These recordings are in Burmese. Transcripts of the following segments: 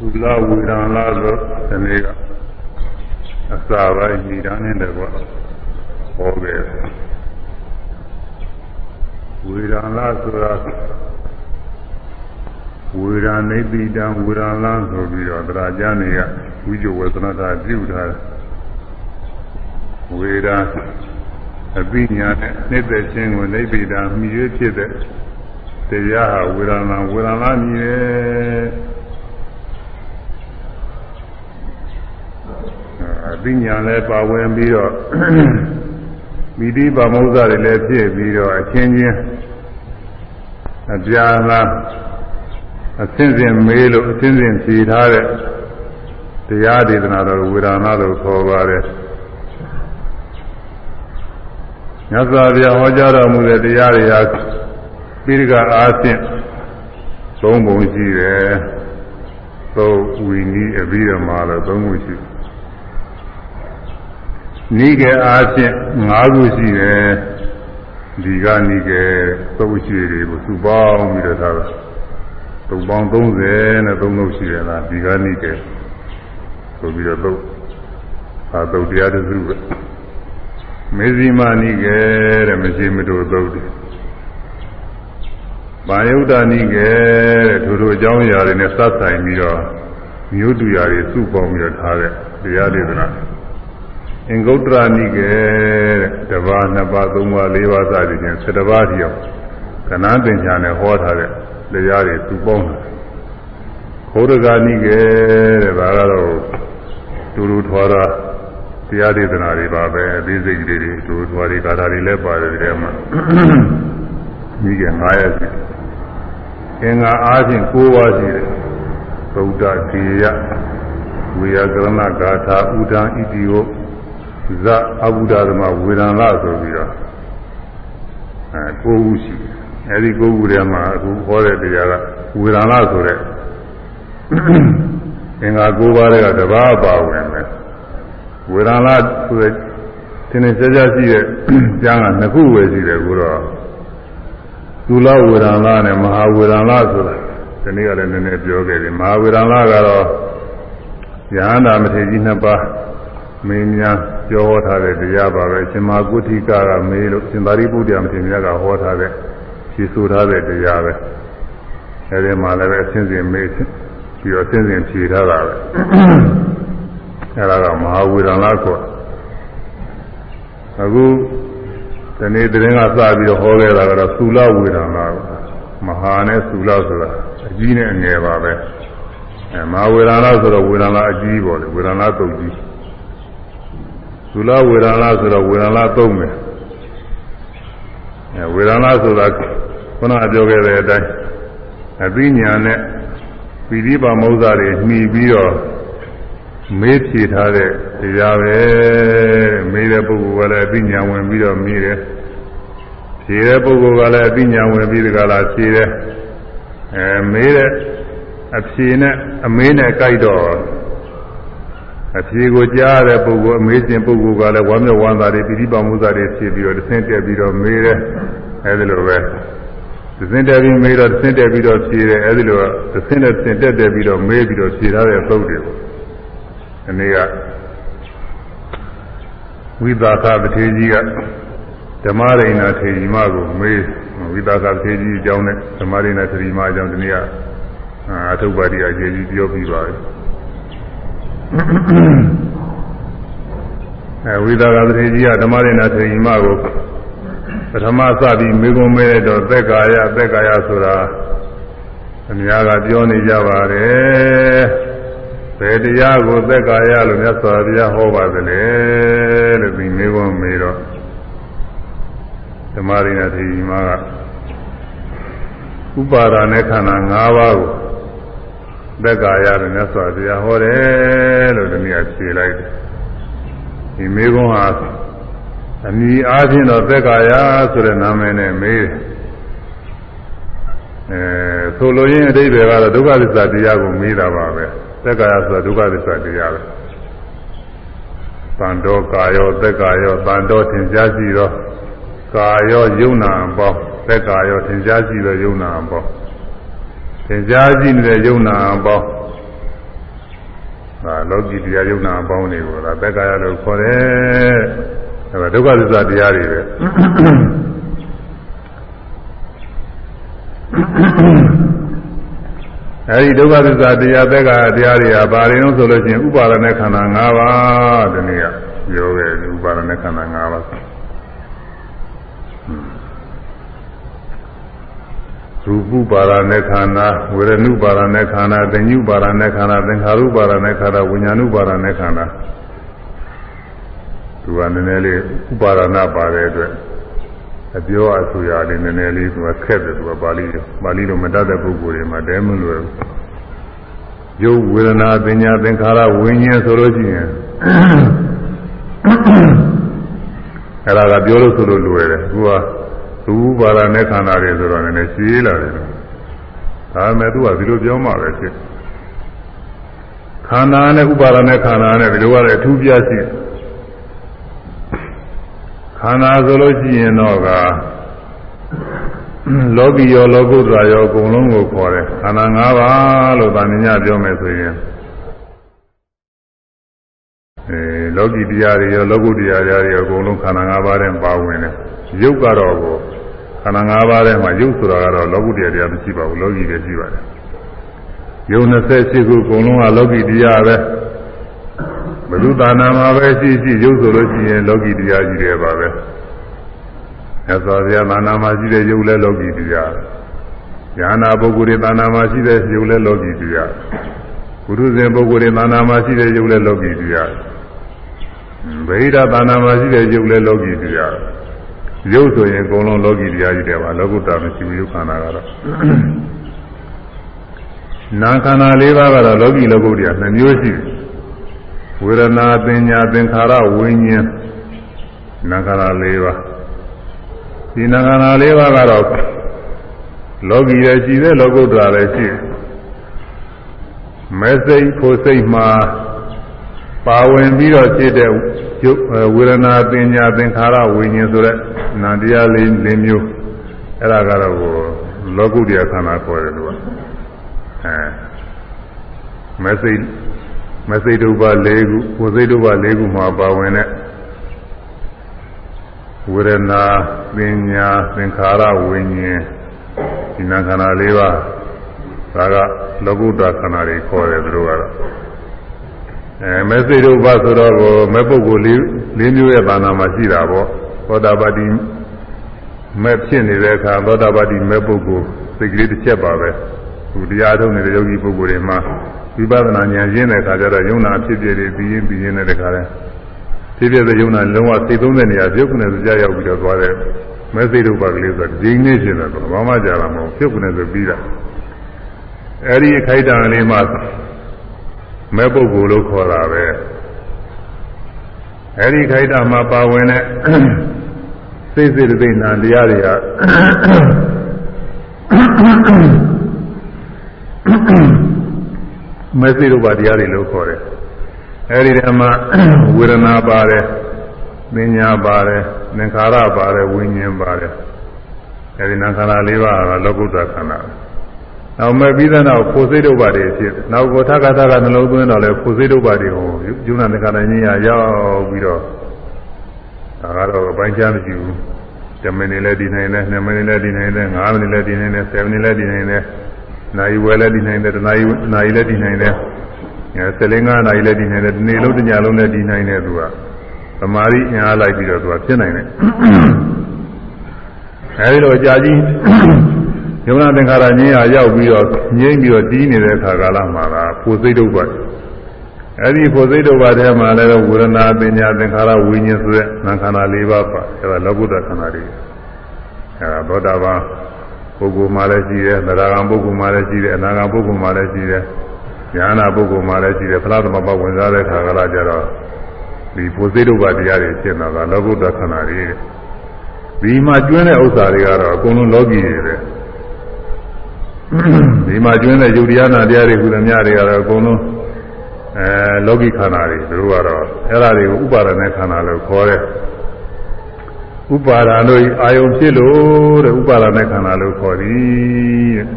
သုလဝေဒန်လာဆိုဒီနေ့ကအစာပိုင်းညီတာနဲ့တကွဟောခဲ့ဝေဒန်လာဆိုတာဝေဒန်နေတိတံဝေဒန်လာဆိုပြီးတော့တရားကျမ်းတွေကဝိဇ္ဇဝေသနတာပြုထားတယ်ဝေဒန်အပိညာနဲ့နှိမ့်သက်ခြင်းကိုနိဗ္ဗိဒာမြည်ရဖြစ်တဲ့တရားဟာဝေဒနာဝေဒနာမြည်တယ် အပိညာလည်းပါဝင်ပြီးတော့မိတိပါမုဇ္ဇတွေလည်းဖြစ်ပြီးတော့အချင်းချင်းအပြာလားအစင်းစင်မေးလို့အစင်းစင်ဖြေထားတဲ့တရားဒေသနာတော်ဝေဒနာလို့ခေါ်ပါတယ်မြတ်စွာဘုရားဟောကြားတော်မူတဲ့တရားတွေဟာပိရိကအားဖြင့်သုံးပုံရှိတယ်။သုံးဝီနီးအပြီးတော့မှလည်းသုံးခုရှိတယ်။ နိကေအားဖြင့်၅ခုရှိတယ်။ဒီကနိကေသုံးရှိတွေကိုစုပေါင်းပြီးတော့ထားတာ။သုံးပေါင်း30နဲ့သုံးလို့ရှိတယ်လားဒီကနိကေဆိုပြီးတော့သုံးအာသုံးတရားတစ်စုပဲ။မေဇိမာနိကေတဲ့မရှိမတို့သုတ်တယ်။ဘာယုဒ္ဓနိကေတဲ့ထိုတို့အကြောင်းအရာတွေနဲ့စပ်ဆိုင်ပြီးတော့မြို့တူရာတွေစုပေါင်းပြီးတော့ထားတဲ့တရားဒေသနာ။ အင်္ဂုတ္တရနိကေတဲ့တပါးနှစ်ပါးသုံးပါးလေးပါးစသည်ဖြင့်၁၁ပါးတည်းအောင်ကဏ္ဍသင်္ချာနဲ့ဟောထားတဲ့တရားတွေစုပေါင်းတာ။ခောရဂာနိကေတဲ့ဒါကတော့တူတူထွားတာတရားဒေသနာတွေပါပဲအသေးစိတ်လေးတွေဒုထွားတွေကာထာတွေလည်းပါတယ်ဒီထဲမှာမိက9ရက်ရှိအင်္ဂါအားဖြင့်9ပါးရှိတယ်သုဒ္ဓသေယဝေယကရဏဂါထာဥဒံဣတိယ ဇအဘုဒ္ဓသမဝေဒန်လဆိုပြီးတော့အဲ9ခုရှိတယ်အဲဒီ9ခုထဲမှာအခုဟောတဲ့တရားကဝေဒန်လဆိုတဲ့အင်္ဂါ9ပါးတွေကတပါးပါဝင်တယ်ဝေဒနာဆိုတဲ့သင်္နေကြကြရှိတဲ့ကျမ်းကနှစ်ခုပဲရှိတယ်ကိုတော့သုလဝေဒနာနဲ့မဟာဝေဒနာဆိုတာဒီနေ့ကလည်းနည်းနည်းပြောခဲ့တယ်မဟာဝေဒနာကတော့ယဟန္တာမထေရကြီးနှစ်ပါးမင်းများ ပြောဟောထားတဲ့တရားပါပဲရှင်မဂုဋ္ဌိကကမေးလို့ရှင်သာရိပုတ္တရာမထေရမြတ်ကဟောထားတဲ့ဖြေဆိုထားတဲ့တရားပဲအဲဒီမှာလည်းအစဉ်စဉ်မေးပြီးတော့အစဉ်စဉ်ဖြေထားတာပဲအဲဒါကမဟာဝေဒနာကိုအခုဒီနေ့တရင်ကစပြီးတော့ဟောခဲ့တာကတော့သုလဝေဒနာမဟာနဲ့သုလဆိုတာအကြီးနဲ့အငယ်ပါပဲအဲမဟာဝေဒနာဆိုတော့ဝေဒနာအကြီးပေါ့လေဝေဒနာတုတ်ကြီး သုလဝေဒနာဆိုတော့ဝေဒနာသုံးမယ်အဲဝေဒနာဆိုတာခုနပြောခဲ့တဲ့အတိုင်းအသိဉာဏ်နဲ့ပိဋိပါမௌဇ္ဇတွေမှီပြီးတော့မေးဖြေထားတဲ့တရားပဲမေးတဲ့ပုဂ္ဂိုလ်ကလည်းအသိဉာဏ်ဝင်ပြီးတော့မေးတယ်ဖြေတဲ့ပုဂ္ဂိုလ်ကလည်းအသိဉာဏ်ဝင်ပြီးဒီကလာဖြေတယ်အဲမေးတဲ့အဖြေနဲ့အမေးနဲ့ကြိုက်တော့ အဖြေကိုကြားတဲ့ပုဂ္ဂိုလ်အမေးခြင်းပုဂ္ဂိုလ်ကလည်းဝမ်းမြောက်ဝမ်းသာတွေပိဋိပါမှုသာတွေဖြေပြီးတော့တဆင့်တက်ပြီးတော့မေးတယ်အဲဒီလိုပဲသစင်တက်ပြီးမေးတော့သစင်တက်ပြီးတော့ဖြေတယ်အဲဒီလိုသစင်နဲ့သစင်တက်တက်ပြီးတော့မေးပြီးတော့ဖြေထားတဲ့သုတ်တွေဒီနေ့ကဝိသာကပထေကြီးကဓမ္မရိဏထေရီမကိုမေးဝိသာကပထေကြီးအကြောင်းနဲ့ဓမ္မရိဏထေရီမအကြောင်းဒီနေ့ကအထုပ်ပါတိအကျေကြီးပြောပြီးပါပြီ အဲဝိသာကပထေကြီးကဓမ္မရိဏထေရီမကိုပထမစပြီးမေကုံမဲတော့သက်ကာယသက်ကာယဆိုတာအများကပြောနေကြပါတယ်ဘယ်တရားကိုသက်ကာယလို့မြတ်စွာဘုရားဟောပါသလဲလို့ဒီမေခွန်းမေးတော့ဓမ္မရိနာထေရီမကဥပါဒာနဲ့ခန္ဓာ၅ပါးကို သက်ကာယလို့မြတ်စွာဘုရားဟောတယ်လို့ဒီနေ့ဖြေလိုက်တယ်ဒီမေခွန်းဟာအမိအားဖြင့်တော့သက်ကာယဆိုတဲ့နာမည်နဲ့မေးအဲဆိုလိုရင်းအတိပ္ပယ်ကတော့ဒုက္ခသစ္စာတရားကိုမေးတာပါပဲသက်ကာယဆိုတာဒုက္ခသစ္စာတရားပဲတန်တော်ကာယောသက်ကာယောတန်တော်သင်ကြားရှိသောကာယောယုံနာအပေါသက်ကာယောသင်ကြားရှိသောယုံနာအပေါ သင်ကြားရှိနေတဲ့ယုံနာအပေါ ဒါလောကီတရားယုံနာအပေါင်းတွေကိုဒါသက္ကာယလို့ခေါ်တယ်အဲဒါဒုက္ခသစ္စာတရားတွေပဲအဲဒီဒုက္ခသစ္စာတရားသက္ကာယတရားတွေကဘာတွေလဲဆိုလို့ရှိရင်ဥပါဒณะခန္ဓာ၅ပါးဒီနေ့ကပြောခဲ့ဥပါဒณะခန္ဓာ၅ပါး ရူပပါရณะခန္ဓာဝေရဏုပါရณะခန္ဓာသင်ညုပါရณะခန္ဓာသင်္ခါရုပါရณะခန္ဓာဝိညာဏုပါရณะခန္ဓာသူကနည်းနည်းလေးဥပါရဏပါတဲ့အတွက်အပြောအဆိုရလေးနည်းနည်းလေးသူကခက်တယ်သူကပါဠိပါဠိလိုမတတ်တဲ့ပုဂ္ဂိုလ်တွေမှာတဲမလို့ရုပ်ဝေဒနာပညာသင်္ခါရဝိညာဉ်ဆိုလို့ရှိရင်အဲ့ဒါကပြောလို့ဆိုလို့လွယ်တယ်သူက သူပါရနဲ့ခန္ဓာတွေဆိုတော့နည်းနည်းရှင်းလာတယ်ဒါပေမဲ့သူကဒီလိုပြောမှပဲဖြစ်ခန္ဓာနဲ့ဥပါဒနဲ့ခန္ဓာနဲ့ဒီလိုကလည်းအထူးပြရှိခန္ဓာဆိုလို့ရှိရင်တော့ကလောကီရောလောကုတ္တရာရောအကုန်လုံးကိုခေါ်တယ်ခန္ဓာ၅ပါးလို့ဗာမညပြောမယ်ဆိုရင်အဲလောကီတရားတွေရောလောကုတ္တရာတွေရောအကုန်လုံးခန္ဓာ၅ပါးနဲ့ပါဝင်တယ်ရုပ်ကတော့ကို ခန္ဓာ၅ပါးထဲမှာရုပ်ဆိုတာကတော့လောကုတ္တရာတရားမရှိပါဘူးလောကီတွေရှိပါတယ်ရုပ်28ခုအကုန်လုံးကလောကီတရားပဲဘုသူသာနာမှာပဲရှိရှိရုပ်ဆိုလို့ရှိရင်လောကီတရားကြီးတွေပါပဲမြတ်စွာဘုရားသာနာမှာရှိတဲ့ရုပ်လည်းလောကီတရားဉာဏပုဂ္ဂိုလ်တွေသာနာမှာရှိတဲ့ရုပ်လည်းလောကီတရားဘုရုဇဉ်ပုဂ္ဂိုလ်တွေသာနာမှာရှိတဲ့ရုပ်လည်းလောကီတရားဗေဒသာနာမှာရှိတဲ့ရုပ်လည်းလောကီတရား ရုပ်ဆိုရင်အကုန်လုံးလောကီတရားကြီးတွေပါလောကုတ္တမရှိဘူးရုပ်ခန္ဓာကတော့နာခန္ဓာ၄ပါးကတော့လောကီလောကုတ္တရာနှမျိုးရှိတယ်ဝေဒနာပညာသင်္ခါရဝိညာဉ်နာခန္ဓာ၄ပါးဒီနာခန္ဓာ၄ပါးကတော့လောကီရဲ့ရှိတဲ့လောကုတ္တရာလည်းရှိတယ်မဲစိတ်ဖို့စိတ်မှာပါဝင်ပြီးတော့ဖြစ်တဲ့ ဝေဒနာပညာသင်္ခါရဝိညာဉ်ဆိုတဲ့နာတရားလေး၄မျိုးအဲ့ဒါကတော့လောကုတ္တရာခန္ဓာခေါ်တယ်လို့အဲမဲစိတ်မစိတ်ဒုပ၄ခုကိုစိတ်ဒုပ၄ခုမှာပါဝင်တဲ့ဝေဒနာပညာသင်္ခါရဝိညာဉ်ဒီနာခန္ဓာ၄ပါးဒါကလောကုတ္တခန္ဓာတွေခေါ်တယ်သူတို့ကတော့ အဲမစိတ်ဒုပဆိုတော့မဲ့ပုဂ္ဂိုလ်၄၄မျိုးရဲ့ဘာနာမှာရှိတာပေါ့သောတာပတိမဲ့ဖြစ်နေတဲ့အခါသောတာပတိမဲ့ပုဂ္ဂိုလ်စိတ်ကလေးတစ်ချက်ပါပဲသူတရားထုတ်နေတဲ့ယောဂီပုဂ္ဂိုလ်တွေမှာဝိပဿနာဉာဏ်ရင်းတဲ့အခါကျတော့ယုံနာဖြစ်ဖြစ်တွေပြီးရင်ပြီးရင်တဲ့ခါလဲဖြစ်ဖြစ်တဲ့ယုံနာလုံးဝစိတ်သုံးတဲ့နေရာပြုတ်ကနေစကြရောက်ပြီးတော့သွားတဲ့မဲစိတ်တို့ပါကလေးဆိုဒီနေ့ရှင်တယ်ဘာမှကြာလာမဟုတ်ပြုတ်ကနေဆိုပြီးတာအဲဒီအခိုက်အတန့်လေးမှ မဲပုဂ္ဂိုလ်လို့ခေါ်တာပဲအဲဒီခိုက်တာမှာပါဝင်တဲ့စိတ်စိတ်သိနာတရားတွေကမသိရပါတရားတွေလို့ခေါ်တယ်အဲဒီတည်းမှာဝေဒနာပါတယ်ပညာပါတယ်သင်္ခါရပါတယ်ဝိညာဉ်ပါတယ်အဲဒီနာခန္ဓာ၄ပါးကလောကုတ္တခန္ဓာ နောက်မဲ့ပြီးတဲ့နောက်ဖို့စိတ်ဒုပါတွေဖြစ်နောက်ကိုထကထကနှလုံးသွင်းတော့လဲဖို့စိတ်ဒုပါတွေဟိုယုံနာသင်္ခါရဉာဏ်ရရောက်ပြီးတော့ဒါကတော့အပိုင်းခြားမရှိဘူး10မိနစ်လည်းဒီနိုင်တယ်2မိနစ်လည်းဒီနိုင်တယ်5မိနစ်လည်းဒီနိုင်တယ်7မိနစ်လည်းဒီနိုင်တယ်နိုင်ဝယ်လည်းဒီနိုင်တယ်တနာရီနိုင်လည်းဒီနိုင်တယ်အဲ15နာရီလည်းဒီနိုင်တယ်ဒီနေ့လုံးတညလုံးလည်းဒီနိုင်တယ်သူကသမာဓိညာလိုက်ပြီးတော့သူကဖြစ်နိုင်တယ်အဲဒီတော့ကြာကြီး ယုံနာသင်္ခါရငြင်းရရောက်ပြီးတော့ငြိမ့်ပြီးတော့တီးနေတဲ့အခါကာလမှာကဖို့စိတ်ဒုက္ခအဲဒီဖို့စိတ်ဒုက္ခထဲမှာလည်းဝေဒနာပညာသင်္ခါရဝိညာဉ်ဆိုတဲ့နာခန္ဓာ၄ပါးပါအဲဒါလောကုတ္တခန္ဓာတွေအဲဒါသောတာပန်ပုဂ္ဂိုလ်မှလည်းရှိတယ်သရဂံပုဂ္ဂိုလ်မှလည်းရှိတယ်အနာဂံပုဂ္ဂိုလ်မှလည်းရှိတယ်ဉာဏပုဂ္ဂိုလ်မှလည်းရှိတယ်ဖလားသမဘဝင်စားတဲ့ခါကလာကြတော့ဒီဖို့စိတ်ဒုက္ခတရားတွေဖြစ်နေတာကလောကုတ္တခန္ဓာတွေဒီမှာကျွင်းတဲ့ဥစ္စာတွေကတော့အကုန်လုံးလောကီတွေပဲ ဒီမှာကျွင်းတဲ့ယုတ်တရားနာတရားတွေကုသမြတွေကတော့အကုန်လုံးအဲလောကီခန္ဓာတွေသူတို့ကတော့အဲ့ဒါတွေကိုဥပါဒณะခန္ဓာလို့ခေါ်တယ်ဥပါဒာတို့အာယုံဖြစ်လို့တဲ့ဥပါဒณะခန္ဓာလို့ခေါ်သည်တဲ့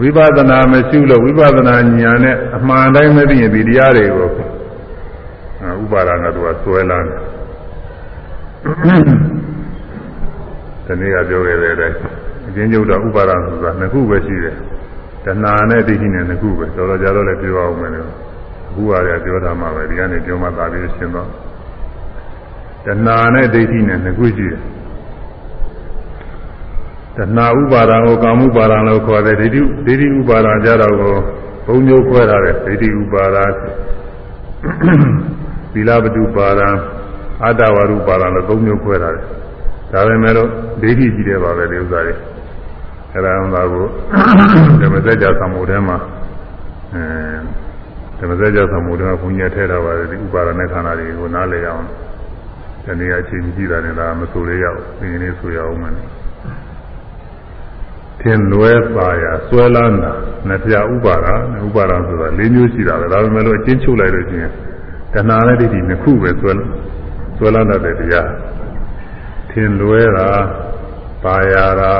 ဝိပဿနာမရှိလို့ဝိပဿနာဉာဏ်နဲ့အမှန်တိုင်းမသိရင်ဒီတရားတွေကိုဥပါဒနာတို့ကဆွဲလာတယ်ဒီနေ့ကပြောခဲ့တဲ့အတိုင်း အချင်းကျုပ်တော့ဥပါဒနာဆိုတာနှစ်ခုပဲရှိတယ်တဏှာနဲ့ဒိဋ္ဌိနဲ့နှစ်ခုပဲတော်တော်ကြာတော့လည်းပြောအောင်မယ်လို့အခုကလည်းပြောတာမှပဲဒီကနေပြောမှသာပြီးရှင်းတော့တဏှာနဲ့ဒိဋ္ဌိနဲ့နှစ်ခုရှိတယ်တဏှာဥပါဒံကိုကာမဥပါဒံလို့ခေါ်တယ်ဒိဋ္ဌိဒိဋ္ဌိဥပါဒံကြတော့ကိုဘုံမျိုးခွဲထားတယ်ဒိဋ္ဌိဥပါဒံသီလပတုပါဒံအတ္တဝရုပါဒံလို့သုံးမျိုးခွဲထားတယ်ဒါပေမဲ့လို့ဒိဋ္ဌိကြီးတယ်ပါပဲဒီဥစ္စာတွေ အဲ့ဒါမှကိုဓမ္မစကြာသံဃာထဲမှာအဲဓမ္မစကြာသံဃာထဲမှာဘုန်းကြီးထည့်ထားပါတယ်ဒီဥပါဒณะခန္ဓာတွေကိုနားလည်အောင်ဒီနေ့အချိန်ကြီးတာနဲ့ဒါမဆိုရရအောင်ဒီနေ့ဆိုရအောင်မယ်ထင်လွဲပါရဆွဲလန်းတာနှစ်ပြဥပါဒဥပါဒဆိုတာ၄မျိုးရှိတာပဲဒါပေမဲ့လို့အချင်းချုပ်လိုက်လို့ရှိရင်တဏှာနဲ့ဒိဋ္ဌိနှစ်ခုပဲဆွဲဆွဲလန်းတတ်တဲ့တရားထင်လွဲတာပါရတာ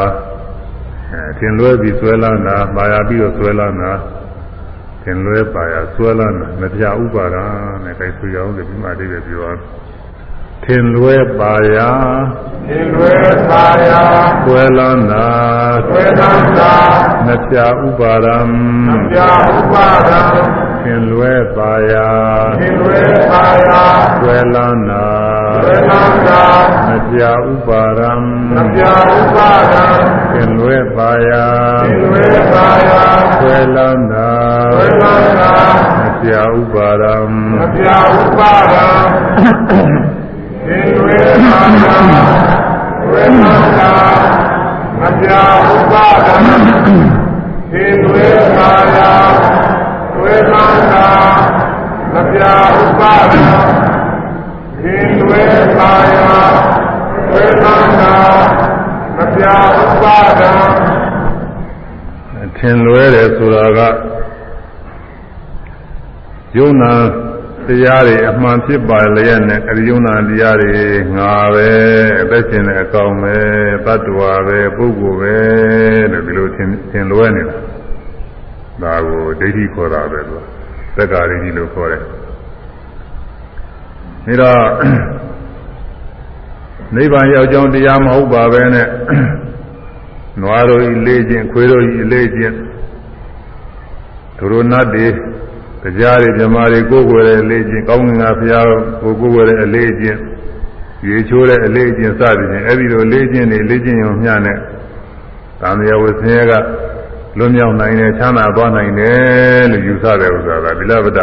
အဲထင်လွဲပြီးဆွဲလန်းတာပါရပြီးတော့ဆွဲလန်းတာထင်လွဲပါရဆွဲလန်းတာနှစ်ပြဥပါဒနဲ့ခိုင်ဆွေအောင်ဒီမှာအတိတ်ပဲပြောထင်လွဲပါရသင်္လွဲပါရာဆွဲလန်းတာဆွဲသမ်းသာနှစ်ပြဥပါဒံအပြာဥပါဒံထင်လွဲပါရသင်္လွဲပါရာဆွဲလန်းတာဆွဲသ မ်းသာနှစ်ပြဥပါဒံအပြာဥပါဒံသင်လွဲပါရသင်္လွဲပါရာဆွဲလန်းတာဆွဲသမ်းသာနှစ်ပြဥပါဒံအပြာဥပါဒံသင်္လွဲပါရာဆွဲသမ်းသာအပြာဥပါဒံသင်္လွဲပါရာဆွဲသမ်းသာအပြာဥပါဒံသင်္လွဲပါရာဆွဲသမ်းသာအပြာဥပါဒံထင်လွဲတယ်ဆိုတာကယုံနာတရားတွေအမှန်ဖြစ်ပါလျက်နဲ့အဲဒီယုံနာတရားတွေငါပဲအသက်ရှင်တဲ့အကောင်ပဲတ attva ပဲပုဂ္ဂိုလ်ပဲလို့ဒီလိုထင်ထင်လွဲနေတာဒါကိုဒိဋ္ဌိခေါ်တာပဲသူသက္ကာဒိဋ္ဌိလို့ခေါ်တယ်ဒါတော့ နိဗ္ဗာန်ရောက်ကြောင်းတရားမဟုတ်ပါပဲနဲ့နွားတို့ဤလေးချင်းခွေးတို့ဤလေးချင်းသူတို့နတ်တွေကြားတွေမြမာတွေကိုယ်ကိုယ်ရဲ့အလေးချင်းကောင်းငင်္ဂါဘုရားကိုကိုယ်ကိုယ်ရဲ့အလေးချင်းရေချိုးတဲ့အလေးချင်းစသည်ဖြင့်အဲ့ဒီလိုလေးချင်းတွေလေးချင်းရုံမျှနဲ့သံဃာဝဆင်းရဲကလွတ်မြောက်နိုင်တယ်ချမ်းသာသွားနိုင်တယ်လို့ယူဆတဲ့ဥစ္စာကဗိလဗဒ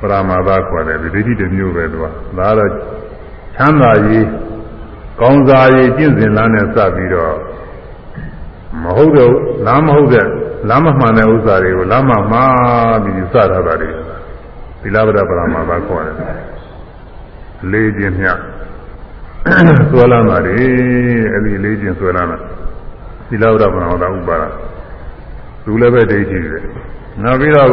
ပရမာသခေါ်တယ်ဒီဒိဋ္ဌိတစ်မျိုးပဲသူကဒါတော့ချမ်းသာရေး ကောင်းစားရေးကျင့်စဉ်လမ်းနဲ့စပြီးတော့မဟုတ်တော့လမ်းမဟုတ်တဲ့လမ်းမမှန်တဲ့ဥစ္စာတွေကိုလမ်းမမှားပြီးယူဆထားတာတွေသီလဗဒပရမဘာခေါ်တယ်လေးခြင်းမြတ်ဆွဲလန်းတာတွေအဲ့ဒီလေးခြင်းဆွဲလန်းတာသီလဗဒပရမဘာဥပါဒသူလည်းပဲဒိဋ္ဌိတွေနောက်ပြီးတော့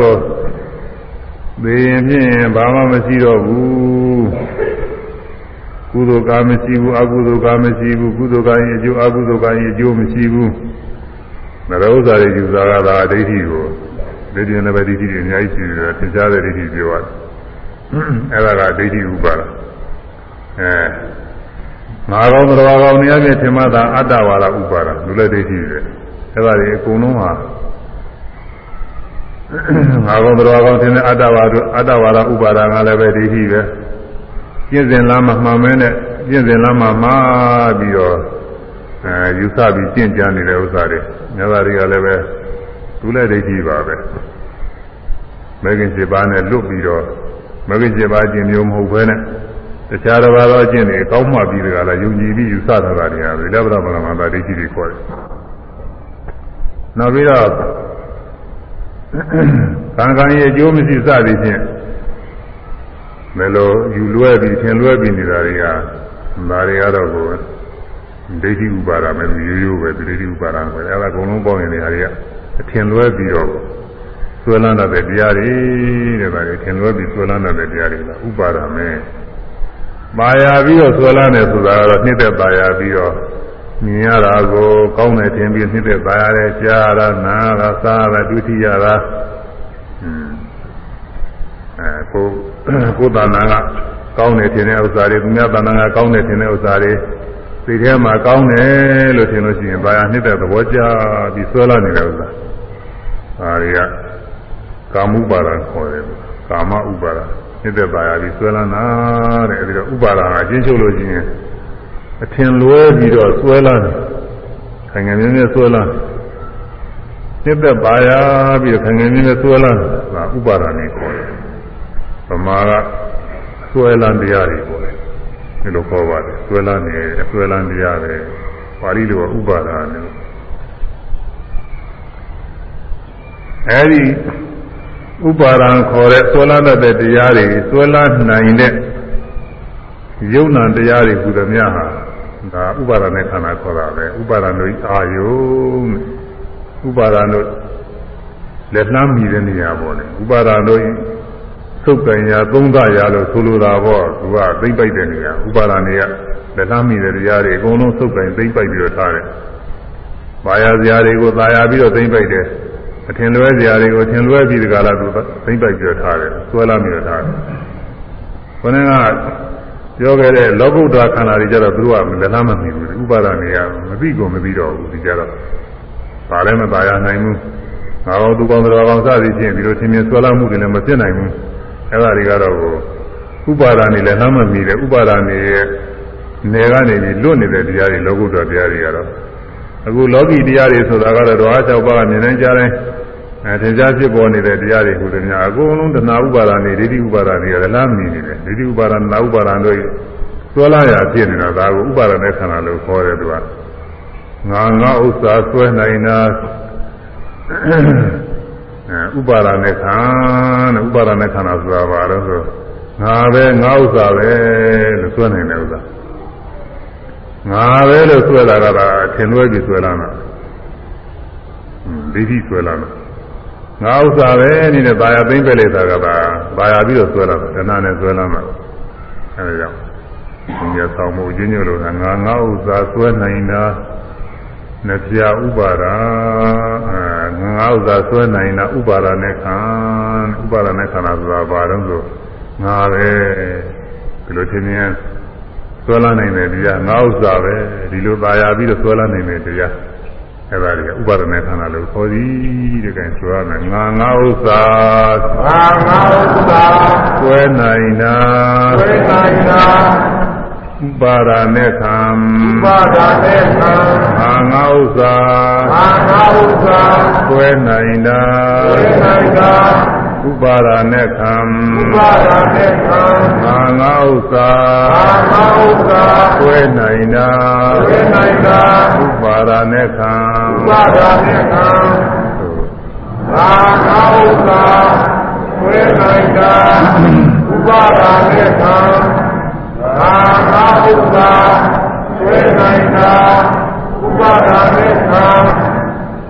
သေရင်ဖြင့်ဘာမှမရှိတော့ဘူး ကုသိုလ်ကမရှိဘူးအကုသိုလ်ကမရှိဘူးကုသိုလ်ကရင်အကျိုးအကုသိုလ်ကရင်အကျိုးမရှိဘူးနရဥစ္စာတွေယူစားရတာဒိဋ္ဌိကိုဒိဋ္ဌိနဲ့ပဲဒိဋ္ဌိတွေအများကြီးရှိတယ်သင်ကြားတဲ့ဒိဋ္ဌိပြောရတယ်အဲ့ဒါကဒိဋ္ဌိဥပါဒအဲငါကောင်းတော်ကောင်းနေရာချင်းထင်မှသာအတ္တဝါဒဥပါဒလူလည်းဒိဋ္ဌိတွေအဲ့ဒါတွေအကုန်လုံးဟာငါကောင်းတော်ကောင်းထင်တဲ့အတ္တဝါဒအတ္တဝါဒဥပါဒကလည်းပဲဒိဋ္ဌိပဲ ပြည့်စင်လားမမှန်မဲနဲ့ပြည့်စင်လားမမှားပြီးတော့အဲယူဆပြီးကျင့်ကြံနေတဲ့ဥစ္စာတွေမြတ်သားတွေကလည်းပဲသူလည်းဒိဋ္ဌိပါပဲမဂ္ဂင်7ပါးနဲ့လွတ်ပြီးတော့မဂ္ဂင်7ပါးကျင့်မျိုးမဟုတ်ဘဲနဲ့တခြားတစ်ပါးသောအကျင့်တွေကောင်းမှပြီးတကလားယုံကြည်ပြီးယူဆထားတာတွေဟာလေလဘရမလမသာဒိဋ္ဌိတွေခေါ်တယ်နောက်ပြီးတော့ကံကံရဲ့အကျိုးမရှိစသည်ဖြင့် မလိုယူလွဲပြီးထင်လွဲပြီးနေတာတွေကဒါတွေကတော့ကိုဒိဋ္ဌိဥပါဒမယ်ရိုးရိုးပဲဒိဋ္ဌိဥပါဒပဲအဲဒါအကုန်လုံးပေါင်းရင်နေရာတွေကအထင်လွဲပြီးတော့ဆွဲလန်းတဲ့တရားတွေတဲ့ဗါတွေထင်လွဲပြီးဆွဲလန်းတဲ့တရားတွေကဥပါဒမယ်ပါရပြီးတော့ဆွဲလန်းတယ်ဆိုတာကတော့နှိမ့်သက်ပါရပြီးတော့မြင်ရတာကိုကောင်းတယ်ထင်ပြီးနှစ်သက်ပါရတယ်ကြားရတာနားရတာစားရတာဒုတိယတာอืมအဲကို ကိုယ်တဏ္ဍာကကောင်းတယ်ထင်တဲ့ဥစ္စာတွေသူများတဏ္ဍာကကောင်းတယ်ထင်တဲ့ဥစ္စာတွေစိတ်ထဲမှာကောင်းတယ်လို့ထင်လို့ရှိရင်ဘာရနှစ်သက်သဘောကျပြီးဆွဲလာနေတဲ့ဥစ္စာဒါတွေကကာမဥပါဒံခေါ်တယ်ကာမဥပါဒံနှစ်သက်ပါရပြီးဆွဲလာတာတဲ့အဲဒီတော့ဥပါဒံကအချင်းချုပ်လို့ရှိရင်အထင်လွဲပြီးတော့ဆွဲလာတယ်ခံငယ်မြင်းမြဲဆွဲလာနှစ်သက်ပါရပြီးတော့ခံငယ်မြင်းမြဲဆွဲလာတာဥပါဒံနဲ့ခေါ်တယ်ဗ မာကဆွဲလန်းတရားတွေပေါ့လေဒီလိုခေါ်ပါတယ်ဆွဲလန်းနေဆွဲလန်းတရားတွေပါဠိလိုကဥပါဒာနဲ့အဲဒီဥပါဒံခေါ်တဲ့ဆွဲလန်းတဲ့တရားတွေဆွဲလန်းနိုင်တဲ့ယုံနာတရားတွေဟူသည်များဟာဒါဥပါဒနဲ့ခန္ဓာခေါ်တာပဲဥပါဒတို့အာယုဥပါဒတို့လက်လှမ်းမိတဲ့နေရာပေါ့လေဥပါဒတို့ သုတ်ကံရာသုံးသရာလို့ဆိုလိုတာပေါ့သူကသိမ့်ပိုက်တဲ့နေရာဥပါဒနေကလက်လှမ်းမိတဲ့တရားတွေအကုန်လုံးသုတ်ကံသိမ့်ပိုက်ပြီးတော့ထားတယ်။ဘာယာဇရာတွေကိုသာယာပြီးတော့သိမ့်ပိုက်တယ်။အထင်လွဲဇရာတွေကိုအထင်လွဲပြီးဒီကလာသူသိမ့်ပိုက်ပြီးတော့ထားတယ်။ဆွဲလာပြီးတော့ထားတယ်။ခொနကပြောခဲ့တဲ့လောကုတ္တရာခန္ဓာတွေကြတော့သူကလက်လှမ်းမမိဘူး။ဥပါဒနေကမသိကုန်မသိတော့ဘူးဒီကြတော့ဘာလည်းမသာယာနိုင်ဘူး။ငါတို့သူကောင်းတော်ကောင်းစသည်ဖြင့်ဒီလိုသင်မြင်ဆွဲလာမှုတွေလည်းမဖြစ်နိုင်ဘူး။ အဲ့ဒါတွေကတော့ဥပါဒာနေလည်းနှမ်းမမီတဲ့ဥပါဒာနေရဲ့နေကနေပြီးလွတ်နေတဲ့တရားတွေလောကုတ္တတရားတွေကတော့အခုလောကီတရားတွေဆိုတာကတော့ဓဝါ၆ပါးကမြင်နိုင်ကြတယ်အဲသင်္ချာဖြစ်ပေါ်နေတဲ့တရားတွေဟူတယ်များအကုန်လုံးတဏှာဥပါဒာနေဒိဋ္ဌိဥပါဒာနေရတယ်လားမနေနေတယ်ဒိဋ္ဌိဥပါဒာနာဥပါဒာတို့သွလာရဖြစ်နေတာဒါကိုဥပါဒာနဲ့ခန္ဓာလို့ခေါ်တယ်သူကငါငါဥစ္စာဆွဲနိုင်တာ ဥပါဒနဲ့ခံတဲ့ဥပါဒနဲ့ခန္ဓာဆိုတာဘာလို့ဆိုငါပဲငါဥစ္စာပဲလို့ဆွဲနိုင်တဲ့ဥစ္စာငါပဲလို့ဆွဲလာတာကထင်လွဲပြီးဆွဲလာတာဒိဋ္ဌိဆွဲလာတာငါဥစ္စာပဲနည်းနဲ့ဘာယာသိမ့်ပဲလေတာကပါဘာယာပြီးတော့ဆွဲလာတာတဏှာနဲ့ဆွဲလာမှာအဲဒါကြောင့်ဘုရားဆောင်မှုအချင်းချင်းလို့ငါငါဥစ္စာဆွဲနိုင်တာ နှပြဥပါဒာငါဥစ္စာဆွဲနိုင်တာဥပါဒာနဲ့ခံဥပါဒာနဲ့ခန္ဓာဆိုတာဘာလို့ဆိုငါပဲဒီလိုသင်မြင်ဆွဲလာနိုင်တယ်တရားငါဥစ္စာပဲဒီလိုသာယာပြီးတော့ဆွဲလာနိုင်တယ်တရားအဲ့ဒါတွေကဥပါဒနာခန္ဓာလို့ခေါ်သည်တဲ့ကဲဆိုရမယ်ငါငါဥစ္စာငါငါဥစ္စာဆွဲနိုင်တာဆွဲနိုင်တာ ဥပါဒာနဲ့ခံဥပါဒာနဲ့ခံငါငါဥစ္စာငါငါဥစ္စာဆွဲနိုင်တာဆွဲနိုင်တာဥပါဒာနဲ့ခံဥပါဒာနဲ့ခံငါငါဥစ္စာငါငါဥစ္စာဆွဲနိုင်တာဆွဲနိုင်တာဥပါဒာနဲ့ခံဥပါဒာနဲ့ခံငါငါဥစ္စာဆွဲနိုင်တာဥပါဒာနဲ့ခံ သာသာဥစ္စာဆွေနိုင်တာဥပါဒာနဲ့ခံ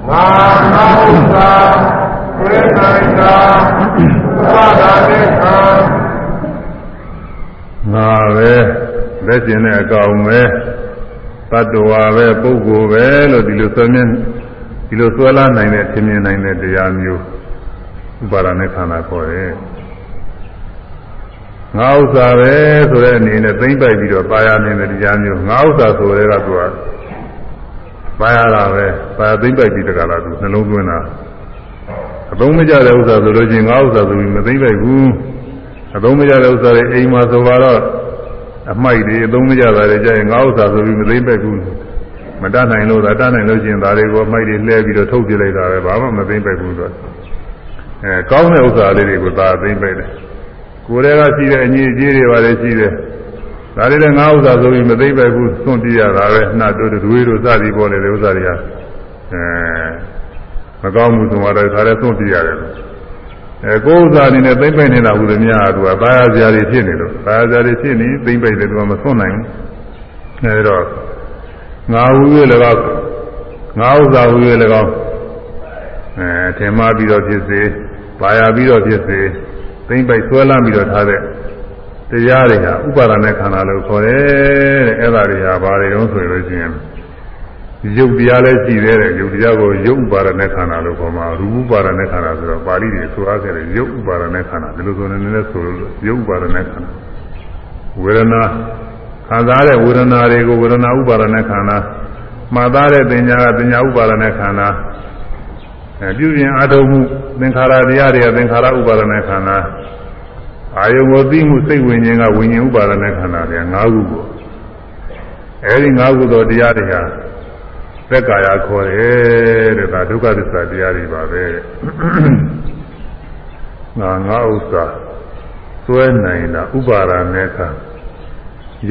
သာသာဥစ္စာဆွေနိုင်တာဥပါဒာနဲ့ခံငါပဲလက်ကျင်တဲ့အကောင်ပဲတတ္တဝါပဲပုဂ္ဂိုလ်ပဲလို့ဒီလိုဆွေးမြဲဒီလိုဆွဲလာနိုင်တဲ့သင်မြင်နိုင်တဲ့တရားမျိုးဥပါဒာနဲ့ခန္ဓာခေါ်တယ် ငါဥစ္စာပဲဆိုတဲ့အနေနဲ့သိမ့်ပိုက်ပြီးတော့ပါရနေတဲ့တရားမျိုးငါဥစ္စာဆိုတဲ့ကသူကပါရတာပဲပါသိမ့်ပိုက်ပြီးတကလားသူနှလုံးသွင်းတာအသုံးမကျတဲ့ဥစ္စာဆိုလို့ချင်းငါဥစ္စာဆိုပြီးမသိမ့်ပိုက်ဘူးအသုံးမကျတဲ့ဥစ္စာတွေအိမ်မှာဆိုတော့အမိုက်တွေအသုံးမကျတာတွေကြရင်ငါဥစ္စာဆိုပြီးမသိမ့်ပိုက်ဘူးမတတ်နိုင်လို့သာတတ်နိုင်လို့ချင်းဒါတွေကိုအမိုက်တွေလှဲပြီးတော့ထုတ်ပြလိုက်တာပဲဘာမှမသိမ့်ပိုက်ဘူးဆိုအဲကောင်းတဲ့ဥစ္စာလေးတွေကိုသာသိမ့်ပိုက်တယ် ကိုယ်တည်းကရှိတဲ့အညီအကျေးတွေပါလေရှိတယ်ဒါတွေလည်းငါဥစ္စာဆိုပြီးမသိပဲဘူးသွန့်ပြရတာပဲနှတ်တို့တွေတို့စသည်ပေါ်လေဥစ္စာတွေကအဲမကောင်းဘူးဆိုတော့ဒါလည်းသွန့်ပြရတယ်အဲကိုယ်ဥစ္စာအနေနဲ့သိမ့်ပိတ်နေတာဟူသည်များသူကဘာယာစရာတွေဖြစ်နေလို့ဘာယာစရာတွေဖြစ်နေသိမ့်ပိတ်တယ်သူကမသွန့်နိုင်ဘူးအဲဒါငါဝူရလည်းကောငါဥစ္စာဝူရလည်းကောအဲထင်မှားပြီးတော့ဖြစ်စေဘာယာပြီးတော့ဖြစ်စေ သိမ့်ပိုက်ဆွဲလမ်းပြီးတော့ထားတဲ့တရားတွေဟာဥပါဒณะခန္ဓာလို့ခေါ်တယ်တဲ့အဲ့ဒါတွေဟာဘာတွေတုံးဆိုလို့ရှိရင်ရုပ်တရားလည်းရှိသေးတယ်ရုပ်တရားကိုရုပ်ဥပါဒနဲ့ခန္ဓာလို့ခေါ်မှာရူပဥပါဒနဲ့ခန္ဓာဆိုတော့ပါဠိတွေဆိုအားခဲ့တယ်ရုပ်ဥပါဒနဲ့ခန္ဓာဒီလိုဆိုနေနေဆိုလို့ရုပ်ဥပါဒနဲ့ခန္ဓာဝေဒနာခံစားတဲ့ဝေဒနာတွေကိုဝေဒနာဥပါဒနဲ့ခန္ဓာမှတ်သားတဲ့ပညာကပညာဥပါဒနဲ့ခန္ဓာ အဲပြုပြင်အထုံးမှုသင်္ခါရတရားတွေကသင်္ခါရဥပါဒနဲ့ခန္ဓာအာယုံကိုသိမှုစိတ်ဝိညာဉ်ကဝိညာဉ်ဥပါဒနဲ့ခန္ဓာတွေ၅ခုကိုအဲဒီ၅ခုသောတရားတွေဟာသက်ကာယခေါ်တယ်တဲ့ဒါဒုက္ခသစ္စာတရားတွေပါပဲငါငါဥစ္စာစွဲနိုင်တာဥပါဒနဲ့ခါ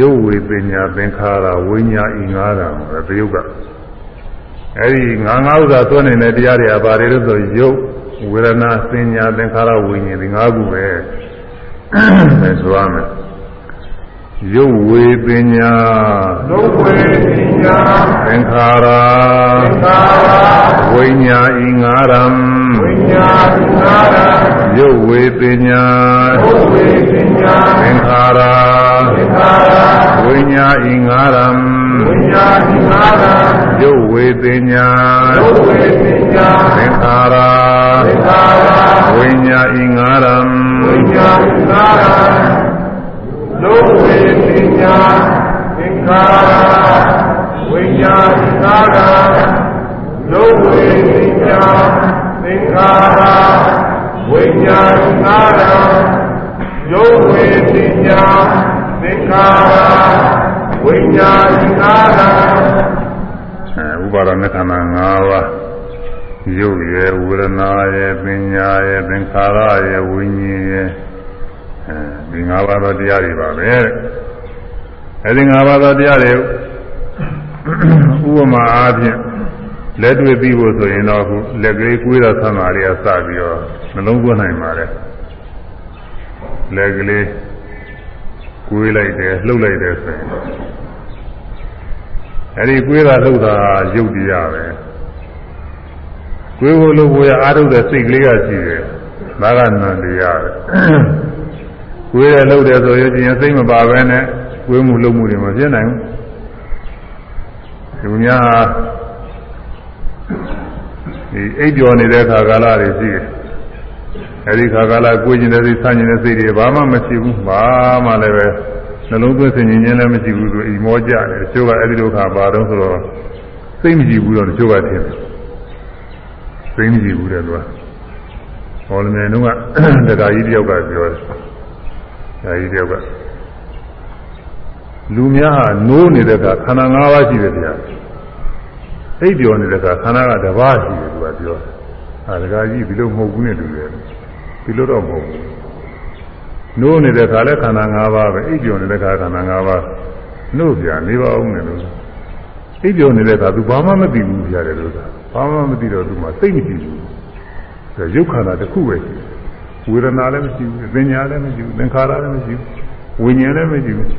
ရုပ်ဝေပညာသင်္ခါရဝိညာဉ်ဤငါးတာပဲတယုတ်က အဲဒီငါငါဥစ္စာစွဲနိုင်တဲ့တရားတွေကဘာတွေလဲဆိုရုပ်ဝေဒနာသင်ညာသင်္ခါရဝိညာဉ်ဒီငါးခုပဲအဲဆိုရမယ်ရုပ်ဝေပညာဒုက္ဝေပညာသင်္ခါရသင်္ခါရဝိညာဉ်ဤငါရံဝိညာဉ်နာရရုပ်ဝေပညာဒုက္ဝေပညာသင်္ခါရသင်္ခါရဝိညာဉ်ဤငါရံ ဝိညာဉ်နာရရုပ်ဝေပညာဒုက္ဝေပညာသင်္ခါရသင်္ခါရဝိညာဉ်ဤငါရံဝိညာဉ်နာရဒုက္ဝေပညာသင်္ခါရဝိညာဉ်နာရဒုက္ဝေပညာသင်္ခါရဝိညာဉ်နာရဒုက္ဝေပညာသင်္ခါရ ဝိညာဉ်နာရအဲဥပါဒณะခန္ဓာ၅ပါးရုပ်ရယ်ဝေဒနာရယ်ပညာရယ်သင်္ခါရရယ်ဝိညာဉ်ရယ်အဲဒီ၅ပါးသောတရားတွေပါပဲအဲဒီ၅ပါးသောတရားတွေဥပမာအားဖြင့်လက်တွေ့ပြီးဖို့ဆိုရင်တော့ခုလက်ကလေးကွေးတာဆန္ဒတွေကစပြီးတော့နှလုံးသွင်းနိုင်ပါတယ်လက်ကလေး ကွေးလိုက်တယ်လှုပ်လိုက်တယ်ဆိုရင်အဲဒီကွေးတာလှုပ်တာရုပ်တရားပဲကွေးဖို့လို့ကိုယ်ရအားထုတ်တဲ့စိတ်ကလေးကရှိတယ်ဒါကနန္တရားပဲကွေးရလှုပ်တယ်ဆိုရင်ပြင်စိတ်မပါဘဲနဲ့ကွေးမှုလှုပ်မှုတွေမဖြစ်နိုင်ဘူးသူများဒီအိပ်ပျော်နေတဲ့ခါကာလတွေရှိတယ် အဲဒီခါကာလကိုယ်ကျင်တဲ့စိတ်ဆန့်ကျင်တဲ့စိတ်တွေဘာမှမရှိဘူးဘာမှလည်းပဲနှလုံးသွင်းဆင်ញင်ခြင်းလည်းမရှိဘူးဆိုအိမ်မောကြတယ်တချို့ကအဲဒီလိုခါပါတော့ဆိုတော့စိတ်မရှိဘူးတော့တချို့ကထင်တယ်စိတ်မရှိဘူးတဲ့သူကဟောလမြင်တော့ကတခါကြီးတယောက်ကပြောတယ်ဒါကြီးတယောက်ကလူများဟာနိုးနေတဲ့အခါခန္ဓာ၅ပါးရှိတယ်ဗျာအိပ်ပျော်နေတဲ့အခါခန္ဓာကတစ်ပါးရှိတယ်သူကပြောတယ်ဟာတခါကြီးဒီလိုမဟုတ်ဘူးနဲ့တူတယ် ဒီလိုတော့မဟုတ်ဘူးနိုးနေတဲ့ခါလဲခန္ဓာ၅ပါးပဲအိပ်ပျော်နေတဲ့ခါခန္ဓာ၅ပါးနို့ပြနေပါဦးနဲ့လို့အိပ်ပျော်နေတဲ့ခါ तू ဘာမှမသိဘူးပြရတယ်လို့ဘာမှမသိတော့ तू မှစိတ်မရှိဘူးဒါရုပ်ခန္ဓာတစ်ခုပဲရှိတယ်ဝေဒနာလည်းမရှိဘူးသင်ညာလည်းမရှိဘူးသင်္ခါရလည်းမရှိဘူးဝိညာဉ်လည်းမရှိဘူး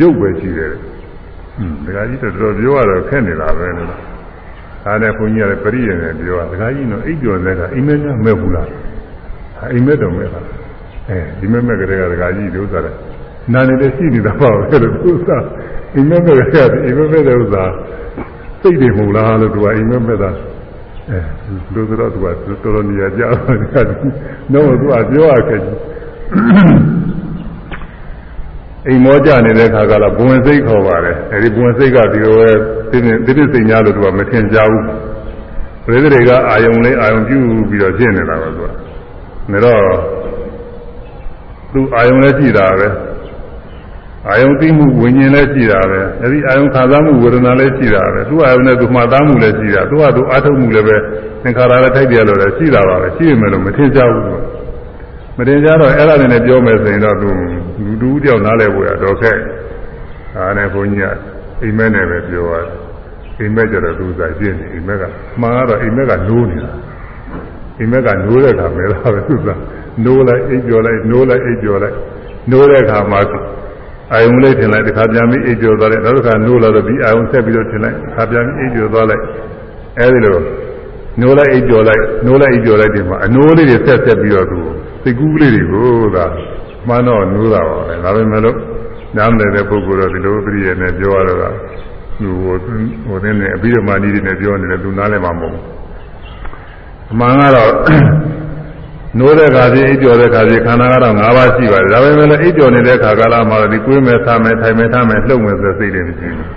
ရုပ်ပဲရှိတယ်ဟွန်းဒကာကြီးတော်တော်ပြောရတော့ခက်နေတာပဲလို့ဒါနဲ့ဘုန်းကြီးကလည်းပရိယေနဲ့ပြောတာဒကာကြီးတော့အိပ်ကျော်တဲ့ကအိမ်မက်များမဲ့ဘူးလား အိမ်မက်တော့မဲ့ပါအဲဒီမဲ့မဲ့ကလေးကဒကာကြီးဒီဥစ္စာလည်းနာနေတယ်ရှိနေတာပေါ့လေလို့ဥစ္စာအိမ်မက်မဲ့ကအိမ်မက်မဲ့တဲ့ဥစ္စာစိတ်တွေမဟုတ်လားလို့သူကအိမ်မက်မဲ့တာအဲလူဆိုတော့သူကတော်တော်နေရာကြောက်တယ်တော့သူကပြောရခဲ့ကြီးအိမ်မောကြနေတဲ့ခါကလာဘဝင်စိတ်ခေါ်ပါတယ်အဲဒီဘဝင်စိတ်ကဒီလိုပဲသိနေသိသိစိတ်ညာလို့သူကမထင်ကြဘူးပရိသေတွေကအာယုံလေးအာယုံပြုပြီးတော့ဖြစ်နေတာပါသူက ဒါတော့သူအာယုံလည်းကြည့်တာပဲအာယုံသိမှုဝิญဉ်လည်းကြည့်တာပဲအဲဒီအာယုံခံစားမှုဝေဒနာလည်းကြည့်တာပဲသူအာယုံနဲ့သူမှတ်သားမှုလည်းကြည့်တာသူကသူအာထုတ်မှုလည်းပဲသင်္ခါရလည်းထိုက်တယ်လို့လည်းရှိတာပါပဲရှိရမယ်လို့မထင်ကြဘူးမတင်ကြတော့အဲ့ဒါနဲ့ပြောမယ်ဆိုရင်တော့သူလူတူတယောက်နားလဲဖို့ရတော့ခက်ဒါနဲ့ဘုန်းကြီးကအိမ်မက်နဲ့ပဲပြောရတယ်အိမ်မက်ကြတော့သူစားပြင်းနေအိမ်မက်ကမှန်ကတော့အိမ်မက်ကနိုးနေတာ အိမ်မက်ကနိုးတဲ့အခါမဲတော့ပဲသူစားနိုးလိုက်အိပ်ကျော်လိုက်နိုးလိုက်အိပ်ကျော်လိုက်နိုးတဲ့အခါမှာအာယုံလေးထင်လိုက်တစ်ခါပြန်ပြီးအိပ်ကျော်သွားလိုက်နောက်တစ်ခါနိုးလာတော့ဒီအာယုံဆက်ပြီးတော့ထင်လိုက်တစ်ခါပြန်ပြီးအိပ်ကျော်သွားလိုက်အဲဒီလိုနိုးလိုက်အိပ်ကျော်လိုက်နိုးလိုက်အိပ်ကျော်လိုက်ဒီမှာအနိုးလေးတွေဆက်ဆက်ပြီးတော့သူစိတ်ကူးလေးတွေကိုသာမှန်တော့နိုးတာပါပဲဒါပေမဲ့လို့နားမလည်တဲ့ပုဂ္ဂိုလ်တော့ဒီလိုပြည့်ရနေပြောရတော့သူဟိုဟိုတဲ့နဲ့အပြီးဓမ္မနည်းတွေနဲ့ပြောနေတယ်သူနားလည်းမမဟုတ်ဘူး အမှန်ကတော့နိုးတဲ့ခါချင်းအိပ်ပျော်တဲ့ခါချင်းခန္ဓာကတော့၅ပါးရှိပါတယ်ဒါပေမဲ့လည်းအိပ်ပျော်နေတဲ့ခါကာလမှာဒီကိုယ်မဲ့ဆာမဲ့ထိုင်မဲ့ထားမဲ့လှုပ်မဲ့ဆိုစိတ်တွေမရှိဘူး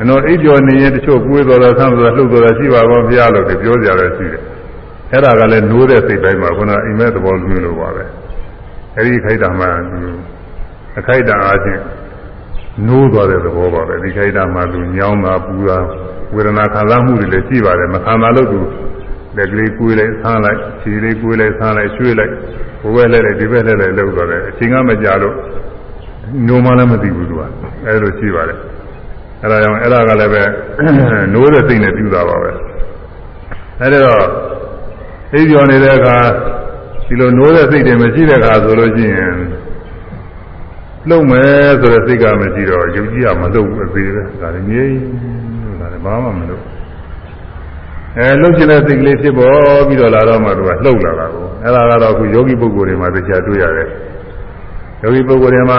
အနော်အိပ်ပျော်နေရင်တချို့ကိုယ်တော်တော်ဆန်းတော်လှုပ်တော်တော်ရှိပါကောဘုရားလို့ပြောကြရတယ်ရှိတယ်အဲ့ဒါကလည်းနိုးတဲ့စိတ်တိုင်းမှာခုနအိမ်မဲ့သဘောမျိုးလိုပါပဲအဲ့ဒီခိုက်တာမှအခိုက်တာအားဖြင့်နိုးသွားတဲ့သဘောပါပဲဒီခိုက်တာမှသူညောင်းတာပူတာဝေဒနာခံစားမှုတွေလည်းရှိပါတယ်မခံစားလို့သူ လက်ကလေးကိုယ်လိုက်ဆန်းလိုက်ခြေလေးကိုယ်လိုက်ဆန်းလိုက်ရွှေ့လိုက်ဘဝဲလဲလိုက်ဒီဘက်လဲလိုက်လောက်သွားတယ်အချိန်ကမကြာလို့ညိုမှလည်းမသိဘူးသူကအဲလိုရှိပါတယ်အဲဒါကြောင့်အဲ့ဒါကလည်းပဲနိုးတဲ့စိတ်နဲ့ပြုတာပါပဲအဲဒီတော့သိပြောနေတဲ့အခါဒီလိုနိုးတဲ့စိတ်တွေမရှိတဲ့အခါဆိုလို့ရှိရင်လုံမယ်ဆိုတဲ့စိတ်ကမရှိတော့ယုံကြည်ရမလုံဘူးအသေးပဲဒါလည်းငြိမ်းဒါလည်းဘာမှမလုပ် အဲလှုပ်ချင်တဲ့စိတ်ကလေးဖြစ်ပေါ်ပြီးတော့လာတော့မှသူကလှုပ်လာတာကိုအဲ့ဒါကတော့အခုယောဂီပုဂ္ဂိုလ်တွေမှာတရားတွေ့ရတယ်ယောဂီပုဂ္ဂိုလ်တွေမှာ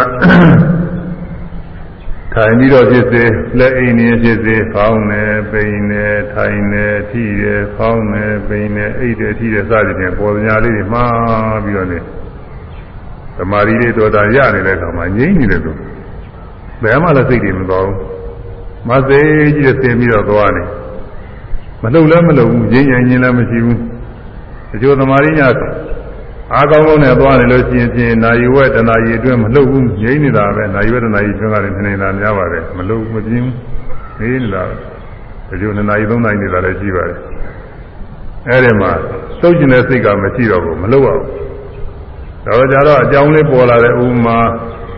ထိုင်ပြီးတော့ဖြစ်စေလက်အိမ်နေဖြစ်စေဖောင်းနေပိန်နေထိုင်နေထိတယ်ဖောင်းနေပိန်နေအိတ်တယ်ထိတယ်စသဖြင့်ပေါ်ညာလေးတွေမှားပြီးတော့နေသမာဓိလေးတော်တာရနေတဲ့အခါမှာငြိမ့်နေတယ်သူဘယ်မှလည်းစိတ်တွေမတော်ဘူးမသိကြီးဆင်းပြီးတော့သွားနေ မလှုပ်လည်းမလှုပ်ဘူးငြိမ့်ရင်ငြင်းလည်းမရှိဘူးအကျိုးသမာဓိညာအားကောင်းကောင်းနဲ့သွားနေလို့ရှိရင်ဖြင့်နာယီဝက်တနာယီအတွင်းမလှုပ်ဘူးငြိမ့်နေတာပဲနာယီဝက်တနာယီအတွင်းကလည်းနေတာများပါတယ်မလှုပ်မပြင်းဘူးနေနေတာအကျိုးနှစ်နာရီသုံးနာရီနေတာလည်းရှိပါတယ်အဲဒီမှာသုတ်ကျင်တဲ့စိတ်ကမရှိတော့ဘူးမလှုပ်ရဘူးတော့ကြတော့အကြောင်းလေးပေါ်လာတဲ့ဥမာ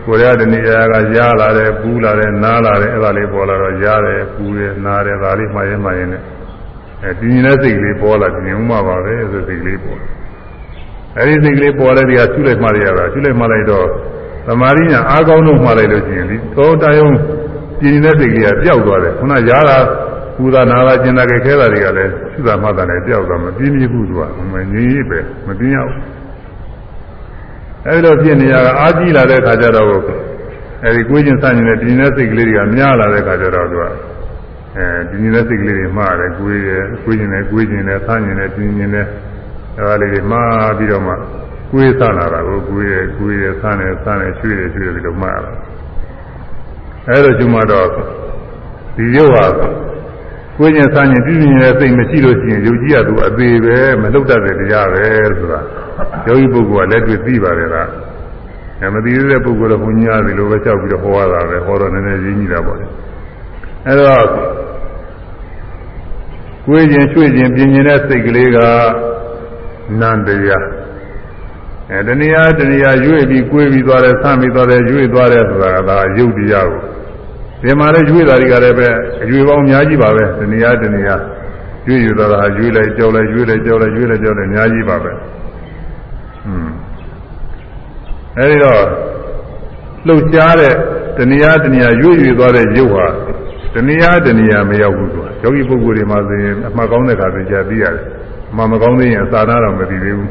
ကိုရတဲ့နေရာကရားလာတယ်ပူးလာတယ်နားလာတယ်အဲ့ဒါလေးပေါ်လာတော့ရားတယ်ပူးတယ်နားတယ်ဒါလေးမှရင်မှရင်နဲ့ အဲဒီမြင်တဲ့စိတ်ကလေးပေါ်လာမြင်ဥမှာပါပဲဆိုစိတ်ကလေးပေါ်အဲဒီစိတ်ကလေးပေါ်တဲ့နေရာရှုလိုက်မှရတာရှုလိုက်မှလိုက်တော့သမာဓိညာအားကောင်းလို့မှလိုက်လို့ရှိရင်ဒီသောတယုံပြင်းနေတဲ့စိတ်ကလေးကပျောက်သွားတယ်ခုနရားတာပူတာနာတာကျင်တာခဲခဲတာတွေကလည်းရှုတာမှတာလည်းပျောက်သွားမပြင်းပြဘူးသူကမငြင်းပဲမပြင်းရဘူးအဲဒီလိုဖြစ်နေရတာအာကြီးလာတဲ့ခါကျတော့အဲဒီကိုယ်ချင်းစัญနေတဲ့ပြင်းတဲ့စိတ်ကလေးတွေကများလာတဲ့ခါကျတော့သူက အဲဒီနေတဲ့စိတ်ကလေးတွေမှားတယ်ကိုယ်ရယ်ကိုယ်ချင်းနဲ့ကိုယ်ချင်းနဲ့ဆန်းချင်းနဲ့ပြင်းချင်းနဲ့အဲဒါလေးတွေမှားပြီးတော့မှကိုယ်ဆန်းလာတာကိုကိုယ်ရယ်ကိုယ်ရယ်ဆန်းတယ်ဆန်းတယ်ရွှေ့တယ်ရွှေ့တယ်ပြီးတော့မှားလာအဲဒါကျွမ်းတော့ဒီရုပ်ဟာကိုယ်ချင်းဆန်းချင်းပြင်းပြင်းနဲ့စိတ်မရှိလို့ရှိရင်ယုတ်ကြီးကသူအသေးပဲမလှုပ်တတ်တဲ့တရားပဲဆိုတာယောဂီပုဂ္ဂိုလ်ကလက်တွေ့သိပါတယ်လားအဲမသိသေးတဲ့ပုဂ္ဂိုလ်ကဘုညာသည်လိုပဲကြောက်ပြီးတော့ဟောရတာပဲဟောတော့နည်းနည်းရင်းကြီးတာပေါ့လေအဲတော့ ကိုယ်ချင်းရွှေ့ချင်းပြင်းပြင်းတဲ့စိတ်ကလေးကနန္တရားအဲတဏှာတဏှာရွေ့ပြီးကိုယ်ပြီးသွားတယ်ဆမ်းပြီးသွားတယ်ရွေ့သွားတယ်ဆိုတာကဒါယုတ်တရားကိုဒီမှာလည်းရွေ့တာတွေကလည်းပဲအရွေပေါင်းအများကြီးပါပဲတဏှာတဏှာရွေ့ရသွားတာရွေ့လိုက်ကြောက်လိုက်ရွေ့လိုက်ကြောက်လိုက်ရွေ့လိုက်ကြောက်လိုက်အများကြီးပါပဲอืมအဲဒီတော့လှုပ်ရှားတဲ့တဏှာတဏှာရွေ့ရွေ့သွားတဲ့ရုပ်ဟာတဏှာတဏှာမရောက်ဘူးသူက ယောဂီပုဂ္ဂိုလ်တွေမှာဆိုရင်အမှတ်ကောင်းတဲ့ခါသိကြသိရတယ်အမှန်မကောင်းသေးရင်အစာနာတော့မသိသေးဘူး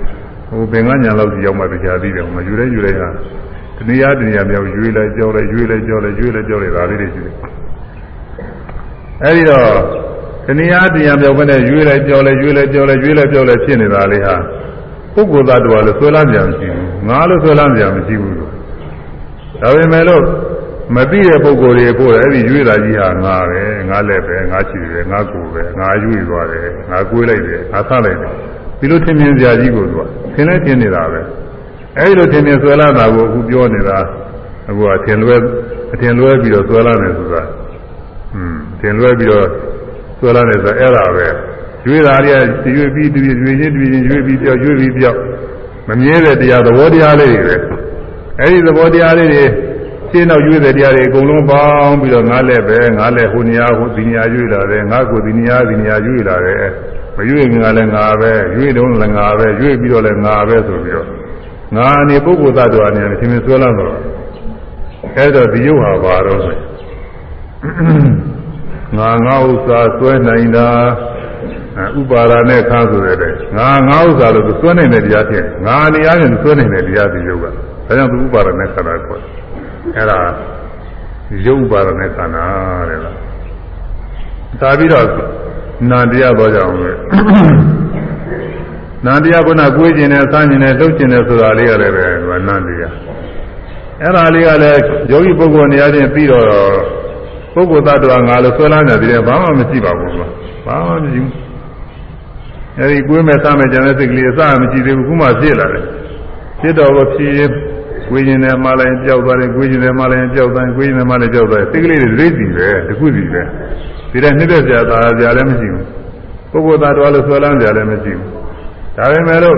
ဟိုပင်ကညာလောက်စီရောက်မှသိကြသိတယ်မယူလဲယူလိုက်ဟာတဏှာတဏှာမြောက်ရွေ့လိုက်ကြောက်လိုက်ရွေ့လိုက်ကြောက်လိုက်ရွေ့လိုက်ကြောက်လိုက်ဒါလေးတွေရှိတယ်အဲဒီတော့တဏှာတဏှာမြောက်ပဲနဲ့ရွေ့လိုက်ကြောက်လိုက်ရွေ့လိုက်ကြောက်လိုက်ရွေ့လိုက်ကြောက်လိုက်ဖြစ်နေတာလေးဟာပုဂ္ဂိုလ်သတ္တဝါလို့ဆွဲလမ်းကြမရှိဘူးငါလို့ဆွဲလမ်းကြမရှိဘူးလို့ဒါပေမဲ့လို့ မသိတဲ့ပုဂ္ဂိုလ်တွေပို့တယ်အဲ့ဒီရွေးတာကြီးဟာငါပဲငါလည်းပဲငါချီတယ်ငါကိုယ်ပဲငါရွေးသွားတယ်ငါကိုယ်လိုက်တယ်ငါဆလိုက်တယ်ဒီလိုထင်မြင်စရာကြီးကိုသူကထင်လဲထင်နေတာပဲအဲ့ဒီလိုထင်မြင်ဆွဲလာတာကိုအခုပြောနေတာအခုကထင်လွဲအထင်လွဲပြီးတော့ဆွဲလာတယ်ဆိုတာอืมထင်လွဲပြီးတော့ဆွဲလာတယ်ဆိုတာအဲ့ဒါပဲရွေးတာတွေကရွေးပြီးတပြည့်ရွေးချင်းတပြည့်ချင်းရွေးပြီးပြောက်ရွေးပြီးပြောက်မမြဲတဲ့တရားသဘောတရားလေးတွေပဲအဲဒီသဘောတရားလေးတွေ ရှင်းတော့ရွေးတဲ့တရားတွေအကုန်လုံးပေါင်းပြီးတော့ငါလည်းပဲငါလည်းဟိုနေရာဟိုဒီနေရာရွေးလာတယ်ငါကိုဒီနေရာဒီနေရာရွေးလာတယ်မရွေးငါလည်းငါပဲရွေးတော့လည်းငါပဲရွေးပြီးတော့လည်းငါပဲဆိုပြီးတော့ငါအနေပုဂ္ဂိုလ်သတ္တဝါအနေနဲ့သင်္ကေတဆွဲလာတော့အဲတော့ဒီယုတ်ဟာဘာတော့ဆိုငါငါဥစ္စာဆွဲနိုင်တာဥပါဒာနဲ့ခါဆိုတဲ့ငါငါဥစ္စာလို့သွန်းနေတဲ့တရားဖြစ်ငါနေရာနဲ့သွန်းနေတဲ့တရားဒီယုတ်ကဒါကြောင့်သူဥပါဒာနဲ့ခန္ဓာခေါ်တယ် အဲ့ဒါယုတ်ဥပါဒာနဲ့ခန္ဓာတဲ့လားသာပြီးတော့နန္တရားပေါ်ကြအောင်လေနန္တရားကကိုယ်ကျင်တယ်စမ်းကျင်တယ်လှုပ်ကျင်တယ်ဆိုတာလေးရတယ်ပဲဒီမှာနန္တရားအဲ့ဒါလေးကလည်းယောဂီပုဂ္ဂိုလ်နေရာချင်းပြီးတော့ပုဂ္ဂိုလ်သတ္တဝါငါလို့ဆွဲလန်းနေတယ်ဘာမှမရှိပါဘူးကွာဘာမှမရှိဘူးအဲဒီကိုယ်မဲ့စမဲ့ကြတဲ့စိတ်ကလေးအစမရှိသေးဘူးခုမှဖြစ်လာတယ်ဖြစ်တော့ဖြစ် ကိုယ်ကျင်တယ်မှလည်းကြောက်သွားတယ်ကိုယ်ကျင်တယ်မှလည်းကြောက်သွားတယ်ကိုယ်ကျင်တယ်မှလည်းကြောက်သွားတယ်စိတ်ကလေးတွေဒိဋ္ဌိပဲတခုစီပဲဒီတဲ့နှစ်သက်ကြတာကြလည်းမရှိဘူးပုဂ္ဂိုလ်သားတော်လို့ဆွဲလန်းကြလည်းမရှိဘူးဒါပေမဲ့လို့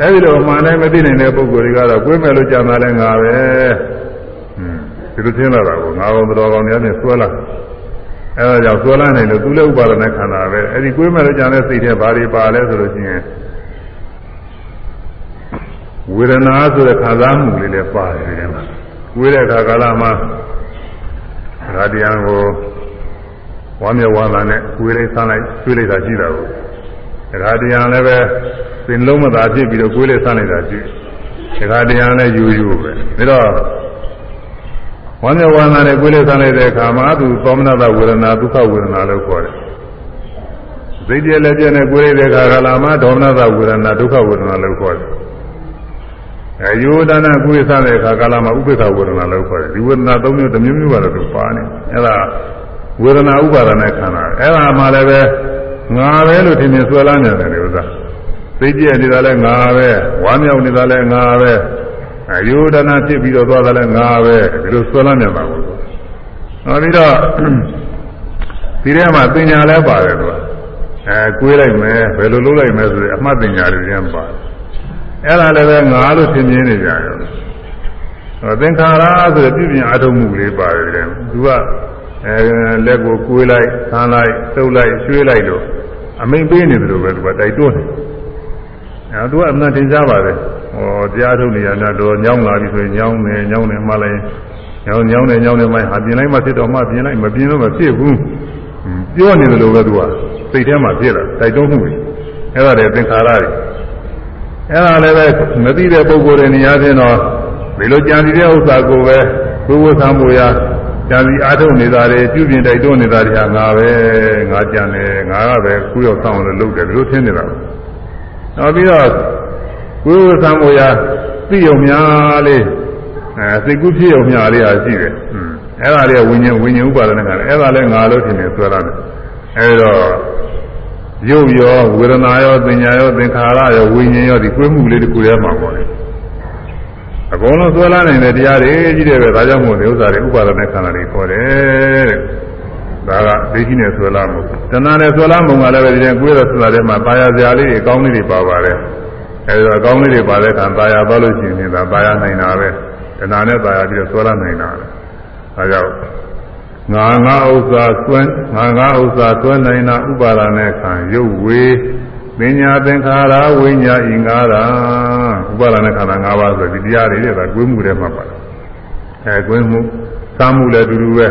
အဲဒီလိုမှန်တိုင်းမသိနိုင်တဲ့ပုဂ္ဂိုလ်တွေကတော့ကိုယ်မဲ့လို့ကြံတာလည်းငါပဲဟွန်းဒီလိုသင်လာတာကိုငါကောင်တော်ကောင်များနဲ့ဆွဲလာအဲဒါကြောင့်ဆွဲလန်းနေလို့သူလည်းဥပါဒနဲ့ခန္ဓာပဲအဲဒီကိုယ်မဲ့လို့ကြံတဲ့စိတ်ထဲဘာတွေပါလဲဆိုလို့ရှိရင် ဝေဒနာဆိုတဲ့ခံစားမှုလေးလည်းပါတယ်ဒီထဲမှာဝေးတဲ့အခါကာလမှာရာတရားကိုဝမ်းမြောက်ဝမ်းသာနဲ့ဝေးလိုက်ဆန်းလိုက်ကျွေးလိုက်တာရှိတာကိုရာတရားလည်းပဲသင်လုံးမသာဖြစ်ပြီးတော့ကိုယ်လေးဆန်းလိုက်တာရှိတယ်ရာတရားလည်းယူယူပဲဒါတော့ဝမ်းမြောက်ဝမ်းသာနဲ့ကိုယ်လေးဆန်းလိုက်တဲ့အခါမှာသူသောမနတဝေဒနာဒုက္ခဝေဒနာလို့ခေါ်တယ်စိတ်ပြည့်လည်းပြည့်နဲ့ကိုယ်လေးတဲ့အခါကာလမှာဒေါမနတဝေဒနာဒုက္ခဝေဒနာလို့ခေါ်တယ် အဲယောဒနာကိုယ်စားတဲ့အခါကာလမှာဥပေက္ခဝေဒနာလို့ခေါ်တယ်ဒီဝေဒနာ၃မျိုးတစ်မျိုးမျိုးကတော့သူပါနေအဲဒါဝေဒနာဥပါဒနဲ့ခန္ဓာအဲဒါမှလည်းပဲငါပဲလို့ထင်မြင်ဆွဲလန်းနေတယ်ဥစ္စာသိကြည့်နေတာလည်းငါပဲဝမ်းမြောက်နေတာလည်းငါပဲအယောဒနာဖြစ်ပြီးတော့သွားတာလည်းငါပဲဒီလိုဆွဲလန်းနေတာကိုနောက်ပြီးတော့ဒီထဲမှာပညာလည်းပါတယ်သူကအဲကွေးလိုက်မယ်ဘယ်လိုလုပ်လိုက်မယ်ဆိုရင်အမှတ်ပညာတွေပြန်ပါတယ် အဲ့ဒါလည်းပဲငါလို့သင်မြင်နေကြရောသင်္ခါရဆိုတဲ့ပြုပြင်အထုံးမှုလေးပါတယ်တဲ့သူကအဲလက်ကိုကိုးလိုက်ဆန်းလိုက်သုတ်လိုက်ရွှေ့လိုက်လို့အမိန်ပေးနေတယ်လို့ပဲသူကတိုက်တွန်းတယ်အဲသူကအမှန်တင်ကြပါတယ်ဟောတရားထုတ်နေရတာတော့ညောင်းလာပြီဆိုရင်ညောင်းနေညောင်းနေမှလည်းညောင်းညောင်းနေညောင်းနေမှဟာပြင်လိုက်မှဖြစ်တော့မှပြင်လိုက်မပြင်တော့မဖြစ်ဘူးပြောနေတယ်လို့ပဲသူကစိတ်ထဲမှာဖြစ်လာတိုက်တွန်းမှုတွေအဲ့ဒါတွေသင်္ခါရတွေ အဲ့ဒါလည်းပဲမသိတဲ့ပုဂ္ဂိုလ်တွေနေရာချင်းတော့ဒီလိုကြံစီတဲ့ဥစ္စာကိုပဲဘုဝဆံမူရာကြံစီအားထုတ်နေတာတွေပြုပြင်တိုက်တွန်းနေတာတွေဟာငါပဲငါကြံတယ်ငါကပဲကုရောက်ဆောင်လို့လုပ်တယ်ဒီလိုထင်နေတာပေါ့နောက်ပြီးတော့ဘုဝဆံမူရာသိုံများလေးအဲစိတ်ကူးဖြစ်ုံများလေးဟာရှိတယ်အဲ့ဒါလေးဝิญဉ်ဝิญဉ်ဥပါဒနာကလည်းအဲ့ဒါလည်းငါလို့ထင်နေဆွဲရတယ်အဲ့တော့ ရုပ်ရောဝေဒနာရောသင်ညာရောသင်္ခါရရောဝိညာဉ်ရောဒီကွေးမှုလေးတစ်ခုတည်းမှာပေါ့လေအကုန်လုံးသွဲလာနိုင်တဲ့တရားတွေကြီးတယ်ပဲဒါကြောင့်မို့ဒီဥစ္စာတွေဥပါဒနဲ့ခန္ဓာတွေခေါ်တယ်တဲ့ဒါကဒိဋ္ဌိနဲ့ဆွဲလာမှုတဏှာနဲ့ဆွဲလာမှုကလည်းပဲဒီတဲ့ကွေးတဲ့ဆွဲလာတဲ့မှာပါရစရာလေးတွေအကောင်းလေးတွေပါပါတယ်အဲဒီတော့အကောင်းလေးတွေပါတဲ့အခါပါရသွားလို့ရှိရင်ဒါပါရနိုင်တာပဲတဏှာနဲ့ပါရပြီးတော့ဆွဲလာနိုင်တာပဲဒါကြောင့် ငါငါဥစ္စာသွင်းငါငါဥစ္စာသွင်းနိုင်တာဥပါဒနဲ့ခံရုပ်ဝေပညာသင်္ခါရဝိညာဉ်ဤငါးတာဥပါဒနဲ့ခန္ဓာ၅ပါးဆိုဒီတရားတွေတဲ့ကွင်းမှုထဲမှာပါတယ်အဲကွင်းမှုစားမှုလည်းအတူတူပဲ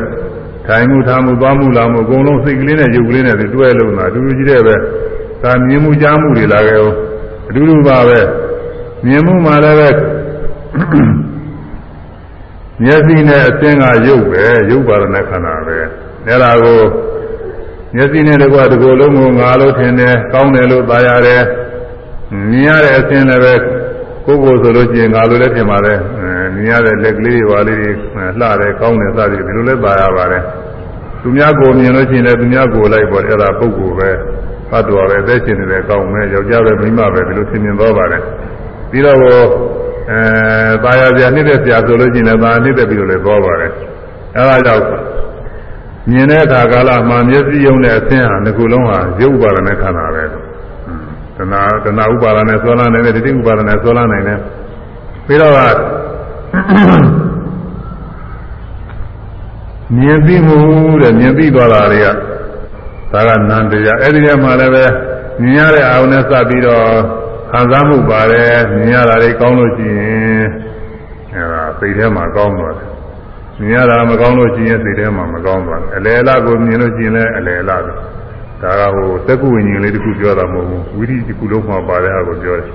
ထိုင်မှုထားမှုသွားမှုလာမှုအကုန်လုံးစိတ်ကလေးနဲ့ရုပ်ကလေးနဲ့တွဲလုံးတာအတူတူကြီးတဲ့ပဲဒါမြင်မှုကြားမှုတွေလာခဲ့အောင်အတူတူပါပဲမြင်မှုမှလည်းပဲ မျက်စိနဲ့အသင်ကရုပ်ပဲရုပ်ပါရဏခန္ဓာပဲအဲ့ဒါကိုမျက်စိနဲ့တကွာဒီကိုယ်လုံးကိုငါလို့ထင်တယ်ကောင်းတယ်လို့သာရတယ်မြင်ရတဲ့အသင်လည်းပဲကိုယ်ကိုယ်ဆိုလို့ရှိရင်ငါလို့လည်းထင်ပါတယ်မြင်ရတဲ့လက်ကလေးတွေပါလေးတွေလှတယ်ကောင်းတယ်စသည်ဒီလိုလည်းသာရပါတယ်သူများကိုမြင်လို့ရှိရင်လည်းသူများကိုလိုက်ပေါ်အဲ့ဒါပုဂ္ဂိုလ်ပဲဖတ်တော်ပဲအသက်ရှင်နေတယ်ကောင်းမယ်ယောက်ျားပဲမိန်းမပဲဒီလိုသင်မြင်တော့ပါတယ်ပြီးတော့ အဲပါရစရာနှိမ့်တဲ့စရာဆိုလို့ရှိရင်လည်းဒါနှိမ့်တဲ့ပြီးတော့လည်းပေါ်ပါတယ်အဲဒါကြောင့်မြင်တဲ့အခါကာလမှာမျက်စိယုံတဲ့အဆင်းဟာတစ်ခုလုံးဟာရုပ်ဥပါဒနဲ့ခန္ဓာပဲတဏှာတဏှာဥပါဒနဲ့ဆောလန်းနိုင်တယ်တတိဥပါဒနဲ့ဆောလန်းနိုင်တယ်ပြီးတော့ကမြင်သိမှုတဲ့မြင်သိသွားတာတွေကဒါကနန္တရားအဲ့ဒီထဲမှာလည်းပဲမြင်ရတဲ့အာရုံနဲ့စပြီးတော့ ခံစားမှုပါတယ်မြင်ရတာတွေကောင်းလို့ရှိရင်အဲဒါစိတ်ထဲမှာကောင်းသွားတယ်မြင်ရတာမကောင်းလို့ရှိရင်စိတ်ထဲမှာမကောင်းသွားဘူးအလယ်အလကိုမြင်လို့ရှိရင်လည်းအလယ်အလပဲဒါကဟိုသက္ကုဝိညာဉ်လေးတခုပြောတာမဟုတ်ဘူးဝိရိတခုလုံးမှာပါတဲ့ဟာကိုပြောတယ်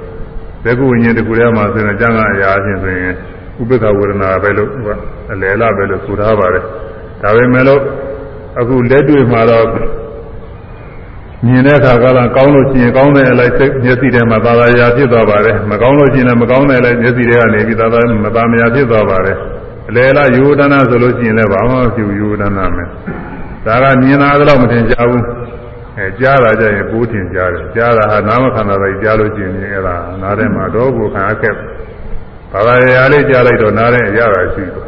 သက္ကုဝိညာဉ်တခုထဲမှာဆိုရင်ကျမ်းဂန်အရာချင်းဆိုရင်ဥပ္ပခဝေဒနာပဲလို့အလယ်အလပဲလို့ဆိုထားပါတယ်ဒါပေမဲ့လို့အခုလက်တွေ့မှာတော့ မြင်တဲ့အခါကလည်းကောင်းလို့ရှိရင်ကောင်းတဲ့အလိုက်စိတ်မျက်စိထဲမှာသာသာရာဖြစ်သွားပါတယ်မကောင်းလို့ရှိရင်လည်းမကောင်းတဲ့အလိုက်မျက်စိထဲကနေပြီးသာသာမသာမရာဖြစ်သွားပါတယ်အလေလားယူဒနာဆိုလို့ရှိရင်လည်းဘာမှမဖြစ်ဘူးယူဒနာမယ်ဒါကမြင်တာတော့မထင်ကြဘူးအဲကြားတာကြရင်ပိုးထင်ကြတယ်ကြားတာဟာနာမခန္ဓာလိုက်ကြားလို့ရှိရင်အဲ့ဒါနားထဲမှာတော့ကိုခံအခက်ဘာသာရာလေးကြားလိုက်တော့နားထဲအရတာရှိတယ်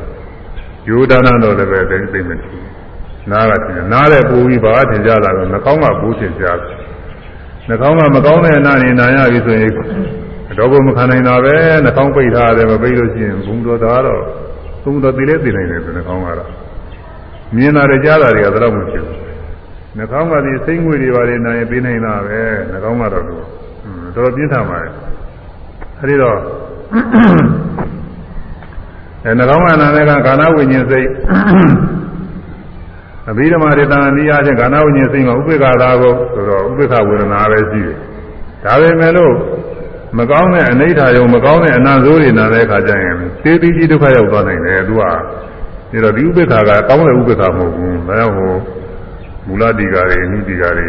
ယူဒနာတော့လည်းပဲသိသိမထင် နားကထင်နားတဲ့ပူပြီးဘာထင်ကြတာလဲနှာခေါင်းကပူထင်ကြတယ်နှာခေါင်းကမကောင်းတဲ့အနာနေနာရပြီဆိုရင်တော့ဘုမခံနိုင်တာပဲနှာခေါင်းပိတ်ထားတယ်မပိတ်လို့ရှိရင်ဘုံတော်သားတော့သုံးတော်သိလဲသိနိုင်တယ်နှာခေါင်းကတော့မြင်တာတွေကြားတာတွေကတော့မဖြစ်ဘူးနှာခေါင်းကဒီစိတ်ငွေတွေပါလေနာရင်ပြီးနိုင်တာပဲနှာခေါင်းကတော့တော်တော်ပြင်းထန်ပါတယ်အဲဒီတော့အဲနှာခေါင်းကနာတဲ့ကကာဏဝိညာဉ်စိတ် အဘိဓမ္မာရတနာနိယချင်းကာဏဝိညာဉ်စိတ်မှာဥပေက္ခသာကိုဆိုတော့ဥပေက္ခဝေဒနာပဲရှိတယ်ဒါပေမဲ့လို့မကောင်းတဲ့အနိဋ္ဌာယုံမကောင်းတဲ့အနာဆိုးတွေနာတဲ့အခါကျရင်သေတိကြီးဒုက္ခရောက်သွားနိုင်တယ်သူကဒါတော့ဒီဥပေက္ခကကောင်းတဲ့ဥပေက္ခမဟုတ်ဘူးဒါကြောင့်ဟိုမူလတိကာတွေအနိတိကာတွေ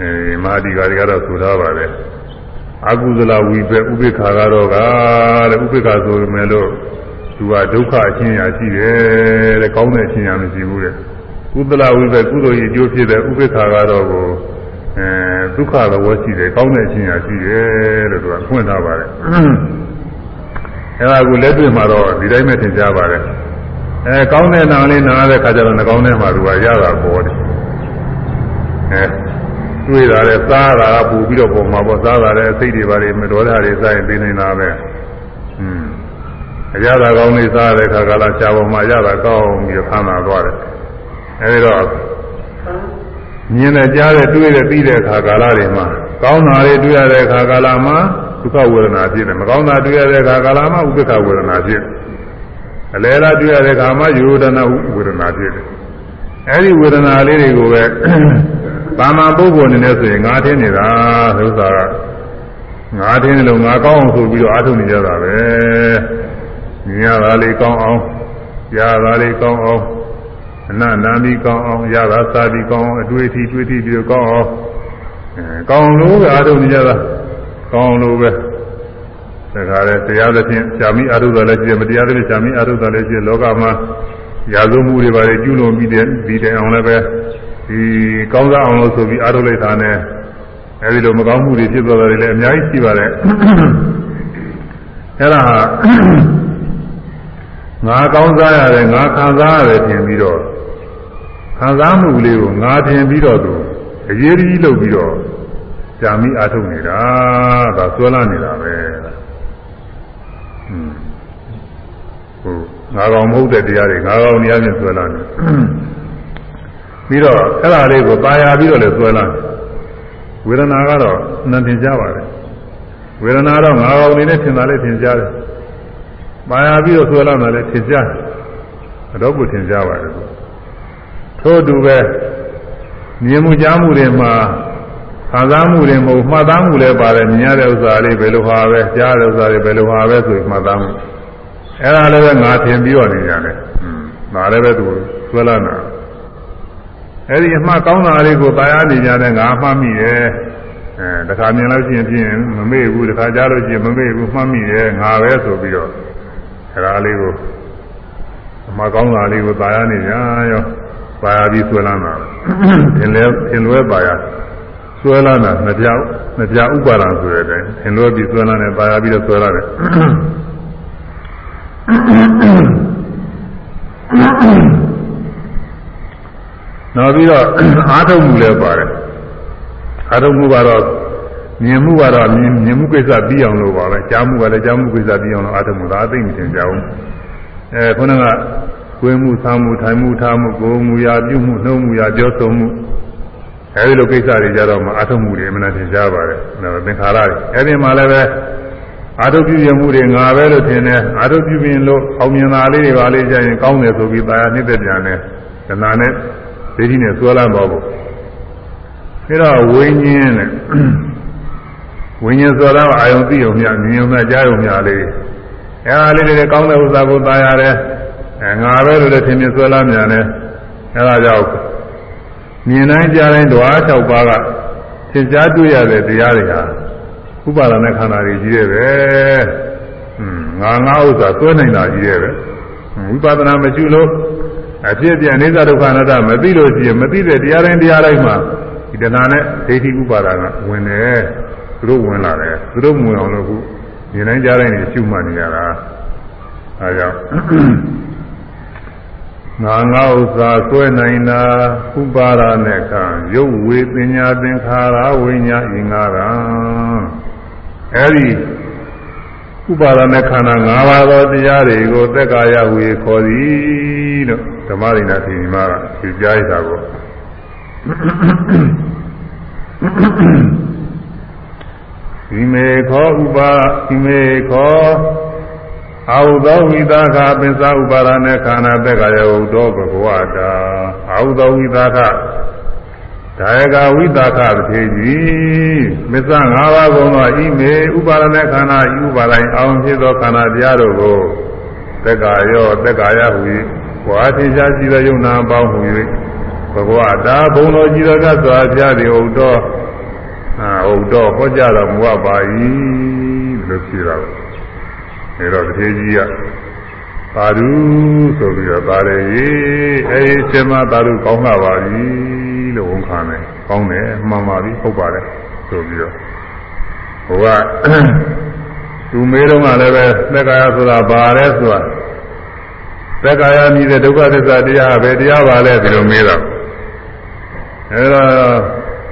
အဲမဟာတိကာတွေကတော့ဆိုထားပါတယ်အကုသလဝိပေဥပေက္ခကတော့ကတဲ့ဥပေက္ခဆိုပေမဲ့လို့သူကဒုက္ခအချင်းရာရှိတယ်တဲ့ကောင်းတဲ့အချင်းရာမရှိဘူးတဲ့ ကုသလဝိပဲကုသိုလ်ရဲ့အကျိုးဖြစ်တဲ့ဥပိ္ပခါကတော့ကိုအဲဒုက္ခသဘောရှိတယ်ကောင်းတဲ့အချင်းရာရှိတယ်လို့သူကဖွင့်ထားပါတယ်အဲဒါကလက်တွေ့မှာတော့ဒီတိုင်းပဲသင်ကြားပါတယ်အဲကောင်းတဲ့နာလေးနားတဲ့ခါကျတော့နှကောင်းထဲမှာသူကရတာပေါ်တယ်အဲတွေ့တာလဲစားတာကပူပြီးတော့ပုံမှာပေါ့စားတာလဲစိတ်တွေပါလေမတော်တာတွေစားရင်ပြင်းနေတာပဲอืมအရသာကောင်းလေးစားတဲ့ခါကလာရှားပေါ်မှာရတာကောင်းပြီးခမ်းသာသွားတယ် အဲဒီတော့မြင်တဲ့ကြားတဲ့တွေ့တဲ့ပြီးတဲ့အခါကာလတွေမှာကောင်းတာတွေတွေ့ရတဲ့အခါကာလမှာဒုက္ခဝေဒနာဖြစ်တယ်မကောင်းတာတွေ့ရတဲ့အခါကာလမှာဥပ္ပခဝေဒနာဖြစ်တယ်အလဲလားတွေ့ရတဲ့အခါမှာယူဒနာဝေဒနာဖြစ်တယ်အဲဒီဝေဒနာလေးတွေကိုပဲပါမပုဂ္ဂိုလ်အနေနဲ့ဆိုရင်ငါထင်းနေတာသုသာကငါထင်းတယ်လို့ငါကောင်းအောင်ဆိုပြီးတော့အားထုတ်နေကြတာပဲမြင်ရတာလေးကောင်းအောင်ကြားတာလေးကောင်းအောင် အနန္တမီကောင်းအောင်ရတာစာပြီးကောင်းအောင်အတွေ့အထိတွေ့ထိပြီးကောင်းအောင်အဲကောင်းလို့ပဲအားထုတ်နေကြတာကောင်းလို့ပဲဒါကြတဲ့တရားသဖြင့်ရှာမိအားထုတ်တာလည်းရှိတယ်မတရားသဖြင့်ရှာမိအားထုတ်တာလည်းရှိတယ်လောကမှာရာဇဝမှုတွေပါလေကျူးလွန်ပြီးတဲ့ဒီတိုင်အောင်လည်းပဲဒီကောင်းစားအောင်လို့ဆိုပြီးအားထုတ်လိုက်တာနဲ့အဲဒီလိုမကောင်းမှုတွေဖြစ်သွားတာတွေလည်းအများကြီးရှိပါတယ်အဲ့ဒါငါကောင်းစားရတယ်ငါခံစားရတယ်ထင်ပြီးတော့ ခံစားမှုလေးကိုငါထင်ပြီးတော့သူအရေးကြီးလုပ်ပြီးတော့ကြာမိအားထုတ်နေတာဒါဆွဲလာနေတာပဲဟွန်းဟိုငါကောင်မဟုတ်တဲ့တရားတွေငါကောင်တရားချင်းဆွဲလာနေပြီးတော့အဲ့ဒါလေးကိုပါရပြီးတော့လည်းဆွဲလာဝေဒနာကတော့နှံတင်ကြပါတယ်ဝေဒနာတော့ငါကောင်နေနဲ့ထင်တာလေးထင်ကြတယ်ပါရပြီးတော့ဆွဲလာတာလည်းထင်ကြတယ်အတော့ကိုထင်ကြပါတယ် ထို့တူပဲမြင်မှုကြားမှုတွေမှာခံစားမှုတွေမဟုတ်မှတ်သားမှုလည်းပါတယ်မြင်ရတဲ့ဥစ္စာလေးဘယ်လိုဟာပဲကြားတဲ့ဥစ္စာတွေဘယ်လိုဟာပဲဆိုမှတ်သားမှုအဲ့ဒါလည်းပဲငါထင်ပြီးတော့နေရတယ်อืมဒါလည်းပဲသူဆွဲလာတာအဲ့ဒီအမှားကောင်းတာလေးကိုတာယာနေကြတဲ့ငါမှတ်မိရဲ့အဲတခါမြင်လို့ရှိရင်ဖြင့်မမေ့ဘူးတခါကြားလို့ရှိရင်မမေ့ဘူးမှတ်မိရဲ့ငါပဲဆိုပြီးတော့အဲ့ဒါလေးကိုအမှားကောင်းတာလေးကိုတာယာနေကြရော ပါရပြီးဆွဲလာတာသင်လဲသင်လွဲပါရဆွဲလာတာနှစ်ပြနှစ်ပြဥပါဒံဆိုတဲ့အတိုင်းသင်လွဲပြီးဆွဲလာတယ်ပါရပြီးတော့ဆွဲလာတယ်နောက်ပြီးတော့အာထုံမှုလည်းပါတယ်အာထုံမှုကတော့မြင်မှုကတော့မြင်မြင်မှုကိစ္စပြီးအောင်လို့ပါပဲကြားမှုကလည်းကြားမှုကိစ္စပြီးအောင်လို့အာထုံမှုဒါအသိမထင်ကြဘူးအဲခုနက ကိုယ်မှုဆာမှုထိုင်မှုထားမှုကိုယ်မှုရာပြုမှုနှုံးမှုရာပြောဆိုမှုအဲဒီလိုကိစ္စတွေကြတော့မှအာထုံမှုတွေအမှန်တန်ကြားပါတယ်ဒါသင်္ခါရတွေအဲဒီမှာလည်းပဲအာထုပြုပြမှုတွေငါပဲလို့ထင်တယ်အာထုပြုပြင်လို့အောင်မြင်တာလေးတွေပါလေးကြရင်ကောင်းတယ်ဆိုပြီးတာယာနှိမ့်သက်ပြန်တယ်ဒနာနဲ့ဒိဋ္ဌိနဲ့ဆွဲလမ်းပါဖို့အဲတော့ဝိညာဉ်နဲ့ဝိညာဉ်ဆိုတာအာယုံသိုံမြမြင်ုံနဲ့ကြားုံမြလေးအဲအားလေးတွေကောင်းတဲ့ဥစ္စာကိုတာယာတယ် အဲငါပဲလို့လည်းထင်မြင်ဆွဲလမ်းမြန်တယ်အဲဒါကြောင့်မြင်တိုင်းကြားတိုင်းဓဝါ၆ပါးကသင်ကြားတွေ့ရတဲ့တရားတွေဟာဥပါဒณะခန္ဓာတွေကြီးရဲ့ပဲဟွန်းငါငါဥစ္စာသွဲနိုင်တာကြီးရဲ့ပဲဝိပဿနာမရှိလို့အဖြစ်ပြအိဋ္ဌဒုက္ခအနတ္တမသိလို့ရှိရင်မသိတဲ့တရားတိုင်းတရားတိုင်းမှာဒီတဏှာနဲ့ဒိဋ္ဌိဥပါဒကဝင်တယ်သူတို့ဝင်လာတယ်သူတို့ဝင်အောင်လို့ခုမြင်တိုင်းကြားတိုင်းရှုမှတ်နေရတာအဲကြောင့် ငါငါဥစ္စာဆွဲနိုင်တာဥပါဒနဲ့ခံရုပ်ဝေပညာသင်္ခါရဝိညာဉ်အင်္ဂါရအဲဒီဥပါဒနဲ့ခန္ဓာ၅ပါးသောတရားတွေကိုသက်ကာယဝေခေါ်သည်လို့ဓမ္မရိနာသိမှာကဖြေကြားရတာကိုဒီမေခောဥပါဒီမေခော အာဟုသောဝိသခပစ္စာဥပါဒနဲ့ခန္ဓာသက်ကာယဝုသောဘဂဝတာအာဟုသောဝိသခဒါယကဝိသခသေကြီးမစ္ဆ၅ပါးကုန်သောဤမေဥပါဒနဲ့ခန္ဓာဤဥပါဒိုင်အောင်ဖြစ်သောခန္ဓာတရားတို့ကိုသက်ကာယောသက်ကာယဟူ၏ဝါသင်္ချာကြည်သောယုံနာပေါင်းဟူ၍ဘဂဝတာဘုံတော်ကြည်သောကစွာဘုရားသည်ဟုတ်တော်အာဟုတ်တော်ဟောကြားတော်မူပါ၏လို့ဖြစ်တာ အဲတော့တထေကြီးကသာဓုဆိုပြီးတော့သာရရေးအဲဒီရှင်မသာဓုကောင်းလာပါပြီလို့ဝန်ခံတယ်ကောင်းတယ်မှန်ပါပြီဟုတ်ပါတယ်ဆိုပြီးတော့ဟိုကသူမေးတော့ကလည်းပဲသက်ကာယဆိုတာဘာလဲဆိုတာသက်ကာယမြည်တဲ့ဒုက္ခသစ္စာတရားပဲတရားပါလဲဒီလိုမေးတော့အဲတော့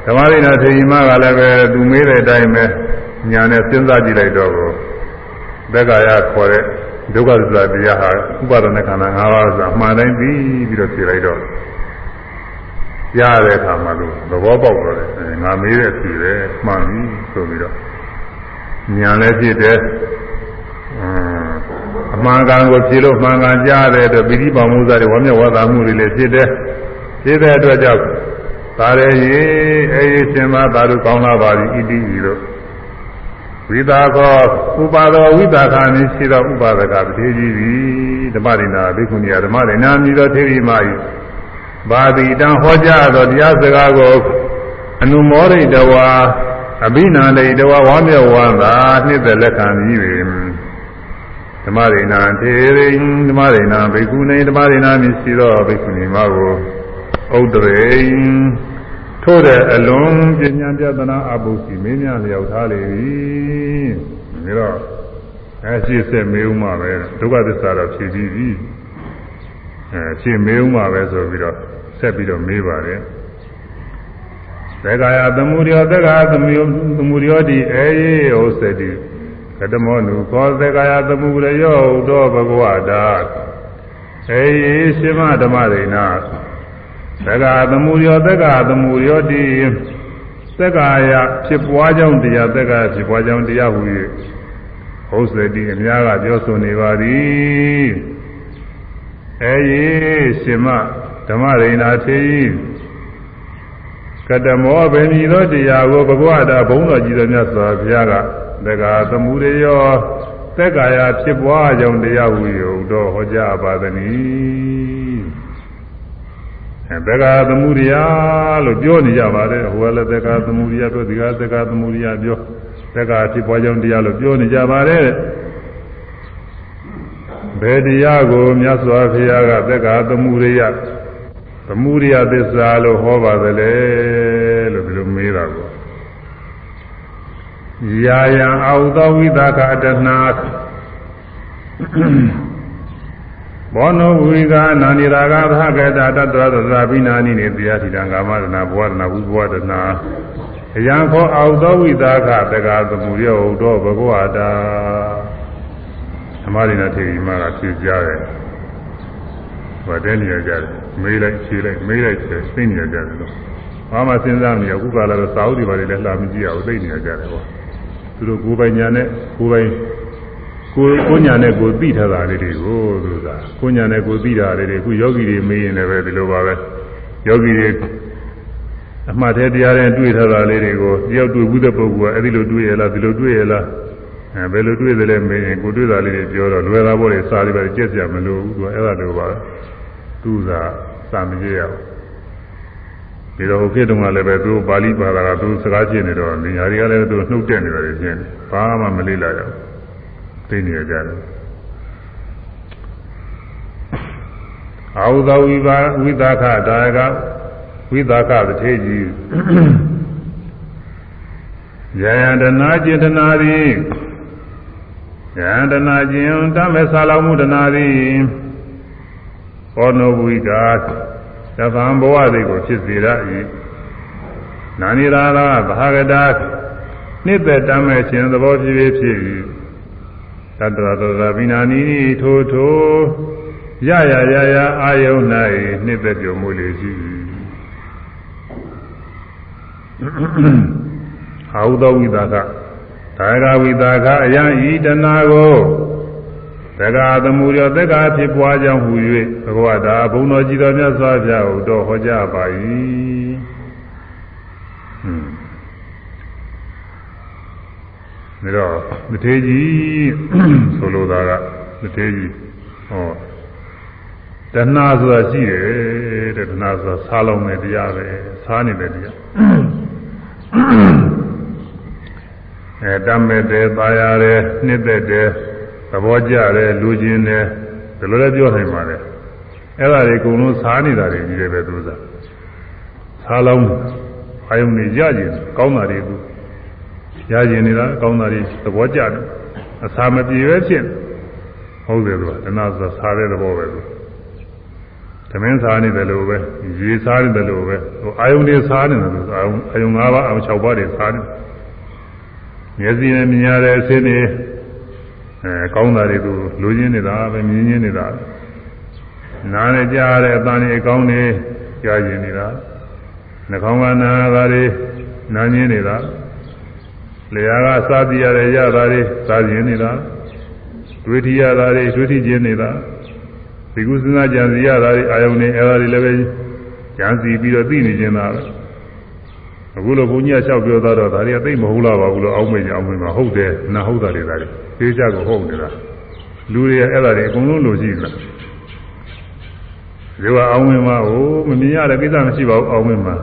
ဓမ္မရိနာထေရီမကလည်းပဲသူမေးတဲ့အတိုင်းပဲညာနဲ့စဉ်းစားကြည့်လိုက်တော့ သက္ကာယခေါ်တဲ့ဒုက္ခသစ္စာတရားဟာဥပါဒနာခန္ဓာ၅ပါးဆိုတာအမှန်တိုင်းပြီးပြီးတော့ဖြေလိုက်တော့ရတဲ့အခါမှာလို့သဘောပေါက်တော့တယ်ငါမေးတဲ့ဖြေပဲမှန်ပြီဆိုပြီးတော့ညာလည်းဖြစ်တယ်အမှန်ကန်ကိုဖြေလို့မှန်ကန်ကြားတဲ့အတွက်ပိဋိပါမှုစားတွေဝမ်းမြောက်ဝါသာမှုတွေလည်းဖြစ်တယ်ဖြစ်တဲ့အတွက်ကြောင့်သာရရေအေးရှင်မသာတို့ကောင်းလာပါပြီဣတိဤတို့ ဝိသာကောဥပါဒောဝိသာခာနိရှိသောဥပါဒကပတိကြီးသည်ဓမ္မရိနာဘိက္ခုနီယဓမ္မရိနာမြည်သောထေရီမ၏ဘာတိတံဟောကြားသောတရားစကားကိုအနုမောရိတဝါအဘိနာလိတဝါဝါမြောဝါသာနှစ်သက်လက်ခံပြီးပြီဓမ္မရိနာထေရိဓမ္မရိနာဘိက္ခုနီဓမ္မရိနာမြည်ရှိသောဘိက္ခုနီမကိုဥဒ္ဒရိ ထို့တဲ့အလွန်ပညာပြဒနာအဘုစီမင်းများလျောက်ထားလေပြီဒါတော့အဲရှိဆက်မေးဦးမှာပဲဒုက္ခသစ္စာတော့ဖြည်ပြီးပြီအဲဖြည်မေးဦးမှာပဲဆိုပြီးတော့ဆက်ပြီးတော့မေးပါတယ်သက္ကာယသမုဒယောသက္ကာသမုသမုဒယောတိအေယေဟောစတိကတမောနုခောသက္ကာယသမုဒယောသောဘဂဝတာအေယေရှင်မဓမ္မရိနာ သက္ကာသမုရောသက္ကာသမုရောတိသက္ကာယဖြစ်ပွားကြောင်းတရားသက္ကာဖြစ်ပွားကြောင်းတရားဟူ၍ဟုတ်စတိအများကပြောဆိုနေပါသည်အဲယေရှင်မဓမ္မရိဏာထေကတမောဗေမိသောတရားကိုဘဂဝတာဘုံတော်ကြီးတော်မြတ်စွာဘုရားကသက္ကာသမုရောသက္ကာယဖြစ်ပွားကြောင်းတရားဟူ၍တော့ဟောကြားပါသည် သက္ကာသမုဒိယလို့ပြောနေကြပါတယ်ဟိုကလည်းသက္ကာသမုဒိယပြောဒီကသက္ကာသမုဒိယပြောသက္ကာဖြစ်ပွားကြောင်းတရားလို့ပြောနေကြပါတယ်ဘယ်တရားကိုမြတ်စွာဘုရားကသက္ကာသမုဒိယသမုဒိယသစ္စာလို့ဟောပါသလဲလို့ဒီလိုမေးတာကိုယာယံအာဟုသောဝိသကအတ္တနာ ဘောနောဝိကနာနိရာဂသဟကေတတတ္တဝသဇာပိနာနိနေတရားတိတံကာမရဏဘဝရဏဝိဘဝရဏအယံခောအောက်သောဝိသကတက္ကသမုရောဥတော်ဘဂဝတာသမารိနာထေရီမကဖြေကြတယ်ဟောတဲ့နေရာကြတယ်မေးလိုက်ဖြေလိုက်မေးလိုက်ဖြေသိနေကြတယ်လို့ဘာမှစဉ်းစားမရအခုကလာတော့စာအုပ်တွေပါလေလည်းလှမကြည့်ရဘူးသိနေကြတယ်ဟောသူတို့ကိုယ်ပိုင်ညာနဲ့ကိုယ်ပိုင် ကိုကိုညာနဲ့ကိုသိထားတာလေးတွေကိုဆိုတာကိုညာနဲ့ကိုသိတာလေးတွေအခုယောဂီတွေမေးရင်လည်းပဲဒီလိုပါပဲယောဂီတွေအမှတ်သေးတရားတွေတွေ့ထားတာလေးတွေကိုတယောက်တွေ့ဘူးတဲ့ပုဂ္ဂိုလ်ကအဲ့ဒီလိုတွေ့ရလားဒီလိုတွေ့ရလားအဲဘယ်လိုတွေ့သလဲမေးရင်ကိုတွေ့တာလေးတွေပြောတော့လွယ်တာပေါ့လေစာလေးပဲကြက်ကြမလို့ဘူးသူကအဲ့ဒါလိုပါသူကစာမကြည့်ရဘူးဒီတော့ဟိုခေတ်တုန်းကလည်းပဲသူပါဠိဘာသာကသူစကားဖြစ်နေတော့နေရာတွေကလည်းသူနှုတ်တက်နေတယ်ရှင်းတယ်ဘာမှမလေးလာရဘူး သိနေကြတယ်အာဟုသောဝိပါဝိသခဒါယကဝိသခတထေကြီးယယန္တနာจิตနာသည်ယယန္တနာကျင်တမေဆာလောမှုတနာသည်ဘောနောဝိကာသဗ္ဗံဘဝသည်ကိုဖြစ်စေရ၏နာနိရာဂဘာဂတာနှစ်သက်တမ်းမဲ့ခြင်းသဘောဖြစ်ဖြစ်ဖြစ်၏ သတ္တဝတ္တဗိနာနီထိုထိုရရရရအာယုန်၌နှစ်သက်ပြုမှုလေရှိ၏အာဟုသောဝိသကဒါဂဝိသကအယံဤတနာကိုသက္ကာသမှုရောသက္ကာဖြစ်ပွားကြောင်းဟူ၍ဘဂဝတာဘုံတော်ကြည်တော်မြတ်စွာဘုရားဟူတော်ဟောကြားပါ၏ဟွန်း ဒါတော့မထေကြီးဆိုလိုတာကမထေကြီးဟောတဏှာဆိုတာရှိတယ်တဲ့တဏှာဆိုတာစားလုံးတဲ့တရားပဲစားနေတဲ့တရားအဲတမ်းမဲ့တယ်ပါရတယ်နှစ်သက်တယ်သဘောကျတယ်လူချင်းတယ်ဒီလိုလည်းပြောနိုင်ပါတယ်အဲ့ဒါတွေအကုန်လုံးစားနေတာတွေကြီးတယ်ပဲသူစားစားလုံးအာယုန်တွေရကျင်ကောင်းတာတွေသူ ရကျင်နေတာကောင်းတာတွေသဘောကျတယ်အစာမပြေပဲဖြစ်ဟုတ်တယ်သူကတဏှာဆိုစားတဲ့သဘောပဲသူသမင်းစားနေတယ်လို့ပဲရေစားနေတယ်လို့ပဲဟိုအာယုန်တွေစားနေတယ်လို့အာယုန်အာယုန်၅ပါးအာယုန်၆ပါးတွေစားနေတယ်မျက်စိနဲ့မြင်ရတဲ့အစင်းတွေအဲကောင်းတာတွေသူလူချင်းနေတာပဲမြင်ချင်းနေတာနားနဲ့ကြားရတဲ့အတန်တွေအကောင်းတွေကြားကျင်နေတာနှာခေါင်းကနာတာတွေနားချင်းနေတာ လျှာကစားပြရတဲ့ရတာတွေစားကျင်နေတာတွေးထရတာတွေတွေးထခြင်းနေတာဒီကုသနာကြံစီရတာတွေအာယုန်တွေအဲဒါတွေလည်းပဲကြံစီပြီးတော့သိနေခြင်းသာပဲအခုလိုဘုန်းကြီးကလျှောက်ပြောသားတော့ဒါတွေကသိမဟုတ်လားပါဘူးလို့အောင်းမေ့ကြအောင်မေ့မှာဟုတ်တယ်နာဟုတ်တာတွေဒါတွေသိကြကိုဟုတ်နေတာလူတွေအဲ့ဒါတွေအကုန်လုံးလိုရှိလားဒီကအောင်းမေ့မှာဟိုမမြင်ရတဲ့ကိစ္စမရှိပါဘူးအောင်းမေ့မှာ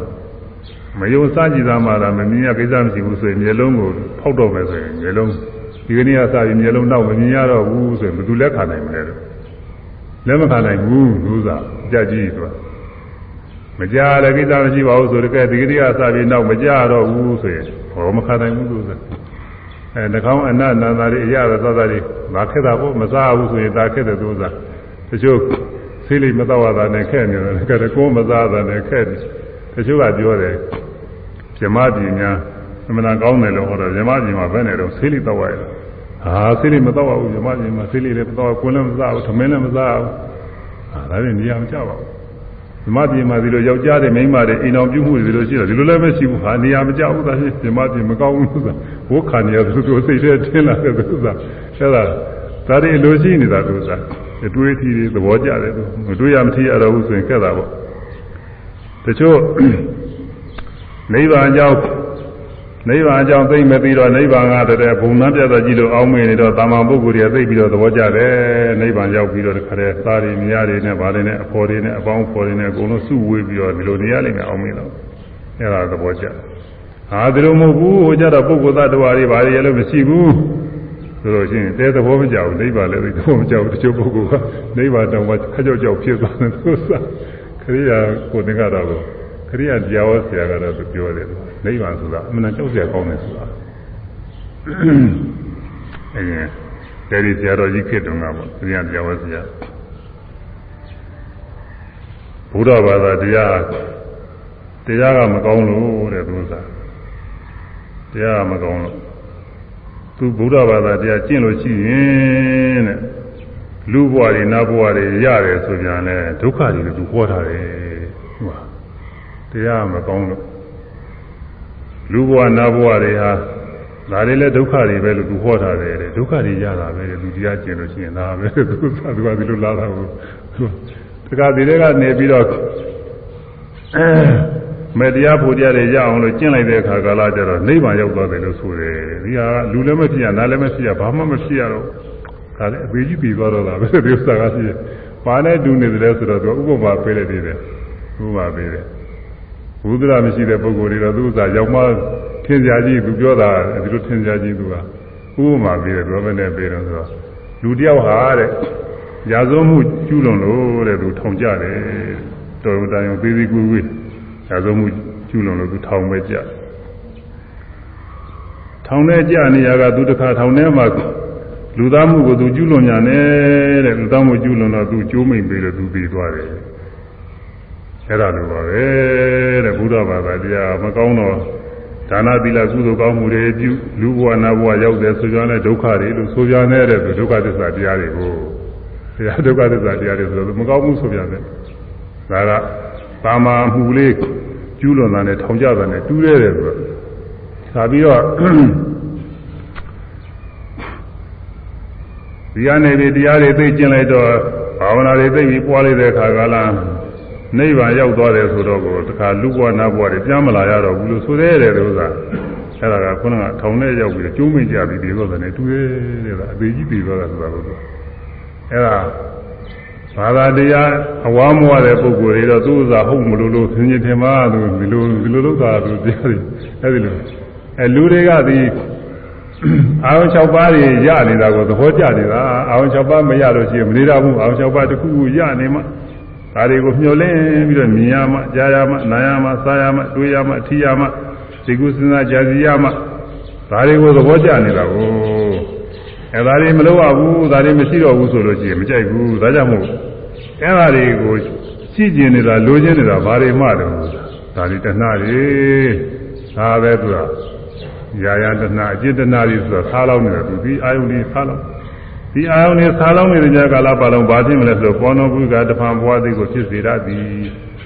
မယုံစကြည်သားမှာလားမမြင်ရကိစ္စမရှိဘူးဆိုရင်မျိုးလုံးကိုဖောက်တော့မယ်ဆိုရင်မျိုးလုံးဒီကနေ့ကစပြီးမျိုးလုံးတော့မမြင်ရတော့ဘူးဆိုရင်ဘယ်သူလက်ခံနိုင်မလဲတော့လက်မခံနိုင်ဘူးလူစားကြက်ကြီးဆိုတာမကြလည်းကိစ္စမရှိပါဘူးဆိုတော့ကဲဒီကနေ့ကစပြီးနောက်မကြတော့ဘူးဆိုရင်ဟောမခံနိုင်ဘူးလို့ဆိုအဲနှကောင်းအနတ်နာသာတွေအရသာသသာတွေမခက်တာပေါ့မစားဘူးဆိုရင်ဒါခက်တဲ့သူစားတချို့ဆေးလိမတော့တာနဲ့ခက်နေတယ်ကဲကိုမစားတာနဲ့ခက်တယ်တ ချို့ကပြောတယ်ဇမပြည်များအမှန်ကောင်းတယ်လို့ဟောတော့ဇမပြည်မှာဘယ်နဲ့တော့ဆေးလိတော့ရလဲဟာဆေးလိမတော့ဘူးဇမပြည်မှာဆေးလိလည်းမတော့ကိုယ်လည်းမစားဘူးသမင်းလည်းမစားဘူးဟာဒါလည်းနေရာမကျပါဘူးဓမ္မပြည်မှာဒီလိုယောက်ျားတွေမိန်းမတွေအိမ်တော်ပြုမှုတွေဒီလိုရှိတော့ဒီလိုလည်းမရှိဘူးဟာနေရာမကျဘူးသာရှိဓမ္မပြည်မကောင်းဘူးဆိုတာဘိုးခါနေရသူတို့စိတ်ထဲထင်းလာတဲ့သူစားအဲ့ဒါဒါတွေလိုရှိနေတာသူစားအတွေးအထိတွေသဘောကျတယ်သူမတွေးရမထီရတော့ဘူးဆိုရင်ခက်တာပေါ့တ ချို့နိဗ္ဗာန်အကြောင်းနိဗ္ဗာန်အကြောင်းသိမပြီးတော့နိဗ္ဗာန်ကတည်းကဘုံနှပြတ်ကြည့်လို့အောင်းမေနေတော့တာမန်ပုဂ္ဂိုလ်တွေသိပြီးတော့သဘောကျတယ်နိဗ္ဗာန်ရောက်ပြီးတော့တခါတည်းသားတွေမြားတွေနဲ့ဗာတွေနဲ့အဖော်တွေနဲ့အပေါင်းဖော်တွေနဲ့အကုန်လုံးစုဝေးပြီးတော့ဒီလိုနေရလိမ့်မယ်အောင်းမေတော့အဲ့ဒါသဘောကျဟာဒီလိုမဟုတ်ဘူးဟိုကြတော့ပုဂ္ဂိုလ်သတ္တဝါတွေဗာတွေလည်းမရှိဘူးဆိုလို့ရှိရင်တဲသဘောမကြောက်နိဗ္ဗာန်လည်းသဘောမကြောက်တချို့ပုဂ္ဂိုလ်ကနိဗ္ဗာန်တောင်မှခကြောက်ကြောက်ဖြစ်သွားတယ်သူစားခ ရိယာကိုသင်္ကတော်ခရိယာတရားဝဆရာကတော့သူပြောတယ်နိဗ္ဗာန်ဆိုတာအမှန်ကြောက်စရာကောင်းတယ်ဆိုတာအဲအဲဒီဆရာတော်ကြီးခေတ္တကပေါ့ခရိယာတရားဝဆရာဘုရားဘာသာတရားတရားကမကောင်းလို့တဲ့သူစားတရားကမကောင်းလို့သူဘုရားဘာသာတရားကျင့်လို့ရှိရင်တဲ့ လူဘဝတွေနတ်ဘဝတွေရတယ်ဆိုပြန်လဲဒုက္ခတွေသူဟောထားတယ်ဟုတ်ပါတရားမကောင်းလို့လူဘဝနတ်ဘဝတွေဟာဒါတွေလည်းဒုက္ခတွေပဲလို့သူဟောထားတယ်တဲ့ဒုက္ခတွေရတာပဲတဲ့လူတရားကျင့်လို့ရှိရင်ဒါပဲသူကသူကဒီလိုလာတာကိုတခါဒီတွေကနေပြီးတော့အဲမေတရားဖို့တရားတွေရအောင်လို့ကျင့်လိုက်တဲ့အခါကာလကျတော့နိဗ္ဗာန်ရောက်သွားတယ်လို့ဆိုတယ်ဒီဟာလူလည်းမဖြစ်ရနားလည်းမဖြစ်ရဘာမှမဖြစ်ရတော့ ဒါလည်းအပေကြီးပြီးသွားတော့တာပဲဒီဥစ္စာကရှိတယ်။ဘာနဲ့တူနေတယ်ဆိုတော့သူဥပမာပေးလိုက်သေးတယ်။ဥပမာပေးတယ်။ဘုဒ္ဓရာမရှိတဲ့ပုဂ္ဂိုလ်တွေတော့သူဥစ္စာရောက်မှထင်ကြကြီးသူပြောတာဒီလိုထင်ကြကြီးသူကဥပမာပြီးတယ်ပြောမနဲ့ပြီးတော့ဆိုတော့လူတယောက်ဟာတဲ့ရာဇဝမှုကျူးလွန်လို့တဲ့သူထောင်ကြတယ်တော်တော်တန်ရုံသေးသေးကွေးကွေးရာဇဝမှုကျူးလွန်လို့သူထောင်ပဲကြထောင်ထဲကြနေရကသူတစ်ခါထောင်ထဲမှာ လူသားမှုကိုသူကျူးလွန်ညာနဲ့တဲ့လူသားမှုကျူးလွန်တော့သူကျိုးမိန်ပြီးတော့သူပြီးသွားတယ်အဲ့ဒါလိုပါပဲတဲ့ဘုရားဘာသာတရားမကောင်းတော့ဒါနသီလကုသိုလ်ကောင်းမှုတွေပြုလူဘဝနာဘဝရောက်တယ်ဆိုကြတဲ့ဒုက္ခတွေလို့ဆိုကြတဲ့ဒုက္ခသစ္စာတရားတွေကိုတရားဒုက္ခသစ္စာတရားတွေဆိုတော့မကောင်းဘူးဆိုပြန်တယ်ဒါကသာမာမှုလေးကျူးလွန်တာနဲ့ထောင်ကြတာနဲ့တူးရဲတယ်ဆိုတော့သာပြီးတော့ ဒီကနေဒီတရားတွေသိကျင့်လိုက်တော့ဘာဝနာတွေသိပြီးပွားလိုက်တဲ့အခါကလာနိဗ္ဗာန်ရောက်သွားတယ်ဆိုတော့ကိုတခါလူဘဝနာဘဝတွေပြန်မလာရတော့ဘူးလို့ဆိုရဲတယ်လို့သာအဲ့ဒါကခုနကထောင်ထဲရောက်ပြီးကျိုးမိကြပြီးပြီးတော့တယ်တူရဲတဲ့ကအသေးကြီးပြီးတော့တာဆိုတာလို့အဲ့ဒါဘာသာတရားအဝါမဝတဲ့ပုဂ္ဂိုလ်တွေတော့သူ့ဥစ္စာဟုတ်မလို့လို့ဆင်ញင်ထင်မှားလို့ဒီလိုဒီလိုလုပ်တာသူတရားတွေအဲ့ဒီလိုအဲလူတွေကဒီ အာရုံ6ပါးတွေရနေတာကိုသဘောကျနေတာအာရုံ6ပါးမရလို့ရှိရင်မနေတော့ဘူးအာရုံ6ပါးတစ်ခုခုရနေမှဒါတွေကိုမျှော်လင့်ပြီးတော့မြင်ရမှကြားရမှနားရမှစားရမှတွေးရမှထီးရမှဒီကုစဉ်းစားကြစီရမှဒါတွေကိုသဘောကျနေတာကိုအဲဒါတွေမလုပ်ရဘူးဒါတွေမရှိတော့ဘူးဆိုလို့ရှိရင်မကြိုက်ဘူးဒါကြောင့်မို့အဲဒါတွေကိုရှိကျင်နေတာလိုချင်နေတာဘာတွေမှတော့ဒါတွေတဏှာတွေဒါပဲသူက ရာယတဏှာအจิตတဏှာတွေဆိုတာဆားလောင်းနေတာသူဒီအာယုန်တွေဆားလောင်းဒီအာယုန်တွေဆားလောင်းနေတဲ့ကာလပတ်လုံးဘာဖြစ်မလဲဆိုတော့ပေါ်တော်ဘုရားတဖန်ဘွားသိကိုဖြစ်စေရသည်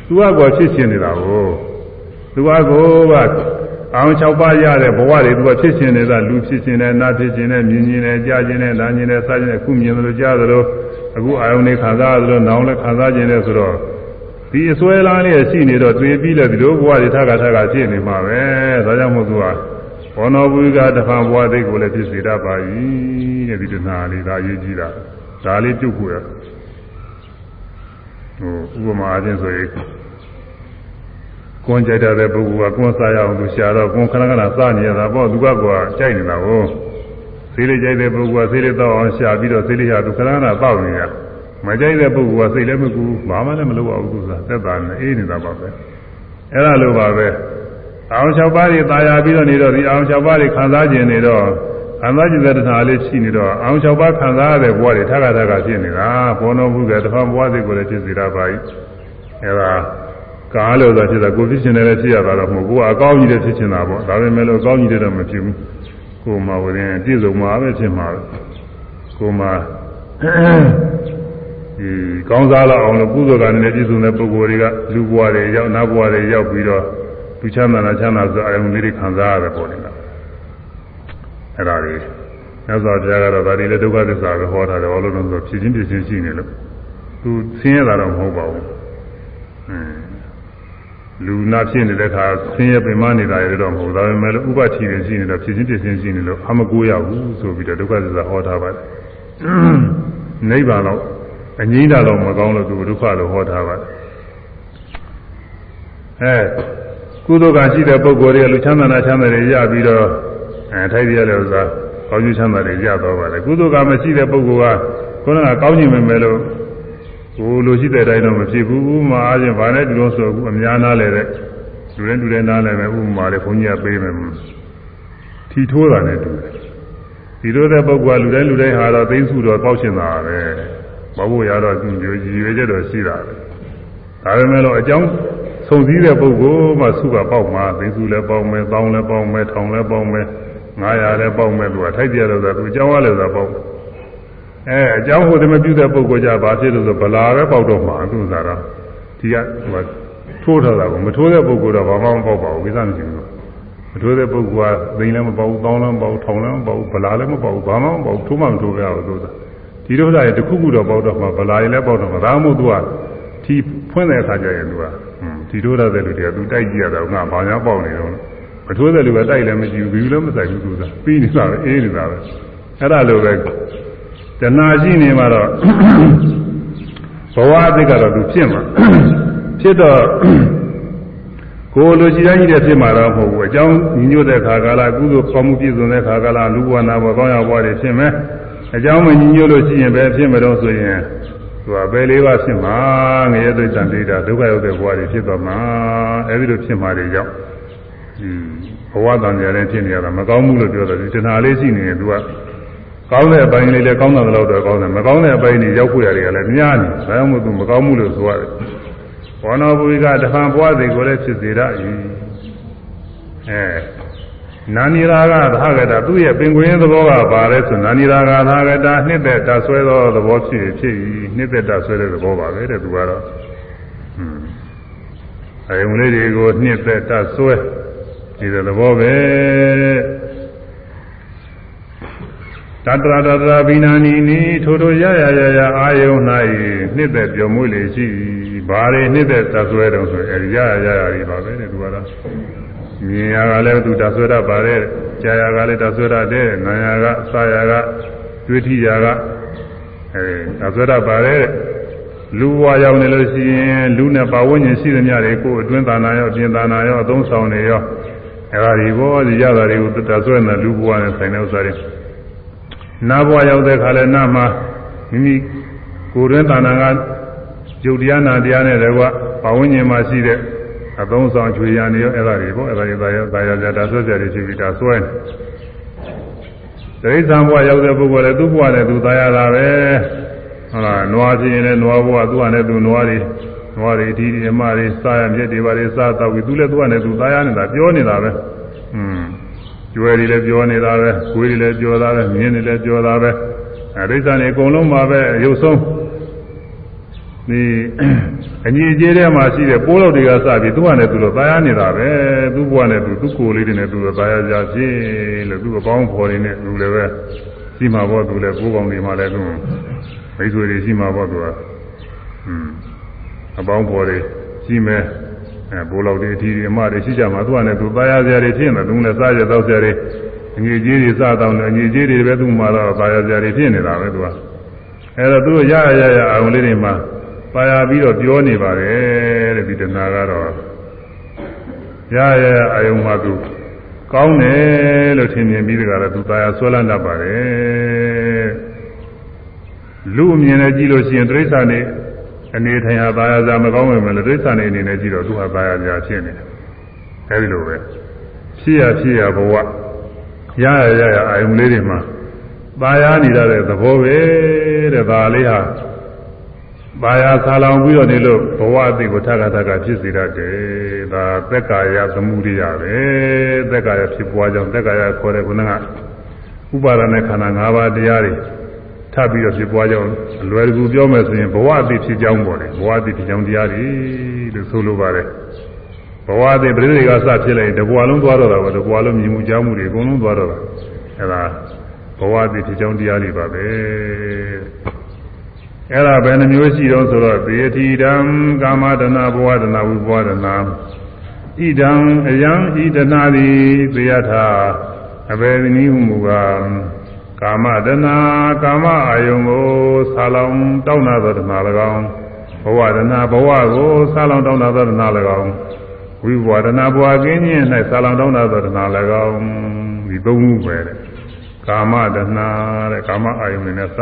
သူကကောဖြစ်ရှင်နေတာကိုသူကကိုကအောင်၆ပါးရတဲ့ဘဝတွေသူကဖြစ်ရှင်နေတာလူဖြစ်ရှင်တယ်နာဖြစ်ရှင်တယ်မြင်ရှင်တယ်ကြားရှင်တယ်နားရှင်တယ်စားရှင်တယ်အခုမြင်တယ်လို့ကြားတယ်လို့အခုအာယုန်တွေခံစားရတယ်လို့နောင်လည်းခံစားခြင်းတယ်ဆိုတော့ဒီအစွဲလားလေးရှိနေတော့တွေ့ပြီးလဲဒီလိုဘဝတွေထပ်ခါထပ်ခါဖြစ်နေမှာပဲဒါကြောင့်မို့သူက ဘောနောဘုရားတဖန်ဘဝသိကိုလည်းဖြစ်စေတတ်ပါ၏တဲ့ဒီတနာလေးဒါရေးကြည့်တာဒါလေးပြုတ်ကိုရဟိုဥပမာအချင်းဆိုရင်ကွန်ကြိုက်တဲ့ပုဂ္ဂိုလ်ကကွန်စားရအောင်သူရှာတော့ကွန်ခဏခဏစားနေရတာပေါ့သူကကွာကြိုက်နေတာကိုဆေးလေးကြိုက်တဲ့ပုဂ္ဂိုလ်ကဆေးလေးတောက်အောင်ရှာပြီးတော့ဆေးလေးဟာသူခဏခဏတောက်နေရမကြိုက်တဲ့ပုဂ္ဂိုလ်ကစိတ်လည်းမကူဘာမှလည်းမလုပ်အောင်သူကသက်သာနေအေးနေတာပါပဲအဲ့ဒါလိုပါပဲ အောင်၆ပါးတွေตายာပြီးတော့နေတော့ဒီအောင်၆ပါးတွေခံစားကျင်နေတော့ခံစားကျင်တဲ့တရားလေးရှိနေတော့အောင်၆ပါးခံစားရတဲ့ဘဝတွေထပ်ခါထပ်ခါဖြစ်နေတာဘောနောဘုရားတဖန်ဘဝတွေကိုလည်းဖြစ်စေတာပါ යි အဲ့ဒါကားလို့ဆိုဖြစ်တာကိုဖြစ်ရှင်တယ်လည်းဖြစ်ရတာတော့မဟုတ်ဘူးအကောင်းကြီးတဲ့ဖြစ်ချင်တာပေါ့ဒါပေမဲ့လို့အကောင်းကြီးတဲ့တော့မဖြစ်ဘူးကိုမှဝင်ပြည့်စုံမှာပဲဖြစ်မှာကိုမှဒီကောင်းစားလောက်အောင်လို့ကုသိုလ်ကလည်းပြည့်စုံတဲ့ပုဂ္ဂိုလ်တွေကလူဘဝတွေရောက်နတ်ဘဝတွေရောက်ပြီးတော့ သူချမ်းသာလားချမ်းသာဆိုအယုံလေးတွေခံစားရတယ်ပေါ့လေလားအဲ့ဒါတွေမြတ်စွာဘုရားကတော့ဒါတွေလည်းဒုက္ခသစ္စာပဲဟောထားတယ်ဘာလို့လဲဆိုတော့ဖြစ်ချင်းဖြစ်ချင်းရှိနေလို့သူဆင်းရဲတာတော့မဟုတ်ပါဘူးအင်းလူနာဖြစ်နေတဲ့အခါဆင်းရဲပင်မနေတာရတော့မဟုတ်ဒါပေမဲ့ဥပ္ပတိတွေရှိနေတော့ဖြစ်ချင်းဖြစ်ချင်းရှိနေလို့အမကိုရဘူးဆိုပြီးတော့ဒုက္ခသစ္စာဟောထားပါတယ်နိဗ္ဗာန်တော့အငြိမ့်တာတော့မကောင်းလို့သူဒုက္ခလို့ဟောထားပါတယ်အဲ ကုသိုလ်ကရှိတဲ့ပုဂ္ဂိုလ်တွေကလူချမ်းသာနာချမ်းသာတွေရပြီးတော့အဲထိုက်ရတဲ့ဥစ္စာကောင်းကျိုးချမ်းသာတွေရတော့ပါတယ်ကုသိုလ်ကမရှိတဲ့ပုဂ္ဂိုလ်ကခုနကကောင်းကျင်မယ်မယ်လို့ကိုလိုရှိတဲ့အတိုင်းတော့မဖြစ်ဘူးဥမာအားဖြင့်ဗာနဲ့တူလို့ဆိုအခုအများနာလဲတဲ့လူတိုင်းတူတိုင်းနားလဲမယ်ဥမာလေဘုန်းကြီးကပေးမယ်ထီထိုးတာနဲ့တူတယ်ဒီလိုတဲ့ပုဂ္ဂိုလ်ကလူတိုင်းလူတိုင်းဟာတော့သိစုတော့ကောက်ချင်တာပဲမဟုတ်ရတော့သူမျိုးကြီးရွေချက်တော့ရှိတာပဲဒါပေမဲ့လို့အကြောင်း ဆုံစည်းတဲ့ပုဂ္ဂိုလ်မှစုကပေါက်မှာသိစုလည်းပေါက်မယ်တောင်းလည်းပေါက်မယ်ထောင်လည်းပေါက်မယ်900လည်းပေါက်မယ်သူကထိုက်ပြရတော့သူအကြောင်းရလည်းသာပေါက်အဲအကြောင်းဟိုတည်းမပြုတဲ့ပုဂ္ဂိုလ်ကြဘာဖြစ်လို့ဆိုဗလာပဲပေါက်တော့မှာသူစားတော့ဒီကဟိုထိုးထားတာကိုမထိုးတဲ့ပုဂ္ဂိုလ်တော့ဘာမှမပေါက်ပါဘူးကိစ္စမရှိဘူးမထိုးတဲ့ပုဂ္ဂိုလ်ကသိလည်းမပေါက်တောင်းလည်းမပေါက်ထောင်လည်းမပေါက်ဗလာလည်းမပေါက်ဘာမှမပေါက်ထိုးမှမထိုးရဘူးသူစားဒီလိုသားရတခုခုတော့ပေါက်တော့မှာဗလာရင်လည်းပေါက်တော့မှာဒါမှမဟုတ်သူကထီဖွင့်တဲ့အခါကျရင်သူက ဒီထိုးရတဲ့လူတွေကသူတိုက်ကြည့်ရတာငါဘာညာပေါက်နေတော့မထိုးတဲ့လူကတိုက်လည်းမကြည့်ဘူးဘီလည်းမဆိုင်ဘူးသူကပြီးနေတာပဲအေးနေတာပဲအဲ့ဒါလိုပဲတဏှာရှိနေမှာတော့ဘဝအသိကတော့သူဖြစ်မှာဖြစ်တော့ကိုယ်လိုချင်တိုင်းကြီးတဲ့ဖြစ်မှာတော့မဟုတ်ဘူးအကြောင်းညီညွတ်တဲ့ခါကာလကုသိုလ်ကောင်းမှုပြည့်စုံတဲ့ခါကာလလူဘဝနာဘဝကောင်းရဘဝတွေဖြစ်မယ်အကြောင်းမညီညွတ်လို့ရှိရင်ပဲဖြစ်မတော့ဆိုရင် သူကပဲလေးပါဖြစ်မှာငရဲသိတ္တန်ဒိဋ္ဌဒုက္ခရောက်တဲ့ဘဝတွေဖြစ်သွားမှာအဲဒီလိုဖြစ်မှာတွေကြောင့်ဒီဘဝတန်ကြတဲ့ဖြစ်နေရတာမကောင်းဘူးလို့ပြောတယ်ဒီတဏှာလေးရှိနေရင်သူကကောင်းတဲ့အပိုင်းလေးလည်းကောင်းတာတော့တော့ကောင်းတယ်မကောင်းတဲ့အပိုင်းတွေရောက်ဖို့ရတယ်လည်းများနေဒါကြောင့်မို့သူမကောင်းဘူးလို့ဆိုရတယ်ဘောနောဘူကတဖန်ဘဝစိတ်ကိုလည်းဖြစ်စေရ၏အဲ နာနိရာဂသာဂတသူ့ရဲ့ပင်ကွင်းသဘောကပါလဲဆိုနာနိရာဂသာဂတနှစ်သက်တဆွဲသောသဘောဖြစ်ဖြစ်၏နှစ်သက်တဆွဲတဲ့သဘောပါပဲတဲ့သူကတော့ဟွန်းအယုံလေးတွေကိုနှစ်သက်တဆွဲဒီသဘောပဲတတရတတရဘိနာနီနီထိုထိုရရရရအာယုံ၌နှစ်သက်ပြောမွေးလေရှိဘာတွေနှစ်သက်တဆွဲတော့ဆိုအဲဒီရရရရတွေပါပဲတဲ့သူကတော့ မြင်ရကလည်းသူတဆွဲတတ်ပါတယ်ကြာရကလည်းတဆွဲတတ်တယ်နာရကစာရကတွေးထီရကအဲတဆွဲတတ်ပါတယ်လူဘဝရောက်နေလို့ရှိရင်လူနဲ့ပါဝိညာဉ်ရှိသမျှတွေကိုအတွင်းသာနာရောပြင်သာနာရောအသုံးဆောင်နေရောအဲဒါဒီဘောဒီရတာတွေကိုတဆွဲနေလူဘဝနဲ့ဆိုင်တဲ့ဥစ္စာတွေနာဘဝရောက်တဲ့ခါလဲနာမှာမိမိကိုယ်တွင်းသာနာကယုတ်တရားနာတရားနဲ့တကွပါဝိညာဉ်မှာရှိတဲ့ အသုံးဆောင်ချွေရနေရောအဲ့ဒါတွေပေါ့အဲ့ဒါတွေသာရသာရကြတာဆွဲကြတယ်ရှိပြီးဒါဆွဲတိရစ္ဆာန်ဘဝရောက်တဲ့ပုဂ္ဂိုလ်လည်းသူ့ဘဝနဲ့သူသာရတာပဲဟုတ်လားနွားဖြစ်ရင်လည်းနွားဘဝသူ့ဟာနဲ့သူနွားတွေနွားတွေဒီဒီအမတွေစားရမြက်တွေပါတွေစားတော့ပြီးသူလည်းသူ့ဟာနဲ့သူသာရနေတာပြောနေတာပဲอืมကျွဲတွေလည်းပြောနေတာပဲခွေးတွေလည်းပြောတာပဲမြင်းတွေလည်းပြောတာပဲအဲဒိဋ္ဌာန်တွေအကုန်လုံးပါပဲရုပ်ဆုံး ဒီအညီအကျေးထဲမှာရှိတဲ့ပိုးလောက်တွေကစပြီးသူ့ဟာနဲ့သူတော့သာယာနေတာပဲသူ့ဘဝနဲ့သူသူ့ကိုယ်လေးတွေနဲ့သူတော့သာယာကြဖြစ်လို့သူ့အပေါင်းဖော်တွေနဲ့သူလည်းပဲရှိမှာပေါ့သူလည်းကိုးပေါင်းနေမှာလည်းသူမိတ်ဆွေတွေရှိမှာပေါ့သူကอืมအပေါင်းဖော်တွေရှိမယ်အဲဘိုးလောက်တွေအထီးတွေအမတွေရှိကြမှာသူကလည်းသူသာယာစရာတွေဖြစ်နေသူလည်းစားရတော့စရာတွေအငြိကြီးတွေစားတော့တယ်အငြိကြီးတွေပဲသူ့မှာတော့သာယာစရာတွေဖြစ်နေတာပဲသူကအဲတော့သူရရရရအောင်လေးတွေမှာ ပါရပြီးတော့ပြောနေပါတယ်တဲ့ဒီတဏှာကတော့ရရရအယုံမှာသူကောင်းတယ်လို့ထင်မြင်ပြီးတကယ်တော့သူသာယာဆွဲလန်းတတ်ပါတယ်လူအမြင်နဲ့ကြည့်လို့ရှိရင်တိရစ္ဆာန်တွေအနေထိုင်ဟာသာယာစားမကောင်းဝင်မလို့တိရစ္ဆာန်တွေအနေနဲ့ကြည့်တော့သူဟာသာယာကြာဖြစ်နေတယ်အဲဒီလိုပဲဖြစ်ရဖြစ်ရဘဝရရရရအယုံလေးတွေမှာသာယာနေရတဲ့သဘောပဲတဲ့ဒါလေးဟာ ပါရဆာလောင်ပြီးတော့နေလို့ဘဝအသိကိုထပ်ထပ်ကဖြစ်စေတတ်တယ်။ဒါသက်ကာယသမှုရိယပဲ။သက်ကာယဖြစ်ပွားကြောင်းသက်ကာယခေါ်တဲ့ခုနကဥပါဒณะခန္ဓာ၅ပါးတရားတွေထပ်ပြီးတော့ဖြစ်ပွားကြောင်းအလွယ်တကူပြောမယ်ဆိုရင်ဘဝအသိဖြစ်ကြောင်းပေါ်တယ်။ဘဝအသိဖြစ်ကြောင်းတရားတွေလို့ဆိုလိုပါတယ်။ဘဝအသိပြိဋိကစဖြစ်လိုက်တဘဝလုံးသွားတော့တာပဲတဘဝလုံးမြင်မှုကြားမှုတွေအကုန်လုံးသွားတော့တာ။အဲဒါဘဝအသိဖြစ်ကြောင်းတရားတွေပါပဲ။ အဲ့ဒါဘယ်နှမျိုးရှိတော့ဆိုတော့သေတိတံကာမတနာဘဝတနာဝိဘဝတနာဣဒံအယံဣဒနာတိသေယထာအဘယ်နည်းဟုမူကားကာမတနာကာမအာယုံကိုဆာလောင်တောင်းနာသောတနာ၎င်းဘဝတနာဘဝကိုဆာလောင်တောင်းနာသောတနာ၎င်းဝိဘဝတနာဘဝကင်းခြင်း၌ဆာလောင်တောင်းနာသောတနာ၎င်းဒီသုံးခုပဲတဲ့ကာမတနာတဲ့ကာမအာယုံနဲ့စ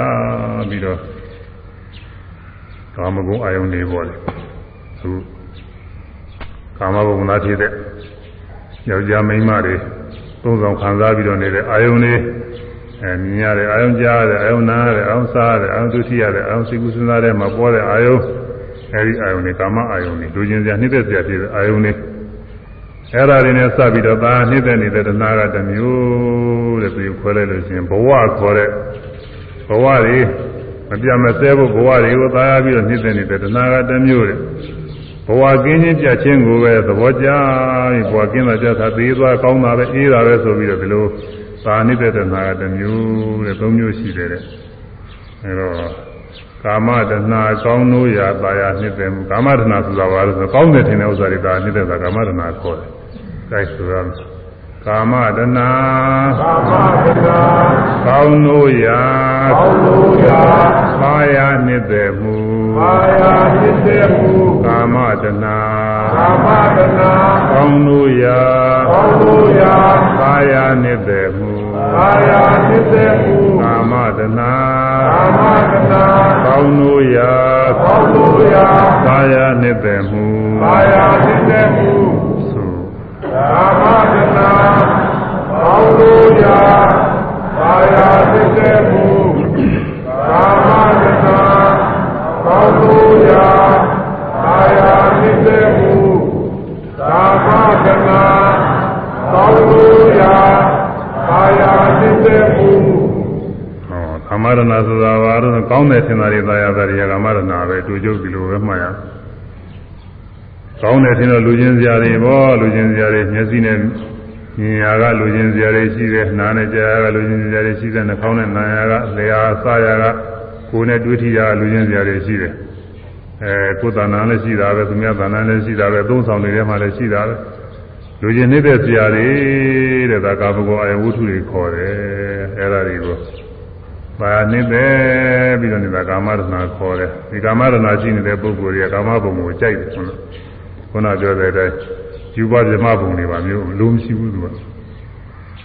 ပြီးတော့ ကာမဂုဏ်အာယုန်တွေပေါ်တယ်သူကာမဂုဏ်နာဖြစ်တဲ့ယောက်ျားမိန်းမတွေသုံးဆောင်ခံစားပြီးတော့နေတဲ့အာယုန်တွေအဲမြင်ရတဲ့အာယုန်ကြားရတဲ့အာယုန်နားရတဲ့အာယုန်စားရတဲ့အာယုန်ဒုတိယတဲ့အာယုန်စိတ်ကူးစဉ်းစားတဲ့မှာပေါ်တဲ့အာယုန်အဲဒီအာယုန်တွေကာမအာယုန်တွေလူချင်းစရာနှိမ့်သက်စရာဖြစ်တဲ့အာယုန်တွေအဲ့ဒါတွေနဲ့စပြီးတော့ဒါနှိမ့်သက်နေတဲ့တဏှာကတစ်မျိုးတဲ့ပြီးခွဲလိုက်လို့ရှိရင်ဘဝခေါ်တဲ့ဘဝတွေ မပြမစဲဖို့ဘဝတွေကိုသာယာပြီးတော့နှိမ့်သက်နေတဲ့တဏှာကတစ်မျိုးတဲ့ဘဝကင်းခြင်းပြတ်ခြင်းကိုပဲသဘောကျပြီးဘဝကင်းတာကြတာသေးသွားကောင်းတာပဲအေးတာပဲဆိုပြီးတော့ဒီလိုသာနှိမ့်သက်တဲ့တဏှာကတစ်မျိုးတဲ့သုံးမျိုးရှိတယ်တဲ့အဲတော့ကာမတဏှာကောင်းလို့ရပါရနှိမ့်သက်မှုကာမတဏှာဆိုတာဘာလို့ဆိုကောင်းတယ်ထင်တဲ့ဥစ္စာတွေဒါနှိမ့်သက်တာကာမတဏှာခေါ်တယ်။ဒါဆိုရမယ် ကာမတဏကာမတဏကောင်းလို့ရာကောင်းလို့ရာမာယာနှစ်သက်မှုမာယာနှစ်သက်မှုကာမတဏကာမတနာကောင်းလို့ရာကောင်းလို့ရာသာယာနှစ်သက်မှုကာယနိစေမှုကာမတနာကာမတနာကောင်းလို့ရာကောင်းလို့ရာသာယာနှစ်သက်မှုကာယနိစေမှုသု ကာမတနာကောင်းလို့ရာကာယနိစေမှုကာမတနာကောင်းလို့ရာကာယနိစေမှုကာမတနာကောင်းလို့ရာကာယနိစေမှုဟောကာမရဏဆိုတာဘာလို့ကောင်းတယ်ထင်တာတွေသာယာတာတွေကကာမရဏပဲတူကျုပ်ဒီလိုပဲမှတ်ရ ကောင်းတယ်ထင်တော့လူချင်းစရာတွေပေါ့လူချင်းစရာတွေမျက်စိနဲ့မြင်ရကလူချင်းစရာတွေရှိတယ်နားနဲ့ကြားရကလူချင်းစရာတွေရှိတယ်နှာခေါင်းနဲ့နားရကလျှာစရကကိုယ်နဲ့တွေ့ထိရကလူချင်းစရာတွေရှိတယ်အဲကိုယ်တဏ္ဍာလည်းရှိတာပဲသူများတဏ္ဍာလည်းရှိတာပဲသုံးဆောင်တွေထဲမှာလည်းရှိတာပဲလူချင်းနေတဲ့စရာတွေတဲ့ဒါကာမဂုဏ်အယဝုထုတွေခေါ်တယ်အဲဒါတွေကိုပါနေတဲ့ပြီးတော့နေတာကာမရဏခေါ်တယ်ဒီကာမရဏရှိနေတဲ့ပုဂ္ဂိုလ်တွေကကာမဘုံကိုကြိုက်တယ်ဆိုတော့ ခုနပြောတဲ့အတိုင်းယူပါဇမဘုံတွေပါမျိုးလုံးမရှိဘူးသူက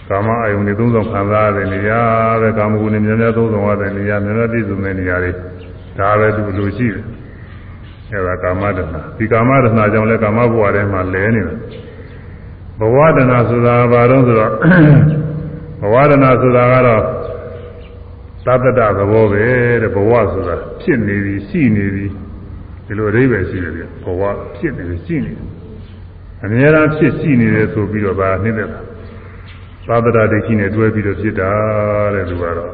ကာမအယုန်တွေသုံးဆောင်ခံစားရတဲ့နေရာပဲကာမဂုဏ်တွေများများသုံးဆောင်ရတဲ့နေရာများများပြည့်စုံတဲ့နေရာတွေဒါပဲသူလိုရှိတယ်အဲဒါကာမရဏဒီကာမရဏကြောင့်လဲကာမဘဝထဲမှာလဲနေတာဘဝတဏဆိုတာဘာလို့ဆိုတော့ဘဝတဏဆိုတာကတော့သတ္တတသဘောပဲတဲ့ဘဝဆိုတာဖြစ်နေပြီရှိနေပြီ ဒီလိုအဓိပ္ပာယ်ရှိတယ်ပြဘဝဖြစ်နေပြီရှိနေတယ်အများအားဖြစ်ရှိနေတယ်ဆိုပြီးတော့ဒါနှိမ့်တဲ့သတ္တတဒိဋ္ဌိနဲ့တွဲပြီးတော့ဖြစ်တာတဲ့သူကတော့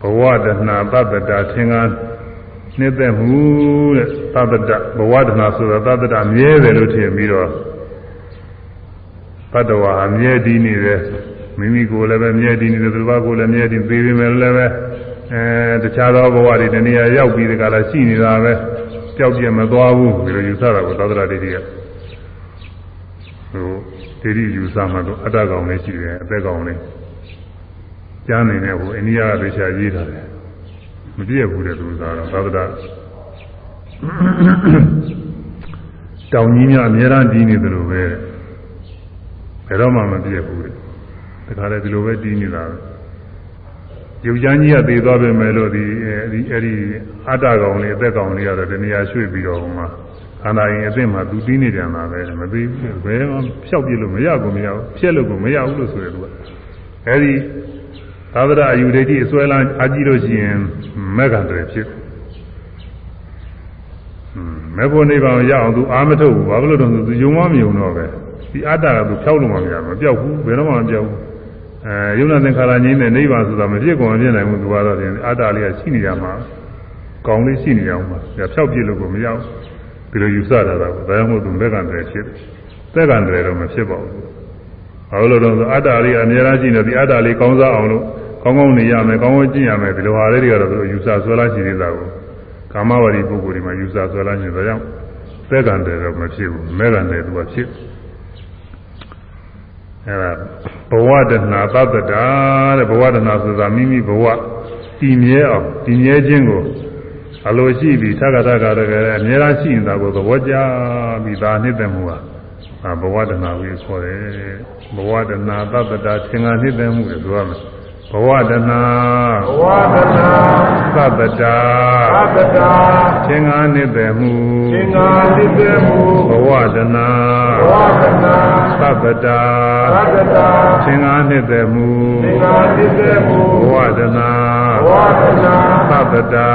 ဘဝတဏသတ္တတသင်္ကန်းနှိမ့်တဲ့မှုတဲ့သတ္တတဘဝတဏဆိုတာသတ္တတမြဲတယ်လို့ထင်ပြီးတော့တတ္တဝါအမြဲတည်နေတယ်မိမိကိုယ်လည်းပဲမြဲတည်နေတယ်သူတစ်ပါးကိုယ်လည်းမြဲတည်သေးပေမဲ့လည်းပဲ အဲတခြားသောဘဝတွေတနည်းအားရောက်ပြီးဒီကလာရှိနေတာပဲကြောက်ပြမသွားဘူးဒီလိုယူဆတာကိုသောတရဒိဋ္ဌိကဟိုဒိဋ္ဌိယူဆမှတော့အတ္တကောင်လေးရှိတယ်အသက်ကောင်လေးကျမ်းနေတဲ့ဟိုအိန္ဒိယကသေချာရေးထားတယ်မပြည့်ဘူးတဲ့သူစားတော့သောတရတောင်ကြီးများအများအားကြီးနေတယ်လို့ပဲဘယ်တော့မှမပြည့်ဘူးတဲ့တခါလေဒီလိုပဲတီးနေတာပဲ ရုပ်ချမ်းကြီးကသေသွားပြီမဲ့လို့ဒီအဲဒီအဲဒီအတ္တကောင်လေးအသက်ကောင်လေးကတော့တဏှာရွှေ့ပြီးတော့ဟိုမှာခန္ဓာရင်အသက်မှာသူတီးနေကြတာပဲမသေးဘူးဘယ်မှဖြောက်ပြလို့မရဘူးမရဘူးဖြက်လို့ကိုမရဘူးလို့ဆိုရသူကအဲဒီသာသနာအယူဒိဋ္ဌိအစွဲလန်းအကြည့်လို့ရှိရင်မက္ကံတွေဖြစ်မေဖို့နိဗ္ဗာန်ရအောင်သူအာမထုတ်ဘူးဘာလို့လဲတော့သူယုံမမြုံတော့ပဲဒီအတ္တကသူဖြောက်လို့မှမရဘူးမပြောက်ဘူးဘယ်တော့မှမပြောက်ဘူး အဲယုံနာသင်္ခါရငြိမ်းတဲ့နိဗ္ဗာန်ဆိုတာမဖြစ်ကုန်မဖြစ်နိုင်ဘူးသူကတော့ဒီအတ္တလေးကရှိနေကြမှာကောင်းလေးရှိနေအောင်ပါဒါဖြောက်ပြစ်လို့ကိုမရဘူးဒီလိုယူဆတာကဒါကြောင့်မို့သူမက္ကံတွေဖြစ်သက်ကံတွေတော့မဖြစ်ပါဘူးဘာလို့လဲတော့အတ္တလေးအများကြီးရှိနေဒီအတ္တလေးကောင်းစားအောင်လို့ကောင်းကောင်းနေရမယ်ကောင်းကောင်းကျင့်ရမယ်ဒီလိုဟာလေးတွေကတော့သူယူဆဆွဲလာရှိနေတာကိုကာမဝရီပုဂ္ဂိုလ်တွေမှာယူဆဆွဲလာရှိတယ်ဒါကြောင့်သက်ကံတွေတော့မဖြစ်ဘူးမက္ကံတွေသူကဖြစ် အဲဒါဘဝတဏသတ္တတာတဲ့ဘဝတဏဆိုတာမိမိဘဝတည်မြဲအောင်တည်မြဲခြင်းကိုအလိုရှိပြီးသက္ကတကတကယ်အများအားရှိနေတာကိုသဘောကျပြီးဒါနှစ်သက်မှုဟာဘဝတဏကိုခေါ်တယ်ဘဝတဏသတ္တတာသင်္ဃာနှစ်သက်မှုလို့ပြောရမယ် ဘဝတဏဘဝတနာသတ္တတာသတ္တတာသင်္ဃာနှစ်သက်မှုသင်္ဃာတိတေမူဘဝတဏဘဝတနာသတ္တတာသတ္တတာသင်္ဃာနှစ်သက်မှုသင်္ဃာတိတေမူဘဝတနာဘဝတနာသတ္တတာ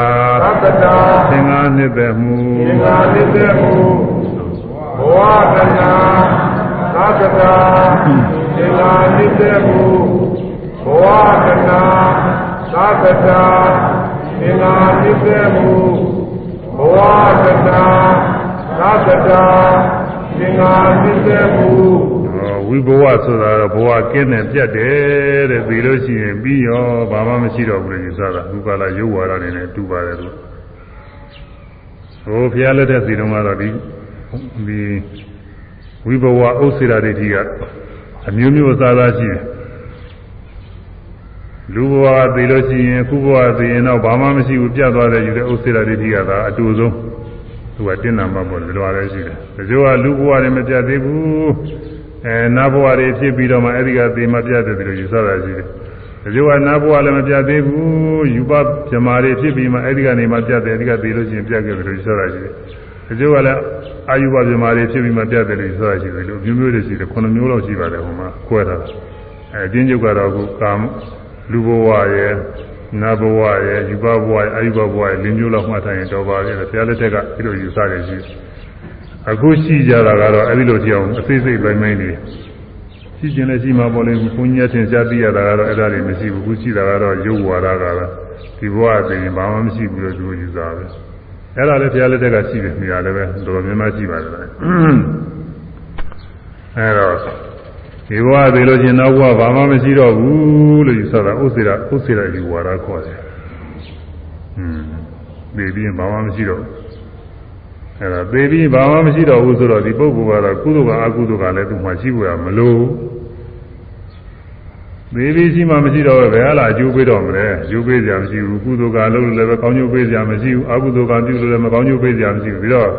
သတ္တတာသင်္ဃာနှစ်သက်မှုသင်္ဃာတိတေမူဘဝတနာသတ္တတာသင်္ဃာတိတေမူဘ ဝတနာသတ္တတာသင်္ဃာတိတေမူဘဝတနာသတ္တတာသင်္ဃာတိတေမူဝိဘဝဆိုတာတော့ဘဝကင်းတယ်ပြတ်တယ်တဲ့ပြီးလို့ရှိရင်ပြီးရောဘာမှမရှိတော့ဘူးလို့ယူဆတာဘုကာလရုပ်ဝါဒနေနဲ့တူပါတယ်လို့ဟိုဘုရားလက်ထက်စီတုန်းကတော့ဒီဒီဝိဘဝဥစ္စေရာဒိဋ္ဌိကအမျိုးမျိုးအစားအစားရှိတယ် လူဘဝသိလို့ရှိရင်ခုဘဝသိရင်တော့ဘာမှမရှိဘူးပြတ်သွားတယ်ယူတဲ့ဥစ္စေရာဒိဋ္ဌိကသာအတူဆုံးသူကတင်းနာမှပေါ့ဒီလိုလည်းရှိတယ်တချို့ကလူဘဝတွေမပြတ်သေးဘူးအဲနတ်ဘဝတွေဖြစ်ပြီးတော့မှအဲဒီကသေမပြတ်တယ်လို့ယူဆတာရှိတယ်တချို့ကနတ်ဘဝလည်းမပြတ်သေးဘူးယူပဇမာတွေဖြစ်ပြီးမှအဲဒီကနေမှပြတ်တယ်အဲဒီကသေလို့ရှိရင်ပြတ်ခဲ့တယ်လို့ယူဆတာရှိတယ်တချို့ကလည်းအာယုဘဇမာတွေဖြစ်ပြီးမှပြတ်တယ်လို့ယူဆတာရှိတယ်လို့မျိုးမျိုးတွေရှိတယ်ခုနှစ်မျိုးလောက်ရှိပါတယ်ဟိုမှာခွဲထားတာအဲအတင်းကျုပ်ကတော့အခုကာမ လူဘဝရဲ့နတ်ဘဝရဲ့ယူပဘဝရဲ့အာယုဘဘဝရဲ့လင်းမျိုးလောက်မှတ်ထားရင်တော်ပါရဲ့ဘုရားလက်ထက်ကဒီလိုယူဆတယ်ရှိအခုရှိကြတာကတော့အဲဒီလိုကြောင်အသေးစိတ်ပိုင်းပိုင်းတွေရှိကျင်လည်းရှိမှာပေါ့လေဘုန်းကြီးအထင်ရှားသိရတာကတော့အဲ့ဒါတွေမရှိဘူးအခုရှိတာကတော့ရုပ်ဝါဒကလားဒီဘဝသိရင်ဘာမှမရှိဘူးလို့သူယူဆပဲအဲ့ဒါလည်းဘုရားလက်ထက်ကရှိတယ်နေရာလည်းပဲတော်တော်များများရှိပါတယ်အဲ့တော့ ဒီဘဝသိလို့ချင်းနောက်ဘဝဘာမှမရှိတော့ဘူးလို့ယူဆတာဥစ္စေရဥစ္စေရယူဝါဒခေါ်တယ်။ဟွန်းသိပြီးဘာမှမရှိတော့ဘူး။အဲ့ဒါသိပြီးဘာမှမရှိတော့ဘူးဆိုတော့ဒီပုဂ္ဂိုလ်ကတော့ကုသိုလ်ကအကုသိုလ်ကလည်းသူ့မှာရှိဖို့ရမလို့သိပြီးရှိမှမရှိတော့ဘယ်ဟာလာအကျိုးပေးတော့မလဲအကျိုးပေးကြမရှိဘူးကုသိုလ်ကလုပ်လို့လည်းပဲကောင်းကျိုးပေးကြမရှိဘူးအကုသိုလ်ကပြုလို့လည်းမကောင်းကျိုးပေးကြမရှိဘူးပြီးတော့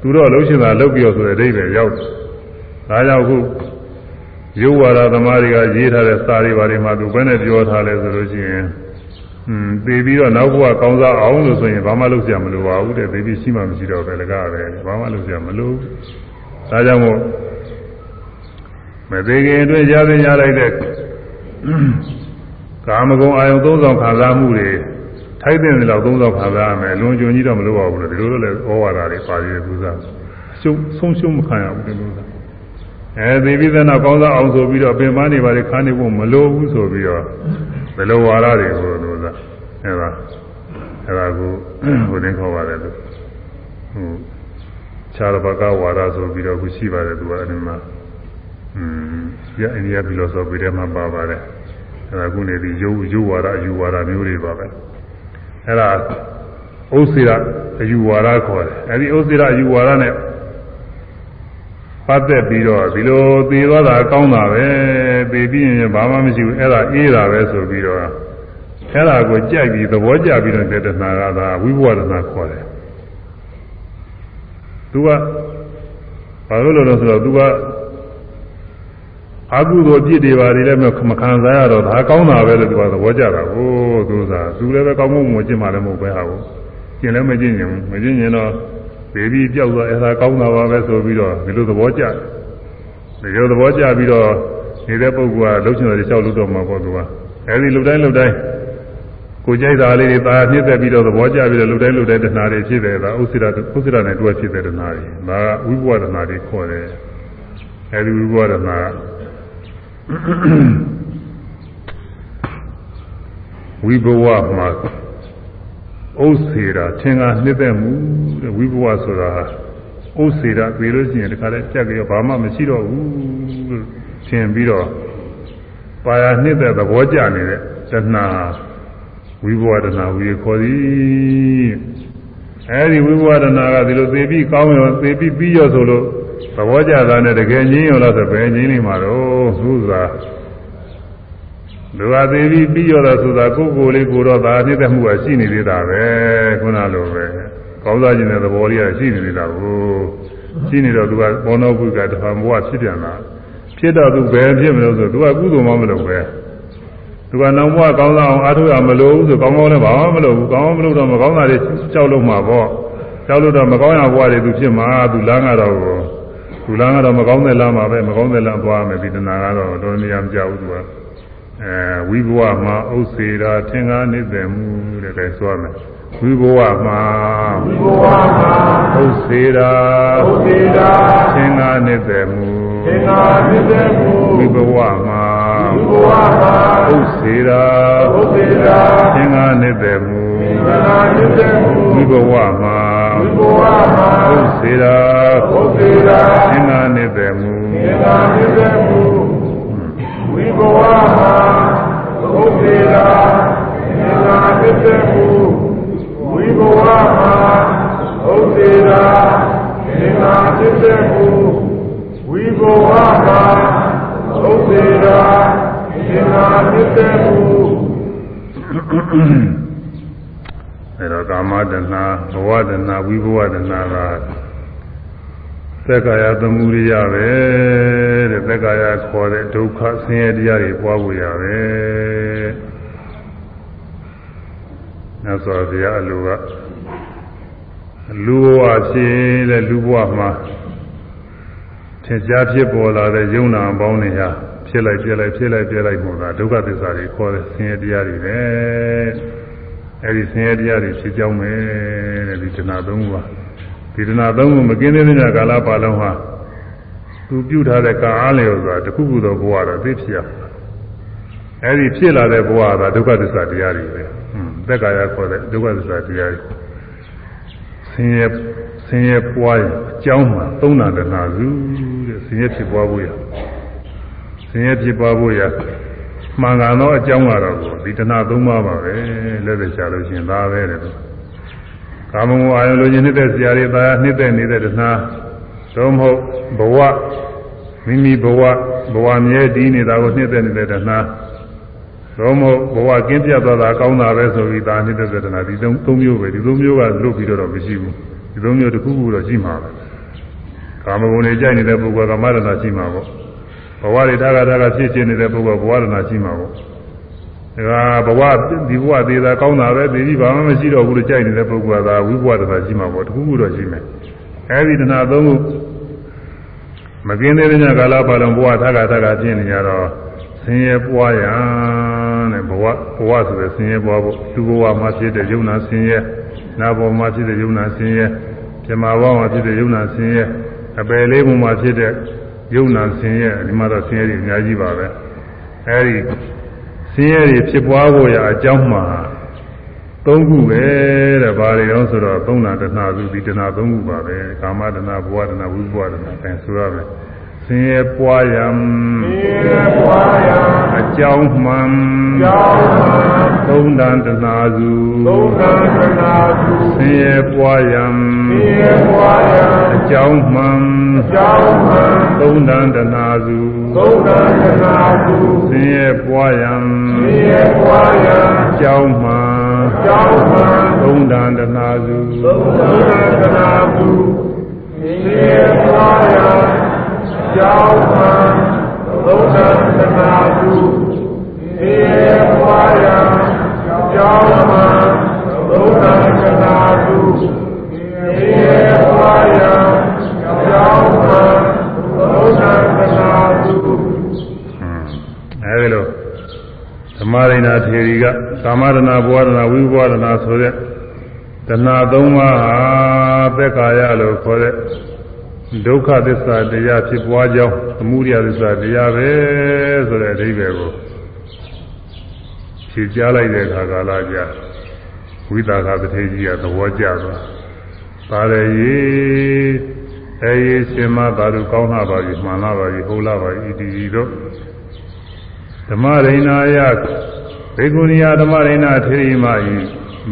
သူတော့လှုပ်ရှင်တာလှုပ်ပြီးတော့ဆိုတဲ့အဓိပ္ပာယ်ရောက်တယ်။ဒါကြောင့်ခု ရုပ်ဝါဒသမားတွေကရေးထားတဲ့စာတွေဘာတွေမှာသူဘယ်နဲ့ပြောထားလဲဆိုလို့ရှိရင်อืมသိပြီးတော့နောက်ဘဝကောင်းစားအောင်လို့ဆိုရင်ဘာမှလုပ်ကြမလိုပါဘူးတဲ့သိပြီးရှိမှမရှိတော့ပဲလကားပဲဘာမှလုပ်ကြမလိုဒါကြောင့်မို့မသေးခင်အတွင်းရသင်ရလိုက်တဲ့ကာမဂုဏ်အာယုံသုံးဆောင်ခံစားမှုတွေထိုက်တဲ့လောက်သုံးဆောင်ခံစားရမယ်လွန်ကျွံကြီးတော့မလိုပါဘူးလို့ဒီလိုလိုလဲဩဝါဒတွေပါရည်သူစားရှုံဆုံးရှုံးမခံရဘူးဒီလိုစား အဲသိပြီးတဲ့နောက်ကောင်းစားအောင်ဆိုပြီးတော့ပင်ပန်းနေပါလေခါနေဖို့မလိုဘူးဆိုပြီးတော့ဘယ်လိုဝါဒတွေကိုလို့သာအဲဒါအဲဒါကိုဟိုတင်ခေါ်ပါတယ်သူဟိုခြားဘကဝါဒဆိုပြီးတော့ခုရှိပါတယ်သူကအနည်းမှာอืมရအိန္ဒိယဖီလိုဆိုဖီထဲမှာပါပါတယ်အဲဒါခုနေဒီယုယုဝါဒအယူဝါဒမျိုးတွေပါပဲအဲဒါဥစ္စေရအယူဝါဒခေါ်တယ်အဲဒီဥစ္စေရအယူဝါဒနဲ့ ပတ်သက်ပြီးတော့ဒီလိုသေသွားတာကောင်းတာပဲသေပြီးရင်ဘာမှမရှိဘူးအဲ့ဒါအေးတာပဲဆိုပြီးတော့အဲ့ဒါကိုကြိုက်ပြီးသဘောကျပြီးတော့တေတနာကသာဝိဘဝဒနာခေါ်တယ်သူကဘာလို့လဲဆိုတော့သူကအကုသိုလ်ပြစ်တွေပါလေလည်းမခံစားရတော့ဒါကောင်းတာပဲလို့သူကသဘောကျတာကိုသူကသူလည်းပဲကောင်းမှုမကျင့်မှလည်းမဟုတ်ပဲဟာကိုကျင့်လည်းမကျင့်ရင်မကျင့်ရင်တော့ ဘေဘီပြောက်သွားအဲ့ဒါကောင်းတာပါပဲဆိုပြီးတော့ဒီလိုသဘောကျတယ်ဒီလိုသဘောကျပြီးတော့နေတဲ့ပုဂ္ဂိုလ်ကလှုပ်ရှင်တယ်လျှောက်လို့တော့မှာပေါ့သူကအဲဒီလှုပ်တိုင်းလှုပ်တိုင်းကိုကြိုက်တာလေးတွေตาပြည့်သက်ပြီးတော့သဘောကျပြီးတော့လှုပ်တိုင်းလှုပ်တိုင်းတဏှာတွေဖြစ်တယ်ဒါဥစ္စေရဥစ္စေရနဲ့တွဲဖြစ်တဲ့တဏှာတွေဒါကဝိဘဝတဏှာတွေခေါ်တယ်အဲဒီဝိဘဝတဏှာဝိဘဝမှာ ဥစ္စေရာသင်္ကာနှစ်သက်မှုတဲ့ဝိဘဝဆိုတာဥစ္စေရာပြေလို့ရှိရင်တခါလဲကြက်ကြဘာမှမရှိတော့ဘူးလို့ထင်ပြီးတော့ပါရနှစ်သက်သဘောကျနေတဲ့တဏှာဝိဘဝတဏှာဝီခေါ်သည်အဲဒီဝိဘဝတဏှာကဒီလိုသေပြီးကောင်းရောသေပြီးပြီးရောဆိုလို့သဘောကျတာနဲ့တကယ်ငြင်းရောလားဆိုဘယ်ငြင်းနေမှာတော့သုသာ လူဟာသေးပြီးပြီးရောတော့ဆိုတာကိုယ်ကိုယ်လေးကိုတော့ဒါနှိမ့်သက်မှုကရှိနေသေးတာပဲခုနလိုပဲကောင်းစားခြင်းတဲ့သဘောလေးကရှိနေသေးတာကိုရှိနေတော့သူကဘောနောဘုကတဖန်ဘဝဖြစ်ပြန်လာဖြစ်တော့သူဘယ်ဖြစ်မလို့ဆိုသူကကုသိုလ်မှမလုပ်ပဲသူကနောင်ဘဝကောင်းစားအောင်အားထုတ်ရမလို့ဆိုကောင်းကောင်းလည်းဘာမှမလုပ်ဘူးကောင်းမလုပ်တော့မကောင်းတာတွေကြောက်လို့မှာပေါ့ကြောက်လို့တော့မကောင်းရဘဝတွေသူဖြစ်မှာသူလမ်းကတော့သူလမ်းကတော့မကောင်းတဲ့လမ်းမှာပဲမကောင်းတဲ့လမ်းသွားမယ်ဒီတဏှာကတော့တော်တော်များများမကြောက်ဘူးသူက အဲဝိဘဝမှာဥစ္စေတာသင်္ကားနေတယ်မှုတဲ့ကဲဆိုရမယ်ဝိဘဝမှာဝိဘဝမှာဥစ္စေတာဥစ္စေတာသင်္ကားနေတယ်မှုသင်္ကားနေတယ်မှုဝိဘဝမှာဝိဘဝမှာဥစ္စေတာဥစ္စေတာသင်္ကားနေတယ်မှုသင်္ကားနေတယ်မှုဝိဘဝမှာဝိဘဝမှာဥစ္စေတာဥစ္စေတာသင်္ကားနေတယ်မှုသင်္ကားနေတယ်မှု ဝိဘဝမှာသုသေရာဉာဏ်ဖြစ်တဲ့မှုဝိဘဝမှာသုသေရာဉာဏ်ဖြစ်တဲ့မှုဝိဘဝမှာသုသေရာဉာဏ်ဖြစ်တဲ့မှုအဲတော့ကာမတဏှာဘဝတဏှာဝိဘဝတဏှာက သက္ကာယသမှုရိယပဲတဲ့သက္ကာယခေါ်တဲ့ဒုက္ခဆင်းရဲတရားတွေပွားဖို့ရပဲမြတ်စွာဘုရားအလိုကလူဘဝဖြစ်တဲ့လူဘဝမှာထင်ရှားဖြစ်ပေါ်လာတဲ့ယုံနာအပေါင်းတွေဟာဖြစ်လိုက်ပြက်လိုက်ဖြစ်လိုက်ပြက်လိုက်ပုံသာဒုက္ခသစ္စာတွေခေါ်တဲ့ဆင်းရဲတရားတွေပဲအဲဒီဆင်းရဲတရားတွေဖြစ်ကြောင်းပဲတဲ့ဒီတဏှာသုံးခုပါ ဒီတဏှာသုံးခုမကင်းသေးတဲ့ကာလပါလုံးဟာသူပြုထားတဲ့ကာအားလျော်ဆိုတာတခုခုသောဘဝတော့သိဖြစ်ရအဲဒီဖြစ်လာတဲ့ဘဝကဒုက္ခသစ္စာတရားတွေပဲဟွန်းသက်ကာယခေါ်တဲ့ဒုက္ခသစ္စာတရားတွေဆင်းရဲဆင်းရဲပွားရင်အကြောင်းမှာသုံးတာတဏှာစုတဲ့ဆင်းရဲဖြစ်ပွားဖို့ရဆင်းရဲဖြစ်ပွားဖို့ရမှန်ကန်သောအကြောင်းကတော့ဒီတဏှာသုံးပါးပါပဲလက်သက်ချလို့ရှိရင်ဒါပဲတဲ့ ကာမဂုဏ်အာယုလိုချင်နေတဲ့ဆရာတွေသာနှစ်သက်နေတဲ့တဏှာသို့မဟုတ်ဘဝမိမိဘဝဘဝမြဲတည်နေတာကိုနှစ်သက်နေတဲ့တဏှာသို့မဟုတ်ဘဝကင်းပြတ်သွားတာကောင်းတာပဲဆိုပြီးဒါနှစ်သက်တဲ့တဏှာဒီသုံးသုံးမျိုးပဲဒီသုံးမျိုးကလွတ်ပြီးတော့မရှိဘူးဒီသုံးမျိုးတစ်ခုခုတော့ရှိမှာပဲကာမဂုဏ်တွေကြိုက်နေတဲ့ပုဂ္ဂိုလ်ကကာမရဏရှိမှာပေါ့ဘဝတွေထားတာထားတာဖြစ်ခြင်းနေတဲ့ပုဂ္ဂိုလ်ဘဝရဏရှိမှာပေါ့ ဒါကဘဝဒီဘဝသေးတာကောင်းတာပဲသေပြီးဘာမှမရှိတော့ဘူးလို့ကြိုက်နေတဲ့ပုဂ္ဂိုလ်ကသာဝိဘဝတည်းရှိမှာပေါ့တစ်ခုခုတော့ရှိမယ်အဲဒီတဏှာသုံးခုမกินသေးတဲ့ညကာလပါလုံးဘဝထားတာထားတာဖြစ်နေကြတော့ဆင်းရဲပွားရတဲ့ဘဝဘဝဆိုတဲ့ဆင်းရဲပွားဖို့သူဘဝမှာဖြစ်တဲ့ယုံနာဆင်းရဲနာဘဝမှာဖြစ်တဲ့ယုံနာဆင်းရဲပြမဘဝမှာဖြစ်တဲ့ယုံနာဆင်းရဲအပယ်လေးဘဝမှာဖြစ်တဲ့ယုံနာဆင်းရဲဒီမှာတော့ဆင်းရဲတွေအများကြီးပါပဲအဲဒီဆ င်းရဲတွေဖြစ်ပွားဖို့ရအကြောင်းမှာသုံးခုပဲတဲ့ဘာတွေရောဆိုတော့သုံးနာတဏှာစုဒီတဏှာသုံးခုပါပဲကာမတဏှာဘဝတဏှာဝိဘဝတဏှာအဲဆိုရမယ်ဆင်းရဲပွားရန်ဆင်းရဲပွားရန်အကြောင်းမှန်ကြောင်းမှန်သုံးတန်တနာစုသုံးတန်တနာစုဆင်းရဲပွားရန်ဆင်းရဲပွားရန်အကြောင်းမှန် ကြောင်းမှန်သုံးတန်တနာစုသုံးတန်တနာစုဆင်းရဲပွားရန်ဆင်းရဲပွားရန်အကြောင်းမှန်ကြောင်းမှန်သုံးတန်တနာစုသုံးတန်တနာစုဆင်းရဲပွားရန်ကြောင်းမှန်သုံးသသနာစုသေပွားရကြောင်းမှန်သုံးသသနာစုသေပွားရကြော ဓမ္မရိနာထေရီကကာမရဏဘဝရဏဝိဘဝရဏဆိုတဲ့တဏှာသုံးပါးဟာသက်ကာယလို့ခေါ်တဲ့ဒုက္ခသစ္စာတရားဖြစ်ပွားကြောင်းအမှုရိယသစ္စာတရားပဲဆိုတဲ့အဓိပ္ပာယ်ကိုဖြေကြားလိုက်တဲ့အခါကာလကြာဝိသကာပတိကြီးကသဘောကျသွားပါရရေအဲရေရှင်မသာလူကောင်းလာပါပြီမှန်လာပါပြီဟုတ်လာပါပြီဣတိတို့ ဓမ္မရိဏာယဘေကုဏီယဓမ္မရိဏာထေရီမဤ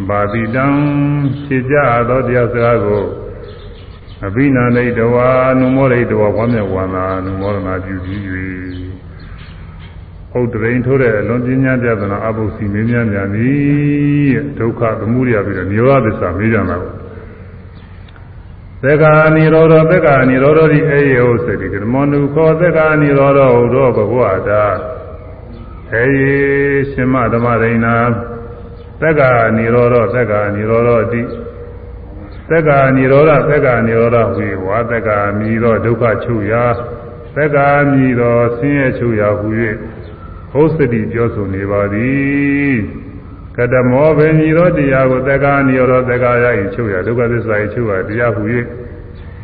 ဘာတိတံဖြေကြသောတရားစကားကိုအဘိနာနိတဝါနုမောရိတဝါဝမ်းမြောက်ဝန္တာနုမောရဏပြုပြီး၍ဟုတ်တရင်ထိုးတဲ့အလွန်ပညာပြဒနာအဘုစီမင်းများများသည်ဒုက္ခသမှုရပြီးတော့နိရောဓသစ္စာမေးကြမှာသက္ကာနိရောဓသက္ကာနိရောဓဒီအေယောစေတိကမောနုခောသက္ကာနိရောဓဟုသောဘဂဝတာ အေရှင်မဓမ္မရိဏသက္ကာနိရောဓသက္ကာနိရောဓတိသက္ကာနိရောဓသက္ကာနိရောဓဝေဝါသက္ကာမိသောဒုက္ခချုပ်ရာသက္ကာမိသောဆင်းရဲချုပ်ရာဟူ၍ဟောစတိပြောဆိုနေပါသည်ကတမောဘေနိရောဓတရားကိုသက္ကာနိရောဓသက္ကာရ၏ချုပ်ရာဒုက္ခသစ္စာ၏ချုပ်ရာတရားဟူ၍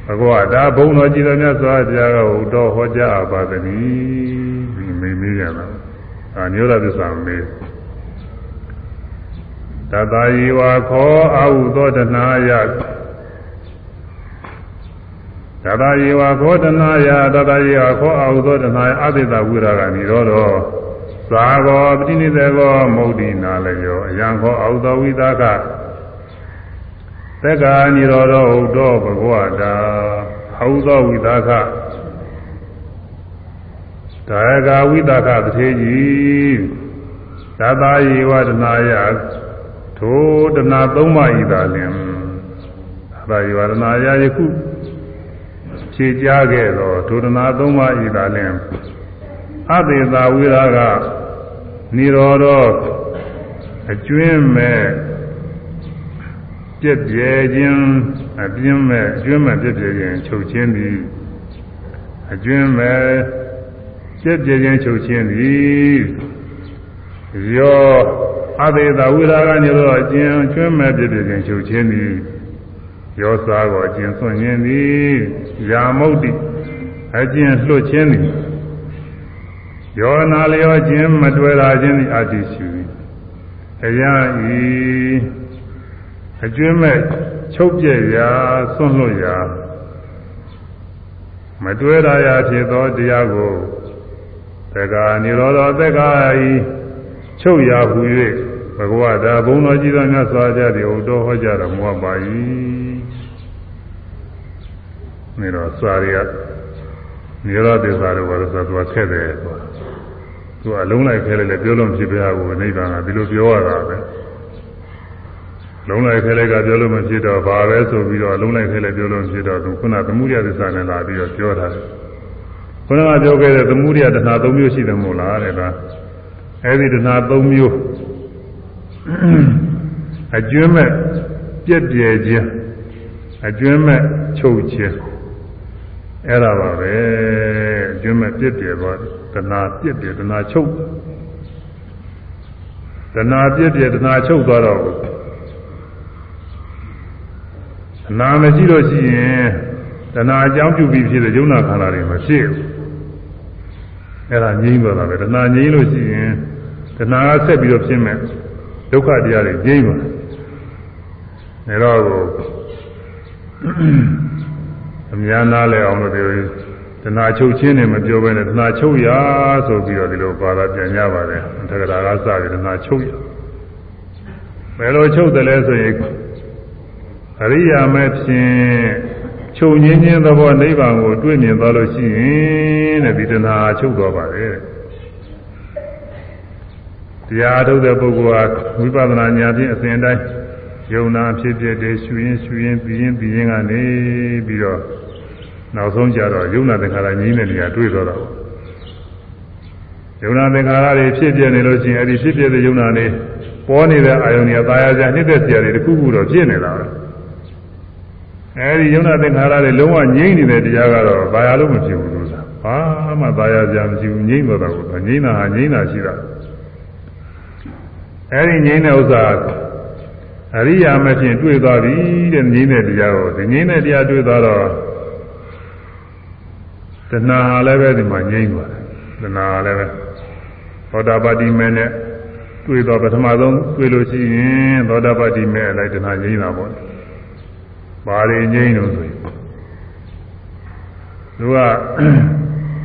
ဘဂဝတာဘုံတော်ကြည်တော်မြတ်စွာဘုရားကဟောတော်ဟောကြားပါသည်မိမိရပါ အာနိရောဓသစ္စာမေးတတယေဝခောအာဟုသောတနာယတတယေဝခောတနာယတတယေဝခောအာဟုသောတနာယအတိတဝိရာဂနိရောဓသာဂောပတိနိသေကောမௌဒိနာလယောအယံခောအာဟုသောဝိသကသက္ကာနိရောဓဥဒ္ဒောဘဂဝတာအာဟုသောဝိသက ဒါယကဝိသကတထေကြီးသတ္တယေဝတနာယထိုတဏှာသုံးပါးဤသာလင်သာယဝရဏယာယခုဖြေကြားခဲ့သောထိုတဏှာသုံးပါးဤသာလင်အသေသာဝိရာကနိရောဓအကျွင်းမဲ့ပြည့်ပြဲခြင်းအပြင်းမဲ့အကျွင်းမဲ့ပြည့်ပြဲခြင်းချုပ်ခြင်းသည်အကျွင်းမဲ့ ပြည့်ပြဲခြင်းချုပ်ခြင်းသည်ရောအသေသာဝိရာကနေတော့အကျဉ်ကျွမ်းမဲ့ပြည့်ပြည့်ခြင်းချုပ်ခြင်းသည်ရောစားကိုအကျဉ်ဆွန့်ခြင်းသည်ယာမုတ်တိအကျဉ်လွတ်ခြင်းသည်ယောနာလျောခြင်းမတွေ့တာခြင်းသည်အတ္တိရှိသည်အရာဤအကျွမ်းမဲ့ချုပ်ပြည့်ရာဆွန့်လွတ်ရာမတွေ့တာရာဖြစ်သောတရားကို သက္ကာនិရောဓသက္ကာဤချုပ်ရာဟူ၍ဘဂဝတာဘုံတော်ကြီးသောမြတ်စွာဘုရားသည်ဥတော်ဟောကြားတော်မူပါ၏နေတော့စွာရည်နိရောဓသစ္စာတို့ဘာလို့ဆိုတော့သူကခက်တယ်သူသူအလုံးလိုက်ခဲလိုက်လည်းပြောလို့ဖြစ်ပြရဘူးနိဗ္ဗာန်ကဒီလိုပြောရတာပဲလုံးလိုက်ခဲလိုက်ကပြောလို့မဖြစ်တော့ဘာပဲဆိုပြီးတော့အလုံးလိုက်ခဲလိုက်ပြောလို့ဖြစ်တော့သူခုနသမှုရသစ္စာနဲ့လာပြီးတော့ပြောတာ ခုနကပြောခဲ့တဲ့သမှုရတဏှာ၃မျိုးရှိတယ်မို့လားတဲ့ကအဲဒီတဏှာ၃မျိုးအကျွမ်းမဲ့ပြက်ပြဲခြင်းအကျွမ်းမဲ့ချုပ်ခြင်းအဲ့ဒါပါပဲအကျွမ်းမဲ့ပြက်ပြဲသွားတဏှာပြက်ပြဲတဏှာချုပ်တဏှာပြက်ပြဲတဏှာချုပ်သွားတော့တဏှာမရှိလို့ရှိရင်တဏှာအကြောင်းပြုပြီးဖြစ်တဲ့ယုံနာခန္ဓာတွေမဖြစ်ဘူး အဲ့ဒါငြိမ့်သွားတာပဲတဏှာငြိမ့်လို့ရှိရင်တဏှာကဆက်ပြီးတော့ဖြစ်မဲ့ဒုက္ခတရားတွေငြိမ့်ပါဒါတော့ကိုအများနာလဲအောင်လို့ဒီတဏှာချုပ်ချင်းနဲ့မပြောဘဲနဲ့တဏှာချုပ်ရဆိုပြီးတော့ဒီလိုပါလာပြန်ကြပါတယ်တက္ကရာကစပြီးတဏှာချုပ်ရဘယ်လိုချုပ်တယ်လဲဆိုရင်အရိယာမဲ့ဖြင့် ချုပ်ငင်းခြင်းသဘောနိဗ္ဗာန်ကိုတွေ့မြင်သွားလို့ရှိရင်တဲ့ဒီတဏှာချုပ်သွားပါလေတရားထုတ်တဲ့ပုဂ္ဂိုလ်ဟာဝိပဿနာဉာဏ်ဖြင့်အစဉ်တိုင်းယုံနာဖြစ်ဖြစ်တည်းရှုရင်းရှုရင်းပြီးရင်းပြီးရင်းကနေပြီးတော့နောက်ဆုံးကြတော့ယုံနာသင်္ခါရကြီးတဲ့နေရာတွေ့တော့တာပေါ့ယုံနာသင်္ခါရတွေဖြစ်ပြနေလို့ရှိရင်အဲ့ဒီဖြစ်ပြတဲ့ယုံနာတွေပေါ်နေတဲ့အာယုန်တွေသာယာစရာနှိမ့်သက်စရာတွေတခုခုတော့ဖြစ်နေတာပဲ အဲဒီယုံနာသင်္ခါရတွေလုံးဝငြိမ့်နေတဲ့တရားကတော့ဘာရလို့မဖြစ်ဘူးလို့ဆိုတာဘာမှသာယာကြမရှိဘူးငြိမ့်တော့တာကိုငြိမ့်တာဟာငြိမ့်တာရှိတာအဲဒီငြိမ့်တဲ့ဥစ္စာအရိယာမဖြစ်တွေ့သွားပြီတဲ့ငြိမ့်တဲ့တရားကိုဒီငြိမ့်တဲ့တရားတွေ့သွားတော့တဏှာဟာလည်းပဲဒီမှာငြိမ့်သွားတယ်တဏှာဟာလည်းပဲသောတာပတိမေနဲ့တွေ့တော့ပထမဆုံးတွေ့လို့ရှိရင်သောတာပတိမေလိုက်တဏှာငြိမ့်တာပေါ့ ဘာတွေငြိမ်းလို့ဆိုရင်သူက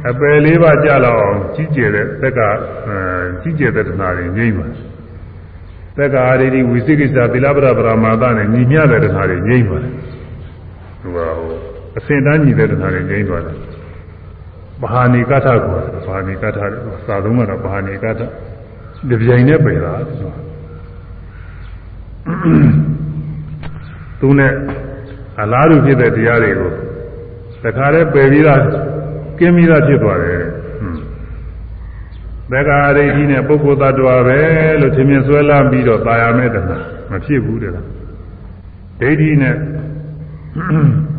အပယ်လေးပါးကြလောက်အောင်ကြီးကျယ်တဲ့သက်ကကြီးကျယ်တဲ့တဏှာတွေငြိမ်းပါတယ်သက္ကာရိတိဝိသိကိစ္စသီလပရပရမာသနဲ့ညီမျှတဲ့တရားတွေငြိမ့်ပါတယ်။သူကဟိုအစင်တန်းညီတဲ့တရားတွေငြိမ့်သွားတယ်။ဘာဟာနိကထကိုဘာဟာနိကထစာသုံးကတော့ဘာဟာနိကထဒီပြိုင်နဲ့ပယ်တာသူနဲ့ အလားတူဖြစ်တဲ့တရားတွေကိုတခါတည်းပယ်ပြီးသားကင်းပြီးသားဖြစ်သွားတယ်။သက္ကာရိဋ္ဌိနဲ့ပုဂ္ဂိုလ်သတ္တဝါပဲလို့ထင်မြင်ဆွဲလာပြီးတော့ตายရမယ့်တဏှာမဖြစ်ဘူးတဲ့လားဒိဋ္ဌိနဲ့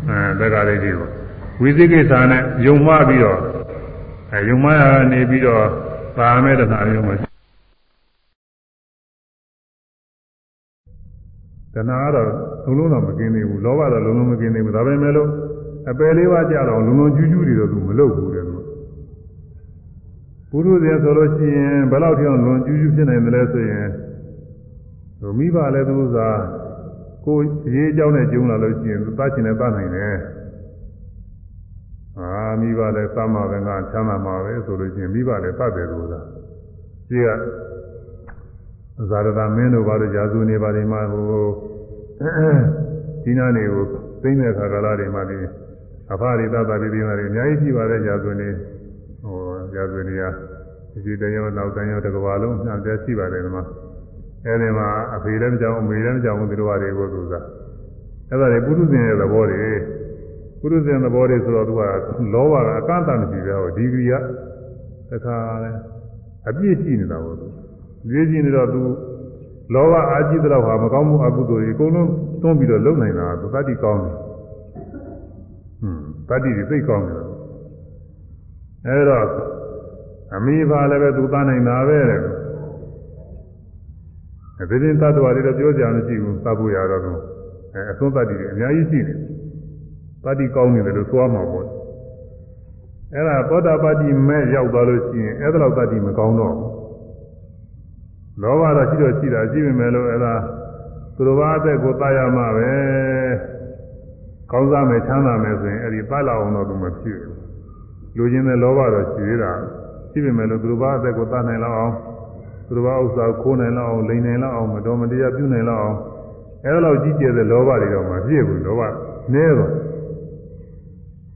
အဲသက္ကာရိဋ္ဌိကိုဝိသိကိစ္စနဲ့ယုံမှားပြီးတော့အဲယုံမှားရနေပြီးတော့ตายရမယ့်တဏှာမျိုးမ တဏှာကတော့လုံးလုံးတော့မกินသေးဘူးလောဘတော့လုံးလုံးမกินသေးဘူးဒါပေမဲ့လို့အပယ်လေးပါးကြတော့လုံးလုံးကျူးကျူးတွေတော့သူမလုပ်ဘူးတဲ့လို့ပုရုဇဉ်ဆိုလို့ရှိရင်ဘယ်လောက်ထိအောင်လွန်ကျူးကျူးဖြစ်နိုင်တယ်လဲဆိုရင်ဟိုမိဘလည်းသူစားကိုရေးအကြောင်းနဲ့ကျုံလာလို့ရှိရင်သူသားချင်တယ်သားနိုင်တယ်အာမိဘလည်းသမှာပဲငါချမ်းသာမှာပဲဆိုလို့ရှိရင်မိဘလည်းသတ်တယ်လို့သာရှိက ဇာရတာမင်းတို့ဘာလို့ရာဇူနေပါလိမ့်မှာဟိုဒီနာနေကိုသိတဲ့ခါကာလတွေမှာဒီအဖရိသတာပိပိနာတွေအများကြီးရှိပါတယ်ရာဇူနေဟိုရာဇဝင်တွေကဒီတရောနောက်တရောတစ်ကဘာလုံးနှံပြရှိပါတယ်ဒီမှာအဲဒီမှာအဖေလည်းမကြောက်အမေလည်းမကြောက်ဘူးသူတို့ဟာတွေကိုသူကအဲ့ဒါတွေပုရုဇဉ်ရဲ့သဘောတွေပုရုဇဉ်သဘောတွေဆိုတော့သူကလောဘကအကန့်အသတ်မရှိကြဘူးဒီဂရီကတခါလဲအပြည့်ရှိနေတာပေါ့သူ ပြည့်ရှိနေတော့သူလောဘအာကြည့်တော့ဟာမကောင်းမှုအကုသိုလ်တွေအကုန်လုံးတွန်းပြီးတော့လုံနိုင်တာသူတတိကောင်းတယ်ဟွန်းတတိတွေသိကောင်းတယ်အဲတော့အမိဘာလည်းပဲသူသားနိုင်တာပဲတဲ့အဲဒီရင်တ attva တွေတော့ပြောကြမရှိဘူးသတ်ဖို့ရတော့သူအဲအဆုံးတတိတွေအများကြီးရှိတယ်တတိကောင်းနေတယ်လို့သွားမှာပေါ့အဲ့ဒါသောတာပတ္တိမဲ့ရောက်သွားလို့ရှိရင်အဲ့ဒါလောက်တတိမကောင်းတော့ဘူး လောဘတော့ရှိတော့ရှိတာရှိပေမဲ့လို့အဲ့ဒါသူတော်ဘာအသက်ကိုတတ်ရမှာပဲကောင်းစားမယ်ချမ်းသာမယ်ဆိုရင်အဲ့ဒီတတ်လောက်အောင်တော့သူမဖြစ်ဘူးလူချင်းတဲ့လောဘတော့ရှိသေးတာရှိပေမဲ့လို့သူတော်ဘာအသက်ကိုတတ်နိုင်လောက်အောင်သူတော်ဘာဥစ္စာခိုးနိုင်လောက်အောင်လိန်နိုင်လောက်အောင်မတော်မတရားပြုနိုင်လောက်အောင်အဲ့ဒါလောက်ကြီးကျယ်တဲ့လောဘတွေတော့မဖြစ်ဘူးလောဘနည်းတော့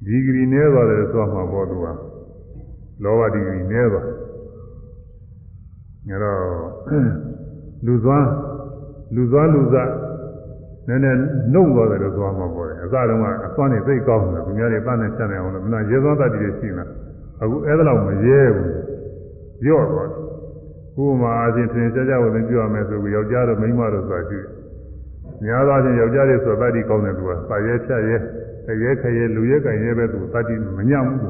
ဒီဂရီနည်းသွားတယ်ဆိုမှပေါ်သူကလောဘဒီဂရီနည်းသွား ငါတော့လူသွားလူသွားလူစားနည်းနည်းနှုတ်သွားတယ်လို့သွားမှာပေါ်တယ်အစတုန်းကအစွမ်းနေသိကောင်းတယ်သူများတွေတန်းနဲ့ဖြတ်နေအောင်လို့မနာရဲသွားတတ်တယ်ရှိလားအခုအဲ့ဒါလောက်မရဲဘူးရော့သွားဥပမာအချင်းထင်ကြကြဝင်ပြရမယ်ဆိုပြီးယောက်ျားတို့မိန်းမတို့ဆိုတာရှိတယ်များသောအားဖြင့်ယောက်ျားတွေဆိုတတ်တည်ကောင်းတယ်သူကစာရဲဖြတ်ရဲတရဲခရဲလူရဲကင်ရဲပဲသူတတ်တည်မညံ့ဘူး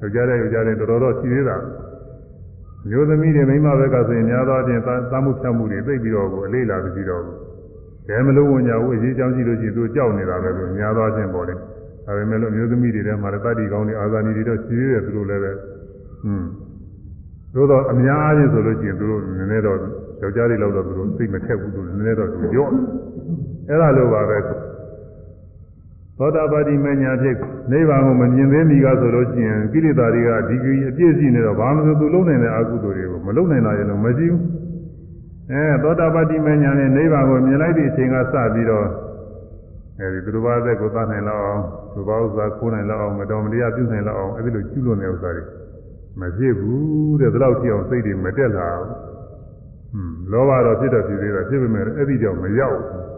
ယောက်ျားတဲ့ယောက်ျားတဲ့တော်တော်ရှိသေးတာ မျိုးသမီးတွေမိန်းမဘက်ကဆိုရင်များသောအားဖြင့်သာမှုဖြတ်မှုတွေသိပြီးတော့ကိုအလေးလာပြီးတော့ဘယ်မလို့ဝင်ကြဘူးအရေးကြောင်းကြည့်လို့ရှိရင်သူကြောက်နေတာပဲလို့များသောအားဖြင့်ပေါ်တယ်ဒါပေမဲ့လို့မျိုးသမီးတွေထဲမှာတတ်တည်ကောင်းတဲ့အာဇာနည်တွေတော့ရှိသေးတယ်သူတို့လည်းပဲอืมသို့တော့အများအားဖြင့်ဆိုလို့ရှိရင်သူတို့နည်းနည်းတော့ယောက်ျားတွေလောက်တော့သူတို့သိမထက်ဘူးသူနည်းနည်းတော့သူကြော့အဲ့ဒါလိုပါပဲ သောတာပတိမညာဖြစ်နိဗ္ဗာန်ကိုမမြင်သေးမီကဆိုလို့ရှိရင်ကိလေသာတွေကဒီကြီးအပြည့်ရှိနေတော့ဘာမှမဆိုသူလုံးနိုင်တဲ့အကုသိုလ်တွေကိုမလုံးနိုင်တာရင်လည်းမရှိဘူးအဲသောတာပတိမညာနဲ့နိဗ္ဗာန်ကိုမြင်လိုက်တဲ့အချိန်ကစပြီးတော့အဲဒီသူတစ်ပါးသက်ကိုသတ်နိုင်လောက်အောင်သူဘာဥစ္စာခိုးနိုင်လောက်အောင်မတော်မတရားပြုနိုင်လောက်အောင်အဲဒီလိုကျุလို့နေဥစ္စာတွေမဖြစ်ဘူးတဲ့ဒီလောက်ကြည့်အောင်စိတ်တွေမတက်လာဘူးဟွန်းလောဘတော့ဖြစ်တော့ဖြစ်သေးတာဖြစ်ပေမဲ့အဲ့ဒီကြောင့်မရောက်ဘူး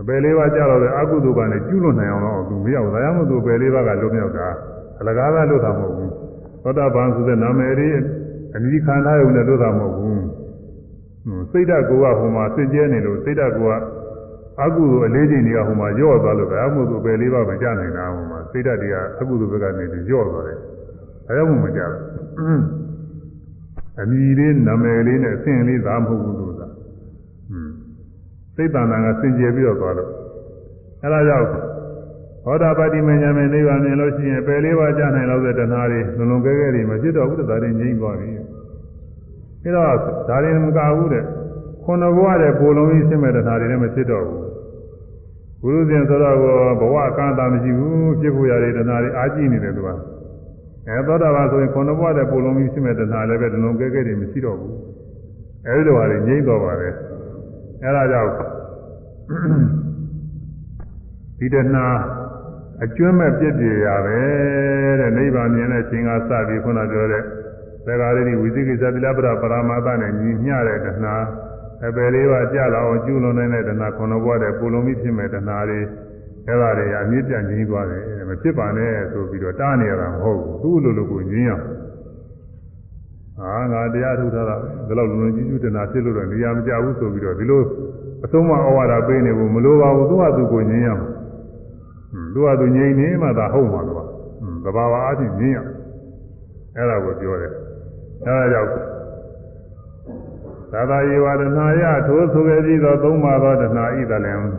အပယ်လေးပါးကြာတော့တဲ့အကုသိုလ်ကလည်းကျุလွန်နိုင်အောင်တော့သူမရောက်ဒါကြောင့်မို့သူအပယ်လေးပါးကလွတ်မြောက်တာအလကားကလွတ်တာမဟုတ်ဘူးသောတာပန်ဆိုတဲ့နာမည်လေးအနိခန္ဓာယုံနဲ့လွတ်တာမဟုတ်ဘူးစိတ်ဓာတ်ကိုကဟိုမှာစင်ကြဲနေလို့စိတ်ဓာတ်ကိုကအကုသိုလ်အလေးချိန်တွေကဟိုမှာညော့သွားလို့ဒါမှမဟုတ်သူအပယ်လေးပါးမကြနိုင်တာဟိုမှာစိတ်ဓာတ်တွေကအကုသိုလ်ဘက်ကနေပြီးညော့သွားတယ်ဒါကြောင့်မို့မကြဘူးအမည်လေးနာမည်လေးနဲ့အဆင့်လေးသာမဟုတ်ဘူးလို့သာอืม စိတ်တဏ္ဍာကစင်ကြယ်ပြီးတော့သွားလို့အဲဒါကြောင့်ဟောတာပတိမညာမေနိဗ္ဗာန်မြင်လို့ရှိရင်ပယ်လေးပါးကြာနိုင်လောက်တဲ့တဏှာတွေလုံလုံကဲကဲတွေမဖြစ်တော့ဘူးတဲ့ဒါတွေငြိမ့်သွားပြီအဲတော့ဒါတွေမကဘူးတဲ့ခုနဘဝတဲ့ပိုလုံးကြီးရှင်းမဲ့တဏှာတွေလည်းမဖြစ်တော့ဘူးဘုရုဇင်ဆိုတော့ဘဝအကန့်အသတ်မရှိဘူးဖြစ်ဖို့ရတဲ့တဏှာတွေအာကြည့်နေတယ်သူကအဲသောတာပန်ဆိုရင်ခုနဘဝတဲ့ပိုလုံးကြီးရှင်းမဲ့တဏှာလည်းပဲလုံလုံကဲကဲတွေမရှိတော့ဘူးအဲဒီလိုဟာတွေငြိမ့်တော့ပါတယ် အဲဒါကြောင့်ဒီတဏှာအကျွမ်းမဲ့ပြည့်ပြည့်ရပဲတဲ့နိဗ္ဗာန်မြင်တဲ့ချိန်ကစပြီးခုနပြောတဲ့သက္ကာရိဝိသိကိစ္စတိလပရပရမသနဲ့ညီမျှတဲ့တဏှာအပယ်လေးပါကြလာအောင်ကျူးလွန်နေတဲ့တဏှာခုနဘဝတဲ့ပူလုံးပြီးဖြစ်မဲ့တဏှာတွေအဲ့ဒါတွေအမြင့်ပြန့်ကြီးသွားတယ်မဖြစ်ပါနဲ့ဆိုပြီးတော့တားနေရတာမဟုတ်ဘူးသူ့လိုလိုကိုညင်းအောင် ဟာငါတရားထုတ်ထားတာဒီလောက်လုံလုံကြီးကြီးတနာဖြစ်လို့တော့နေရာမကြဘူးဆိုပြီးတော့ဒီလိုအဆုံးမဩဝါဒပေးနေဖို့မလိုပါဘူးသူ့ဟာသူကိုညင်းရမှာသူ့ဟာသူငြိမ်နေမှသာဟုတ်မှာတော့သဘာဝအချင်းညင်းရအဲ့ဒါကိုပြောတယ်အဲ့ဒါကြောင့်သာသာယေဝဒနာယထိုးဆိုခဲ့ပြီးသောသုံးပါးသောတဏှာဤတလည်း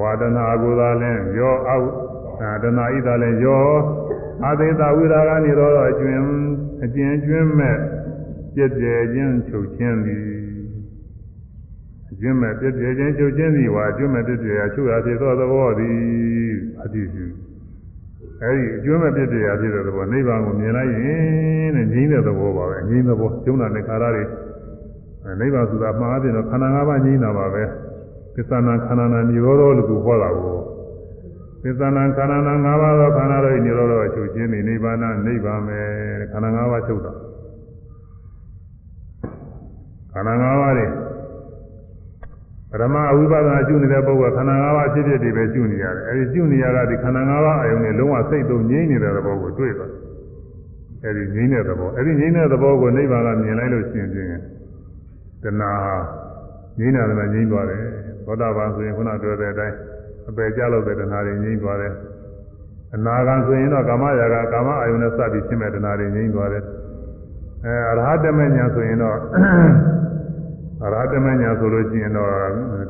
ဝါဒနာကိုသာလဲရောအောက်ဒနာဤသာလဲရောအသေတာဝိရာဂနိရောဓအကျွင်း အကျဉ်ကျွင်းမဲ့ပြည့်ပြည့်ချင်းချုပ်ချင်းသည်အကျွင်းမဲ့ပြည့်ပြည့်ချင်းချုပ်ချင်းသည်ဝါအကျွင်းမဲ့ပြည့်ပြည့်ရာချုပ်ရာဖြစ်သောသဘောသည်အတိစုအဲဒီအကျွမ်းမဲ့ပြည့်ပြည့်ရာဖြစ်တဲ့သဘောနိဗ္ဗာန်ကိုမြင်လိုက်ရင်တဲ့ငြိမ်းတဲ့သဘောပါပဲငြိမ်းသဘောကျုံနာနဲ့ခါရတွေနိဗ္ဗာန်ဆိုတာမှားအပြင်တော့ခန္ဓာ၅ပါးငြိမ်းတာပါပဲသစ္စာနာခန္ဓာနာនិရောဓလို့သူဟောတာကို သစ္စာနာခန္ဓာနာ၅ပါးသောခန္ဓာတို့និရောဓအချုပ်ခြင်းဒီနိဗ္ဗာန်နိဗ္ဗာန်ပဲခန္ဓာ၅ပါးချုပ်တာခန္ဓာ၅ပါးတွေပရမအဝိပဿနာကျุနေတဲ့ပုဂ္ဂိုလ်ခန္ဓာ၅ပါးဖြစ်ဖြစ်ဒီပဲကျุနေရတယ်အဲဒီကျุနေရတာဒီခန္ဓာ၅ပါးအယုံနဲ့လုံးဝစိတ်သုံးငြိမ့်နေတဲ့သဘောကိုတွေ့သွားအဲဒီငြိမ့်တဲ့သဘောအဲဒီငြိမ့်တဲ့သဘောကိုနိဗ္ဗာန်ကမြင်လိုက်လို့ရှင်ချင်းတဏှာငြိမ့်တယ်လည်းငြိမ့်သွားတယ်သောတာပန်ဆိုရင်ခုနပြောတဲ့အတိုင်း အပယ်ကြလို့တဲ့တဏှာတွေငြိမ့်သွားတယ်အနာဂံဆိုရင်တော့ကာမရာဂကာမအယုံနဲ့စပြီးရှင်းမဲ့တဏှာတွေငြိမ့်သွားတယ်အဲအရဟတမေညာဆိုရင်တော့အရဟတမေညာဆိုလို့ရှိရင်တော့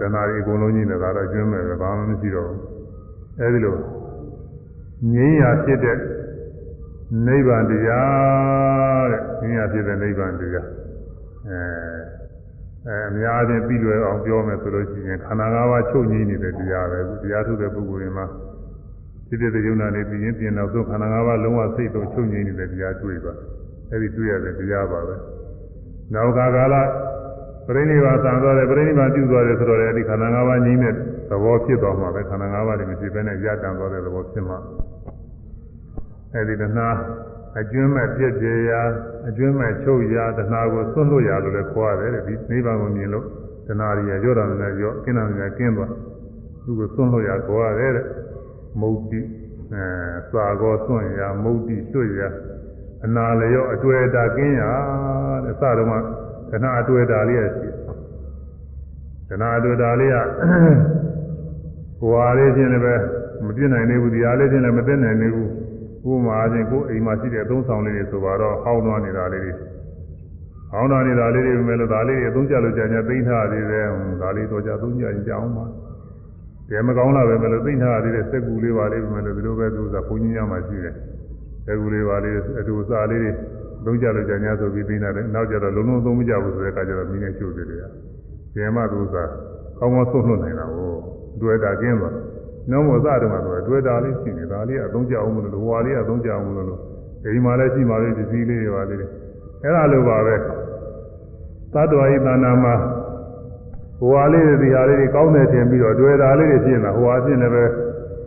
တဏှာတွေအကုန်လုံးကြီးနေတာတော့ကျွမ်းမယ်ပဲဘာမှမရှိတော့ဘူးအဲဒီလိုငြိမ်းရာဖြစ်တဲ့နိဗ္ဗာန်တရားတဲ့ငြိမ်းရာဖြစ်တဲ့နိဗ္ဗာန်တရားအဲ အဲအများအားဖြင့်ပြီးလွယ်အောင်ပြောမယ်ဆိုလို့ရှိရင်ခန္ဓာ၅ပါးချုပ်ငြိမ်းနေတဲ့တရားပဲတရားထုတ်တဲ့ပုဂ္ဂိုလ်တွေမှာဖြစ်တဲ့ယုံနာနေပြီးရင်ပြင်တော့သူခန္ဓာ၅ပါးလုံးဝစိတ်တော့ချုပ်ငြိမ်းနေတဲ့တရားတွေ့ပါအဲဒီတွေ့ရတဲ့တရားပါပဲနောက်ခါကာလပြိဋိဘာသံသွားတယ်ပြိဋိဘာပြုသွားတယ်ဆိုတော့လေဒီခန္ဓာ၅ပါးငြိမ်းတဲ့သဘောဖြစ်သွားမှာပဲခန္ဓာ၅ပါးတွေမရှိဘဲနဲ့ရတန်သွားတဲ့သဘောဖြစ်မှာအဲဒီတဏှာ အကျွမ်းမဲ့ပြည့်ပြရာအကျွမ်းမဲ့ချုပ်ရာတဏှာကိုသွန့်လို့ရလို့လည်းခေါ်ရတယ်ဒီနိဗ္ဗာန်ကိုမြင်လို့တဏှာတွေရောတာလည်းရောကင်းတာလည်းကင်းသွားသူကိုသွန့်လို့ရခေါ်ရတယ်တဲ့မုတ်တိအဲစာကောသွန့်ရာမုတ်တိတွတ်ရာအနာလျော့အတွေ့အတာကင်းရာတဲ့စတော့မှတဏှာအတွေ့အတာလေးရရှိတဏှာအတွေ့အတာလေးကဟိုဟာလေးချင်းလည်းပဲမပြည့်နိုင်သေးဘူးဒီဟာလေးချင်းလည်းမသိနိုင်သေးဘူး ဥပမာချင်းကိုယ်အိမ်မှာရှိတဲ့အသုံးဆောင်လေးတွေဆိုတော့ဟောင်းသွားနေတာလေးတွေဟောင်းသွားနေတာလေးတွေပဲလို့ဒါလေးတွေအသုံးချလို့ကြာညာသိမ့်ထားသေးတယ်ဒါလေးတော့ကြာသုံးကြရင်ကြာအောင်ပါတကယ်မကောင်းလာပဲမလို့သိမ့်ထားသေးတဲ့စက်ကူလေးပါလေးပဲလို့ဒီလိုပဲသူကဘုန်းကြီးများမှရှိတယ်စက်ကူလေးပါလေးအတူစားလေးတွေသုံးကြလို့ကြာညာဆိုပြီးသိမ့်တယ်နောက်ကြတော့လုံးလုံးသုံးမကြဘူးဆိုတဲ့အခါကျတော့မိနေချို့သေးတယ်ကျင်မသူကကောင်းကောင်းဆုံးလွတ်နိုင်တာကိုတွေ့တာကျင်းသွား နောမောသတုံးကတော့တွေ့တာလေးရှိနေဒါလေးကအသုံးကြအောင်မလို့ဟွာလေးကအသုံးကြအောင်မလို့ဒီမှာလည်းရှိပါလေဒီစည်းလေးတွေပါသေးတယ်အဲ့ဒါလိုပါပဲသတ္တဝါဤတဏ္ဍာမှာဟွာလေးတွေဒီဟာလေးတွေကောင်းတယ်ထင်ပြီးတော့တွေ့တာလေးတွေဖြစ်နေတာဟွာဖြစ်လည်းပဲ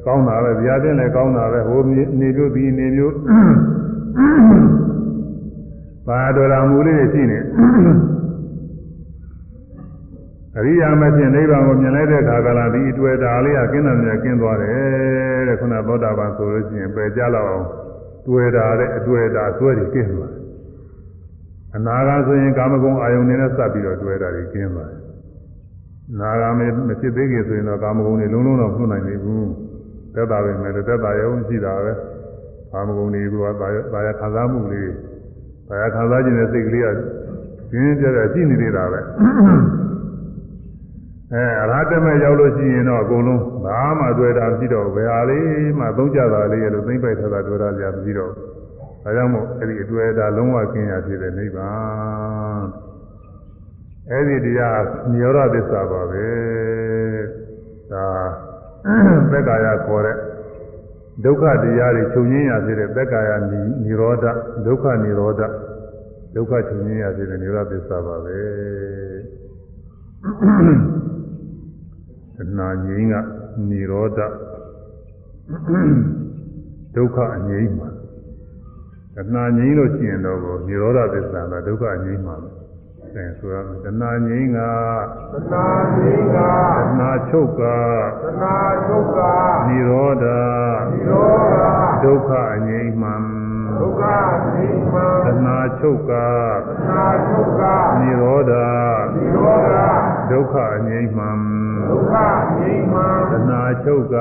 ကောင်းတာပဲဗျာဖြစ်လည်းကောင်းတာပဲဟိုနေမျိုးဒီနေမျိုးဘာတော်တော်မူလေးတွေရှိနေ အရိယာမဖြစ်နိဗ္ဗာန်ကိုမြင်လိုက်တဲ့အခါကလာဒီအတွေ့တာလေးကကင်းတယ်မြကင်းသွားတယ်တဲ့ခုနသောတာပန်ဆိုလို့ရှိရင်ပယ်ကြလောက်အောင်တွေ့တာတဲ့အတွေ့တာဆွဲတွေကင်းသွားတယ်အနာဂါဆိုရင်ကာမဂုဏ်အာယုန်တွေနဲ့စပ်ပြီးတော့တွေ့တာတွေကင်းသွားတယ်နာဂါမဖြစ်သေးခင်ဆိုရင်တော့ကာမဂုဏ်တွေလုံးလုံးတော့မှုနိုင်နေဘူးသက်တာပဲမယ်သက်တာရုံရှိတာပဲကာမဂုဏ်တွေကသာယာခံစားမှုလေးသာယာခံစားခြင်းတဲ့စိတ်ကလေးကကျင်းကျတဲ့ရှိနေသေးတာပဲ အဲအရဟတမေရောက်လို့ရှိရင်တော့အကုန်လုံးဘာမှတွေ့တာမရှိတော့ဘယ်ဟာလေးမှသုံးကြတာလေးလို့သိမ့်ပိုက်ထားတာတွေ့တာကြမရှိတော့ဒါကြောင့်မို့အဲ့ဒီအတွေ့အတာလုံးဝကင်းရဖြစ်တဲ့နိဗ္ဗာန်အဲ့ဒီတရားနိရောဓသစ္စာပါပဲဒါသက္ကာယခေါ်တဲ့ဒုက္ခတရားတွေချုပ်ငင်းရဖြစ်တဲ့သက္ကာယနိရောဓဒုက္ခနိရောဓဒုက္ခချုပ်ငင်းရဖြစ်တဲ့နိရောဓသစ္စာပါပဲ တဏှာငြိမ်းကនិရောဓဒုက္ခအငြိမ်းမှာတဏှာငြိမ်းလို့ရှိရင်တော့និရောဓသစ္စာကဒုက္ခအငြိမ်းမှာပဲအဲဆိုရမယ်တဏှာငြိမ်းကတဏှာငြိမ်းကတဏှာချုပ်ကတဏှာချုပ်ကនិရောဓនិရောဓဒုက္ခအငြိမ်းမှာဒုက္ခအငြိမ်းမှာတဏှာချုပ်ကတဏှာချုပ်ကនិရောဓនិရောဓဒုက္ခအငြိမ်းမှာ ဒုက္ခငြိမ်းမှသနာချုပ်က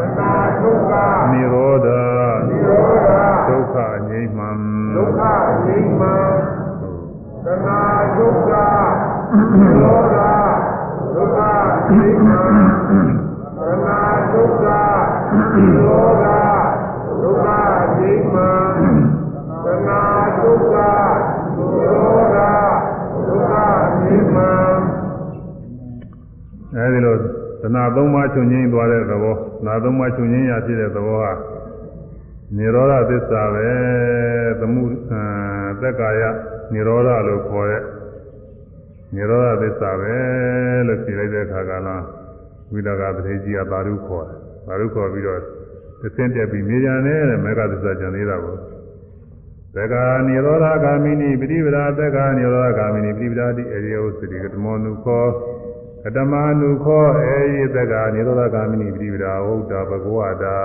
သနာချုပ်ကနိရောဓနိရောဓဒုက္ခငြိမ်းမှဒုက္ခငြိမ်းမှသနာချုပ်ကနိရောဓဒုက္ခငြိမ်းမှသနာချုပ်ကနိရောဓ အဲဒီလိုသနာသုံးပါးချုပ်ငြိမ်းသွားတဲ့သဘောနာသုံးပါးချုပ်ငြိမ်းရဖြစ်တဲ့သဘောဟာနိရောဓသစ္စာပဲသမှုသက်ကာယနိရောဓလို့ခေါ်တဲ့နိရောဓသစ္စာပဲလို့ဖြေလိုက်တဲ့အခါကလားဝိဒကပတိကြီးကသာဓုခေါ်တယ်သာဓုခေါ်ပြီးတော့သင်တက်ပြီးမြေကြံတဲ့မေဃသစ္စာကျန်သေးတာကိုသသက္ကာနိရောဓဂာမိနိပฏิပဒါသက္ကာနိရောဓဂာမိနိပฏิပဒါတိအရိယုစတိကတမောနုခော ကတမနုခောအေယသက္ကာနိရောဓဂာမိနိပฏิပဒါဟုတ်တာဘဂဝတာ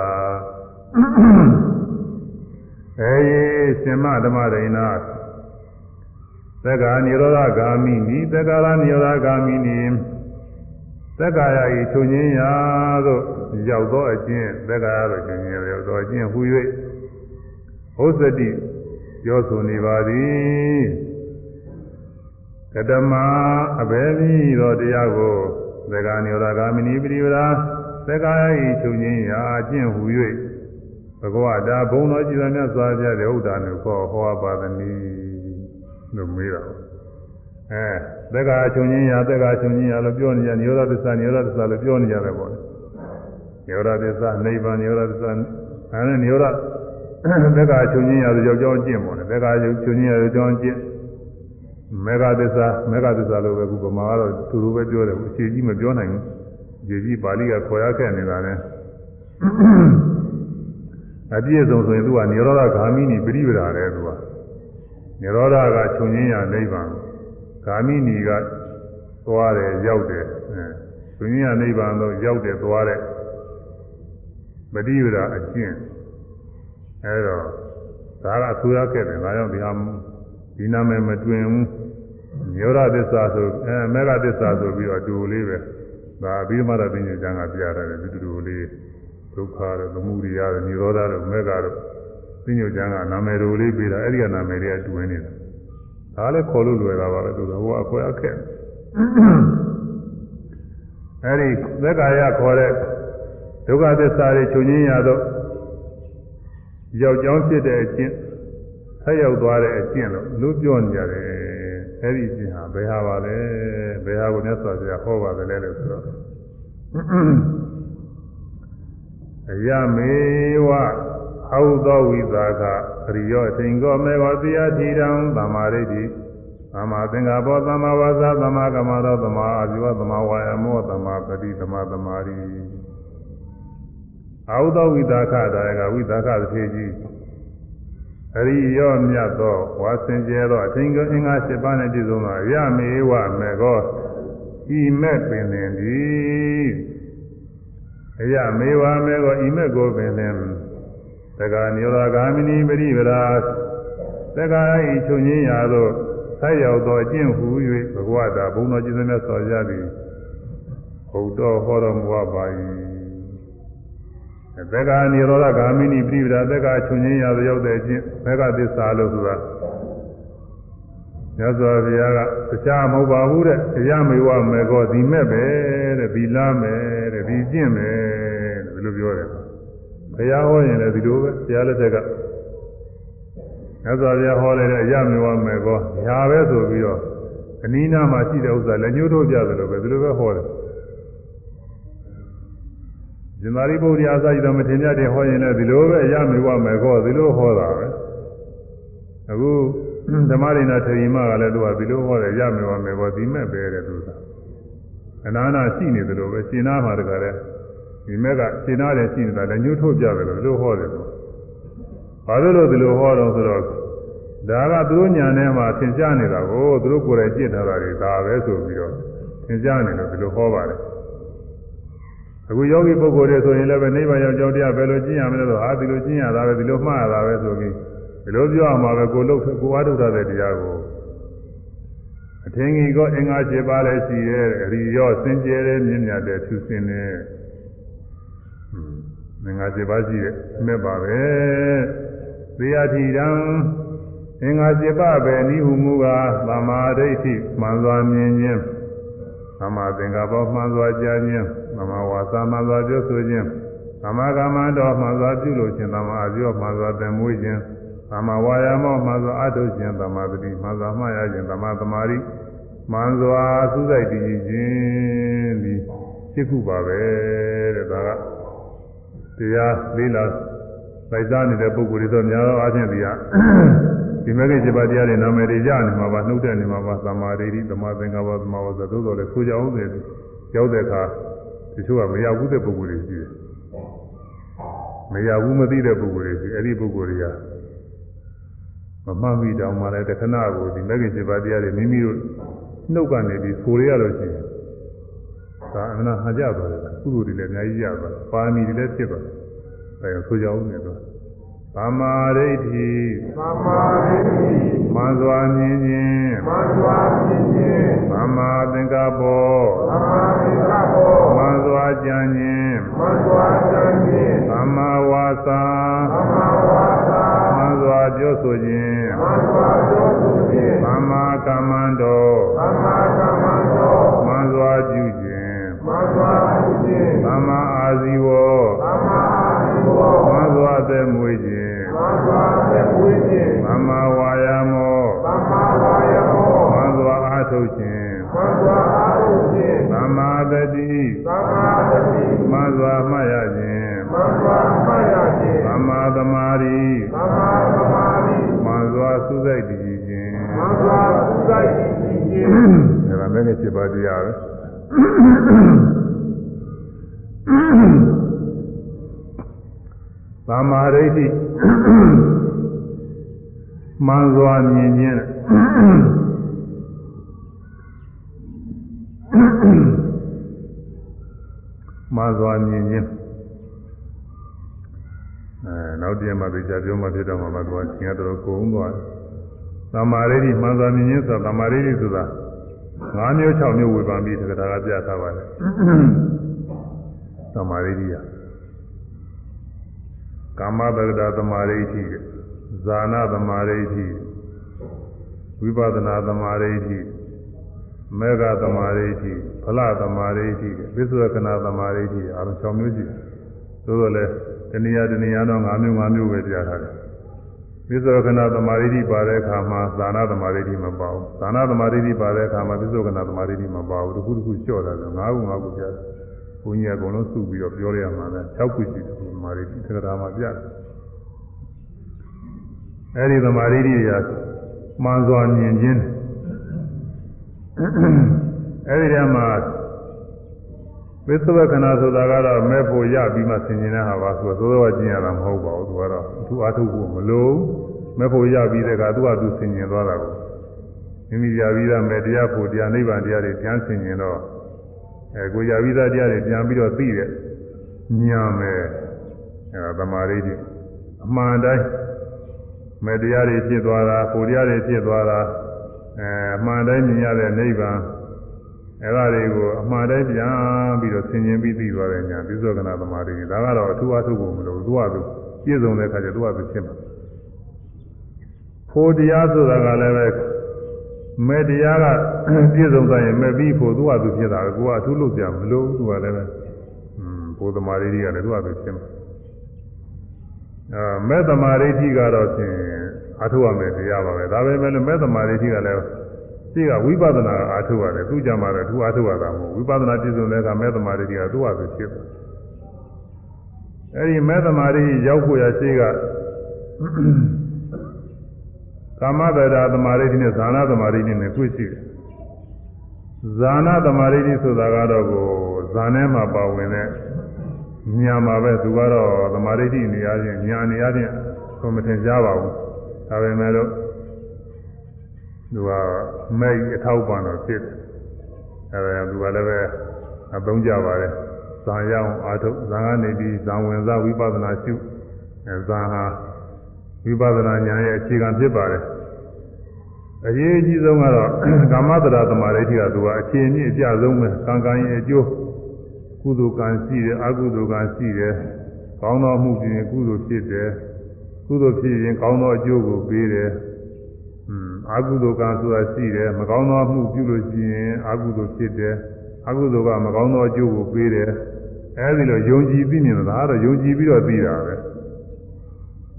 အေယရှင်မဓမ္မဒိနာသက္ကာနိရောဓဂာမိနိသက္ကာရနိရောဓဂာမိနိသက္ကာယဤချုပ်ငင်းရာသို့ရောက်သောအကျင့်သက္ကာရသို့ချုပ်ငင်းရာရောက်သောအကျင့်ဟူ၍ဟုတ်စတိပြောဆိုနေပါသည် ကတမအဘယ်နည်းသောတရားကိုသက္ကာနိရောဓဂာမိနိပရိဝရာသက္ကာယဤချုပ်ငင်းရာအကျင့်ဟူ၍ဘဂဝတာဘုံတော်ကြည်တော်မြတ်စွာဘုရားတဲ့ဥဒ္ဒါနုခေါ်ဟောပါသနည်းလို့မေးတာအဲသက္ကာချုပ်ငင်းရာသက္ကာချုပ်ငင်းရာလို့ပြောနေကြနိရောဓသစ္စာနိရောဓသစ္စာလို့ပြောနေကြတယ်ပေါ့နိရောဓသစ္စာနိဗ္ဗာန်နိရောဓသစ္စာအဲနဲ့နိရောဓသက္ကာချုပ်ငင်းရာဆိုကြောက်ကြောင်းကျင့်ပေါ့လေသက္ကာချုပ်ငင်းရာဆိုကြောင်းကျင့် မေဃသစ္စာမေဃသစ္စာလို့ပဲခုဗမာကတော့သူတို့ပဲပြောတယ်အခြေကြီးမပြောနိုင်ဘူးအခြေကြီးပါဠိကခေါ်ရခဲ့နေတာလေအပြည့်စုံဆိုရင်သူကနိရောဓဂာမိနိပရိပဒါတယ်သူကနိရောဓကချုပ်ငင်းရာနိဗ္ဗာန်ဂာမိနိကသွားတယ်ရောက်တယ်အဲချုပ်ငင်းရာနိဗ္ဗာန်တော့ရောက်တယ်သွားတယ်ပရိပဒါအကျင့်အဲတော့ဒါကဆူရခဲ့တယ်ဒါကြောင့်ဒီဟာဒီနာမည်မတွင်ဘူး ညောရသစ္စာဆိုအဲမေဃသစ္စာဆိုပြီးတော့တူလေးပဲဒါအဘိဓမ္မာရပညာကျမ်းကပြရတယ်ဒီတူလေးဒုက္ခတို့သမုဒိယတို့និရောဓတို့မေဃတို့ပညာကျမ်းကနာမည်တို့လေးပေးတာအဲ့ဒီကနာမည်တွေကတူနေတာဒါလည်းခေါ်လို့လွယ်တာပါပဲသူကဟိုအခွဲအခက်အဲ့ဒီသက္ကာယခေါ်တဲ့ဒုက္ခသစ္စာတွေချုပ်ငင်းရတော့ယောက်ျောင်းဖြစ်တဲ့အကျင့်ဆက်ရောက်သွားတဲ့အကျင့်လို့လူပြောနေကြတယ် အဲ့ဒီအကျင့်ဟာဘယ်ဟာပါလဲဘယ်ဟာကိုမြတ်စွာဘုရားဟောပါတယ်လဲလို့ဆိုတော့အယမေဝဟောသောဝိသကအရိယောအချိန်ကောမေဝတရားတိတံသမ္မာရိတိသမ္မာသင်္ကပ္ပောသမ္မာဝါစာသမ္မာကမ္မတော်သမ္မာအာဇီဝသမ္မာဝါယမောသမ္မာပတိသမ္မာသမာဓိအာဟုသောဝိသကတာယကဝိသကသတိကြီး အရိယောမြတ်သောဝါစင်ကျဲသောအထင်ကအင်္ဂါ၈ပါးနဲ့ပြည့်စုံသောရမေဝမေကောဤမဲ့ပင်လင်သည်အရမေဝမေကောဤမဲ့ကိုပင်လင်သက္ကာနိရောဓဂာမိနိပရိပရာသက္ကာဤချုပ်ငင်းရာသို့ဆက်ရောက်သောအကျင့်ဟူ၍ဘဂဝတာဘုံတော်ကျင့်တဲ့ဆော်ရသည်ဟုတ်တော်ဟောတော်မူပါ၏ သက္ကာနိရောဓဂာမိနိပြိပဒသက္ကာချုပ်ငင်းရာသို့ရောက်တဲ့အချင်းသက္ကာသစ္စာလို့ဆိုတာမြတ်စွာဘုရားကတရားမဟုတ်ပါဘူးတဲ့တရားမေဝမေကောဒီမဲ့ပဲတဲ့ဒီလားမယ်တဲ့ဒီကျင့်မယ်တဲ့ဘယ်လိုပြောတယ်ဘုရားဟောရင်လည်းဒီလိုပဲဘုရားလက်ထက်ကမြတ်စွာဘုရားဟောလိုက်တဲ့အရမေဝမေကောညာပဲဆိုပြီးတော့အနိနာမှာရှိတဲ့ဥစ္စာလက်ညှိုးထိုးပြတယ်လို့ပဲဒီလိုပဲဟောတယ် ဇင်မာရိပုတ္တရာအစရှိတော်မထေရတဲ့ဟောရင်လည်းဒီလိုပဲအရမေဝမေကောဒီလိုဟောတာပဲအခုဓမ္မရိနာထေရီမကလည်းသူကဒီလိုဟောတယ်ရမေဝမေကောဒီမဲ့ပဲတဲ့သူကအနာနာရှိနေတယ်လို့ပဲရှင်းနာမှာတကယ်ဒီမဲ့ကရှင်းနာတယ်ရှိနေတာလည်းညှို့ထုတ်ပြတယ်လို့ဒီလိုဟောတယ်လို့ဘာလို့လို့ဒီလိုဟောတော့ဆိုတော့ဒါကသူတို့ညာထဲမှာသင်ကြားနေတာကိုသူတို့ကိုယ်တိုင်ကြည့်ထားတာတွေဒါပဲဆိုပြီးတော့သင်ကြားနေလို့ဒီလိုဟောပါတယ် အခုယောဂီပုဂ္ဂိုလ်တွေဆိုရင်လည်းပဲနိဗ္ဗာန်ရောက်ကြောင်းတရားဘယ်လိုကျင့်ရမလဲဆိုဟာဒီလိုကျင့်ရတာပဲဒီလိုမှားရတာပဲဆိုပြီးဒီလိုပြောအောင်ပါပဲကိုလုတ်ကိုအားထုတ်တဲ့တရားကိုအထင်ကြီးကအင်္ဂါ၈ပါးလည်းရှိရဲ့အရိယောစင်ကြယ်တဲ့မြင့်မြတ်တဲ့သူစင်တဲ့အင်္ဂါ၈ပါးရှိရဲ့အမဲ့ပါပဲသေယတိတံအင်္ဂါ၈ပါးပဲနိဟုမူကားသမာဓိဋ္ဌိမှန်စွာမြင်ခြင်းသမာသင်္ကပ္ပမှန်စွာကြားခြင်း သမာဝါစာမှန်စွာပြောဆိုခြင်းသမာကမ္မတော်မှန်စွာပြုလို့ခြင်းသမာအပြောမှန်စွာသင်မွေးခြင်းသမာဝါယာမောမှန်စွာအထုတ်ခြင်းသမာပတိမှန်စွာမှားရခြင်းသမာသမာဓိမှန်စွာသုစိတ်တည်ခြင်းဒီစိတ်ခုပါပဲတဲ့ဒါကတရားလေးလာစိုက်စားနေတဲ့ပုဂ္ဂိုလ်တွေတော့များသောအားဖြင့်ဒီကဒီမဂ္ဂင်7ပါးတရားတွေနာမည်တွေရနေမှာပါနှုတ်တဲ့နေမှာပါသမာဓိသမာသင်္ကပ္ပသမာဝဇ္ဇသို့တော်လည်းဆိုကြအောင်တယ်ရောက်တဲ့အခါ တချို့ကမရောက်ဘူးတဲ့ပုဂ္ဂိုလ်တွေရှိတယ်မရောက်ဘူးမသိတဲ့ပုဂ္ဂိုလ်တွေရှိအဲ့ဒီပုဂ္ဂိုလ်တွေကမမှတ်မိတောင်မှလည်းတခဏကိုဒီမဂ္ဂင်7ပါးတရားတွေမိမိတို့နှုတ်ကနေပြီးဆိုရရလို့ရှိရင်ဒါအမှန်ဟာကြပါတယ်ကုသိုလ်တွေလည်းအများကြီးရပါတယ်ပါမီတွေလည်းဖြစ်ပါတယ်အဲဒါဆိုကြအောင်နေတော့ သမာဓိဋ္ဌိသမ္မာဒိဋ္ဌိမန္စွာမြင်ခြင်းမန္တွာဖြင့်ဖြင့်သမာသင်္ကပ္ပောသမ္မာသင်္ကပ္ပောမန္စွာကြံခြင်းမန္တွာသံဖြင့်သမာဝါစာသမ္မာဝါစာမန္စွာပြောဆိုခြင်းမန္တွာပြောဆိုခြင်းသမာကမ္မန္တောသမ္မာကမ္မန္တောမန္စွာပြုခြင်းမန္တွာပြုခြင်းသမာအာဇီဝောသမ္မာအာဇီဝမန္စွာသက်မွေးခြင်း မန္တွာသက်ဝေးခြင်းသမာဝါယာမောသမ္မာဝါယမောမန္စွာအားထုတ်ခြင်းမန္တွာအာရုံခြင်းသမာတတိသမ္မာတတိမန္စွာမှတ်ရခြင်းမန္တွာမှတ်ရခြင်းသမာသမာဓိသမ္မာသမာဓိမန္စွာသုစိတ်တည်ခြင်းမန္တွာသုစိတ်ခြင်းဒါကလည်း7ပါးတရားပဲသမာဓိဋ္ဌိ မန္စွာမြင်ခြင်းမန္စွာမြင်ခြင်းအဲနောက်တည့်မှာသိချပြောမှဖြစ်တော့မှမသွားခြင်းကတော့ကုန်သွားတယ်သမာဓိဋ္ဌိမန္စွာမြင်ခြင်းဆိုတာသမာဓိဋ္ဌိဆိုတာ၅မျိုး၆မျိုးဝေဖန်ပြီးတက္ကရာကပြထားပါတယ်သမာဓိဋ္ဌိက ကာမတက္ကရာသမာဓိဋ္ဌိဇာနာသမာဓိဋ္ဌိဝိပဿနာသမာဓိဋ္ဌိမေဃသမာဓိဋ္ဌိဖလသမာဓိဋ္ဌိဝိသုရကနာသမာဓိဋ္ဌိအားလုံး၆မျိုးရှိတယ်သို့တော်လည်းတဏှာတဏှာတော့၅မျိုး၅မျိုးပဲပြထားတယ်ဝိသုရကနာသမာဓိဋ္ဌိပါတဲ့အခါမှာဇာနာသမာဓိဋ္ဌိမပါဘူးဇာနာသမာဓိဋ္ဌိပါတဲ့အခါမှာဝိသုရကနာသမာဓိဋ္ဌိမပါဘူးတစ်ခုတစ်ခုလျှော့တာဆို၅ခု၅ခုပြတယ်ဘုန်းကြီးကအကုန်လုံးစုပြီးတော့ပြောရမှာလဲ၆ခုရှိတယ်သ မာဓိဋ္ဌိသက္ကရာမှာပြတယ်အဲဒီသမာဓိဋ္ဌိတွေကမှန်စွာမြင်ခြင်းအဲဒီတည်းမှာဝိသဝကနာဆိုတာကတော့မဲ့ဖို့ရပြီးမှဆင်ခြင်တဲ့ဟာပါဆိုတော့သိုးတော်ကျင်ရတာမဟုတ်ပါဘူးသူကတော့အထူးအားထုတ်ဖို့မလိုမဲ့ဖို့ရပြီးတဲ့ကသူကသူဆင်ခြင်သွားတာကိုမိမိရပြီးသားမဲ့တရားဖို့တရားနိဗ္ဗာန်တရားတွေပြန်ဆင်ခြင်တော့အဲကိုရပြီးသားတရားတွေပြန်ပြီးတော့သိတဲ့ညာမယ် အဲသမာဓိတွေအမှန်တိုင်းမဲ့တရားတွေဖြစ်သွားတာကိုတရားတွေဖြစ်သွားတာအဲအမှန်တိုင်းမြင်ရတဲ့နိဗ္ဗာန်အဲ့ဒါတွေကိုအမှားတိုင်းပြန်ပြီးတော့ဆင်ခြင်ပြီးသိသွားတဲ့ညာသစ္စောကနာသမာဓိဒါကတော့အထူးအထုပ်ဖို့မလိုသူကသူပြည့်စုံတဲ့အခါကျသူကသူဖြစ်မှာဖို့တရားဆိုတာကလည်းပဲမဲ့တရားကပြည့်စုံသွားရင်မဲ့ပြီးဖို့သူကသူဖြစ်တာကိုကအထူးလုပ်ကြမလို့သူကလည်းပဲอืมဖို့သမာဓိတွေကလည်းသူကသူဖြစ်မှာ အဲမဲ့သမာဓိကတော့ဖြင့်အထုရမယ်တရားပါပဲဒါပဲမဲ့လို့မဲ့သမာဓိကလည်းရှိကဝိပဿနာအားထုတ်ရတယ်သူကြမှာလည်းသူအားထုတ်ရတာမဟုတ်ဝိပဿနာပြည့်စုံတဲ့အခါမဲ့သမာဓိကသူ့ဟာသူဖြစ်တယ်အဲဒီမဲ့သမာဓိရောက်ဖို့ရရှိကကာမတရာသမာဓိနဲ့ဇာနာသမာဓိနဲ့တွေ့ရှိတယ်ဇာနာသမာဓိဆိုတာကတော့ကိုဇာနဲ့မှာပါဝင်တဲ့ ညာမှာပဲသူကတော့သမာဓိနေရာချင်းညာနေရာချင်းဆိုမထင်ကြပါဘူးဒါပေမဲ့လို့သူကမဲ့အထောက်ပံ့တော့ဖြစ်တယ်အဲဒါသူကလည်းပဲအသုံးကြပါတယ်ဇာရအောင်အာထုတ်ဇာကနေပြီးဇာဝင်စားဝိပဿနာရှုအဲဇာဟာဝိပဿနာဉာဏ်ရဲ့အခြေခံဖြစ်ပါတယ်အရေးအကြီးဆုံးကတော့ကာမတရာသမာဓိကသူကအခြေအမြင့်အကျဆုံးပဲကံကံရဲ့အကျိုး ကုသိုလ်ကံရှိတယ်အကုသိုလ်ကံရှိတယ်ကောင်းသောမှုဖြစ်ရင်ကုသိုလ်ဖြစ်တယ်ကုသိုလ်ဖြစ်ရင်ကောင်းသောအကျိုးကိုပေးတယ်အာဟုသောကံဆိုတာရှိတယ်မကောင်းသောမှုပြုလို့ရှိရင်အာဟုသောဖြစ်တယ်အာဟုသောကမကောင်းသောအကျိုးကိုပေးတယ်အဲဒီလိုယုံကြည်ပြီးမြင်တာကတော့ယုံကြည်ပြီးတော့သိတာပဲ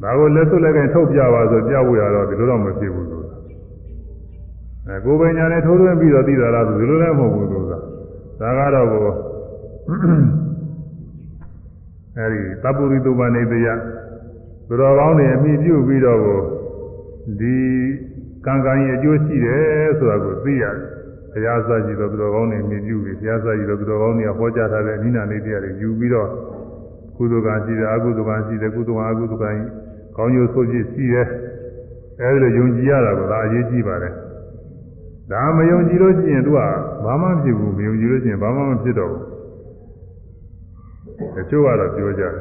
ဒါကိုလက်စွပ်လက်ကင်ထုတ်ပြပါဆိုပြဖို့ရတော့ဒီလိုတော့မဖြစ်ဘူးဆိုတာအဲကိုယ်ပညာနဲ့ထိုးထွင်းပြီးတော့သိတာလားဆိုဒီလိုလည်းမဟုတ်ဘူးဆိုတာဒါကတော့ကို အဲဒီတပ္ပုရိသုဘနေတယသူတော်ကောင်းတွေအမိပြုပြီးတော့ကိုဒီကံကံရဲ့အကျိုးရှိတယ်ဆိုတာကိုသိရတယ်။ဘုရားစာကြည့်တော့သူတော်ကောင်းတွေမြင်ပြုပြီးဘုရားစာကြည့်တော့သူတော်ကောင်းတွေကဟောကြားထားတဲ့နိနာနေတရားတွေယူပြီးတော့ကုသိုလ်ကံရှိတယ်အကုသိုလ်ကံရှိတယ်ကုသိုလ်ကအကုသိုလ်ကံကောင်းကျိုးဆိုဖြစ်ရှိတယ်။အအဲဒီလိုယုံကြည်ရတာကဒါအရေးကြီးပါတယ်ဒါမယုံကြည်လို့ရှိရင်သူကဘာမှမဖြစ်ဘူးမယုံကြည်လို့ရှိရင်ဘာမှမဖြစ်တော့ဘူး တချို့ကတော့ပြောကြတယ်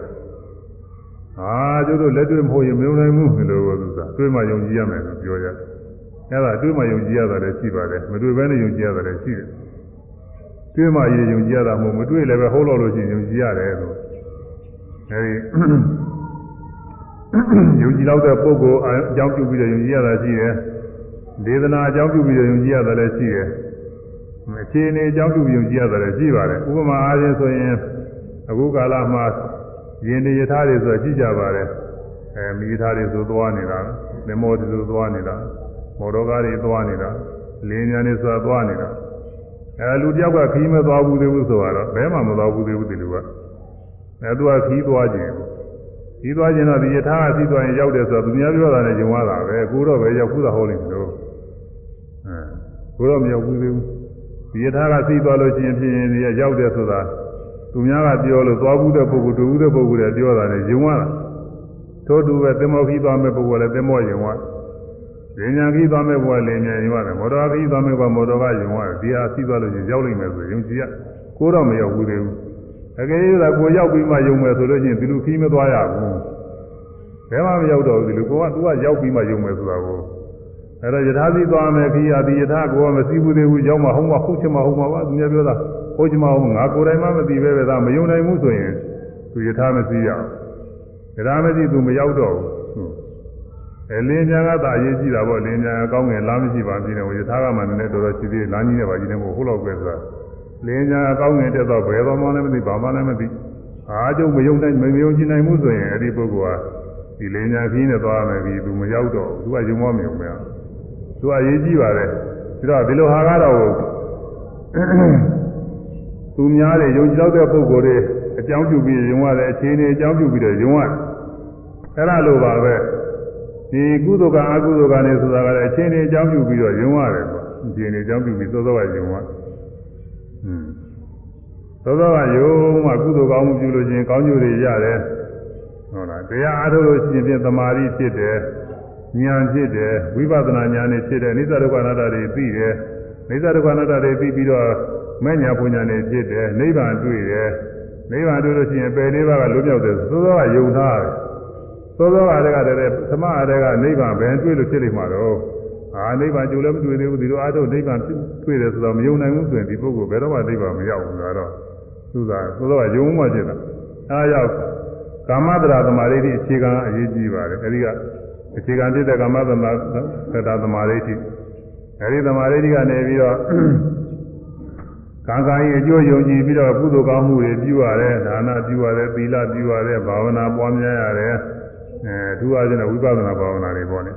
ဟာကျုပ်တို့လက်တွေ့မဟုတ်ရင်မယုံနိုင်ဘူးလို့သူကတွေ့မှယုံကြည်ရမယ်လို့ပြောကြတယ်အဲဒါတွေ့မှယုံကြည်ရတာလည်းရှိပါတယ်မတွေ့ဘဲနဲ့ယုံကြည်ရတာလည်းရှိတယ်တွေ့မှရယုံကြည်ရတာမဟုတ်မတွေ့လည်းပဲဟုတ်လို့လို့ရှိရင်ယုံကြည်ရတယ်လို့အဲဒီယုံကြည်တော့တဲ့ပုဂ္ဂိုလ်အကြောင်းပြုပြီးတော့ယုံကြည်ရတာရှိတယ်ဒေသနာအကြောင်းပြုပြီးတော့ယုံကြည်ရတာလည်းရှိတယ်အခြေအနေအကြောင်းပြုပြီးယုံကြည်ရတာလည်းရှိပါတယ်ဥပမာအားဖြင့်ဆိုရင် အခုကာလမှာယင်နေယထာတွေဆိုကြည့်ကြပါတယ်အဲမိယထာတွေဆိုသွားနေတာသင်္ဘောတွေဆိုသွားနေတာမော်တော်ကားတွေသွားနေတာလင်းညာတွေဆိုသွားနေတာအဲလူတယောက်ကခီးမသွားဘူးသေးဘူးဆိုတော့ဘဲမှမသွားဘူးသေးဘူးဒီလူကအဲသူကခီးသွားခြင်းခီးသွားခြင်းတော့ဒီယထာကခီးသွားရင်ရောက်တယ်ဆိုတော့သူများပြောတာနဲ့ဂျုံရတာပဲကိုတော့ပဲရောက်ဘူးသာဟုတ်လိမ့်မယ်လို့အဲကိုတော့မရောက်ဘူးသေးဘူးဒီယထာကခီးသွားလို့ရှိရင်ဖြစ်ရင်ရောက်တယ်ဆိုတာ သူများကပြောလို့သွားဘူးတဲ့ပုဂ္ဂိုလ်တူဘူးတဲ့ပုဂ္ဂိုလ်တွေပြောတာနဲ့ယုံရတာထို့တူပဲသင်္ဘောခီးသွားမဲ့ပုဂ္ဂိုလ်လည်းသင်္ဘောယုံရလင်းညာခီးသွားမဲ့ဘဝလင်းညာယုံရတယ်မော်တော်ခီးသွားမဲ့ဘဝမော်တော်ကယုံရတယ်ဒီဟာစီးသွားလို့ချင်းရောက်လိမ့်မယ်ဆိုယုံကြည်ရကိုတော့မရောက်ဘူးသေးဘူးအကယ်၍သာကိုရောက်ပြီးမှယုံမယ်ဆိုလို့ချင်းဒီလိုခီးမသွားရဘူးဘယ်မှမရောက်တော့ဘူးဒီလိုကိုကသူကရောက်ပြီးမှယုံမယ်ဆိုတာကိုအဲ့တော့ယထာစီသွားမယ်ခီးရဒီယထာကိုကမစီးဘူးသေးဘူးရောက်မှဟုတ်မှဟုတ်ချင်မှဟုတ်မှပါသူများပြောတာ ဟုတ်ချင်မှဟုတ်ငါကိုယ်တိုင်မှမသိပဲပဲဒါမယုံနိုင်ဘူးဆိုရင်သူယထာမစီးရအောင်ယထာမစီးသူမရောက်တော့ဘူးအဲလင်းညာကသာအရေးကြီးတာပေါ့လင်းညာကောင်းငယ်လားမရှိပါဘူးနေယထာကမှနည်းနည်းတော်တော်ရှိသေးလမ်းကြီးနဲ့ပါကြီးနေမို့ဟုတ်တော့ပဲဆိုတာလင်းညာကောင်းငယ်တက်တော့ဘယ်တော့မှလည်းမသိဘာမှလည်းမသိအားကျုံမယုံနိုင်မယုံကြည်နိုင်ဘူးဆိုရင်အဲ့ဒီပုဂ္ဂိုလ်ကဒီလင်းညာခင်းနဲ့သွားမယ်ပြီးသူမရောက်တော့သူကယုံမမယုံမရသူကအရေးကြီးပါတယ်ပြီးတော့ဒီလိုဟာကတော့ သူများတွေယုံကြည်တော့တဲ့ပုဂ္ဂိုလ်တွေအကြောင်းပြုပြီးယုံရတယ်အခြေအနေအကြောင်းပြုပြီးတော့ယုံရတယ်အဲ့ဒါလိုပါပဲဒီကုသိုလ်ကအကုသိုလ်ကလည်းဆိုတာကလည်းအခြေအနေအကြောင်းပြုပြီးတော့ယုံရတယ်ပေါ့အခြေအနေအကြောင်းပြုပြီးသောသောကယုံရဟွန်းသောသောကယုံမှကုသိုလ်ကောင်းမှုပြုလို့ချင်းကောင်းကျိုးတွေရတယ်ဟုတ်လားတရားအားထုတ်လို့ရှိရင်ဖြင့်သမာဓိဖြစ်တယ်ဉာဏ်ဖြစ်တယ်ဝိပဿနာဉာဏ်နဲ့ဖြစ်တယ်အိသဒုက္ခအနတ္တတွေသိတယ်အိသဒုက္ခအနတ္တတွေသိပြီးတော့ မဲ့ညာပညာနဲ့ဖြစ်တယ်နိဗ္ဗာန်တွေ့တယ်နိဗ္ဗာန်တွေ့လို့ရှိရင်ပယ်လေးပါးကလွတ်မြောက်တယ်သို့သောကယုံသားတယ်သို့သောကတည်းကတည်းကသမအတည်းကနိဗ္ဗာန်ဘယ်တွေ့လို့ဖြစ်လိမ့်မှာတော့အာနိဗ္ဗာန်ကြိုလည်းမတွေ့သေးဘူးဒီလိုအားထုတ်နိဗ္ဗာန်တွေ့တယ်ဆိုတော့မယုံနိုင်ဘူးဆိုရင်ဒီပုဂ္ဂိုလ်ဘယ်တော့မှနိဗ္ဗာန်မရောက်ဘူးဆိုတော့သူကသို့သောကယုံမှဖြစ်တာအဲဒါကြောင့်ကာမတရာသမာဓိအခြေခံအရေးကြီးပါတယ်အဲဒီကအခြေခံဖြစ်တဲ့ကာမသမသတ္တသမာဓိအဲဒီသမာဓိကနေပြီးတော့ ကံကံရဲ့အကျိုးယုံကြည်ပြီးတော့ကုသိုလ်ကောင်းမှုတွေပြုရတယ်ဒါနပြုရတယ်သီလပြုရတယ်ဘာဝနာပွားများရတယ်အဲသူအားဖြင့်ဝိပဿနာဘာဝနာတွေပေါ့လေ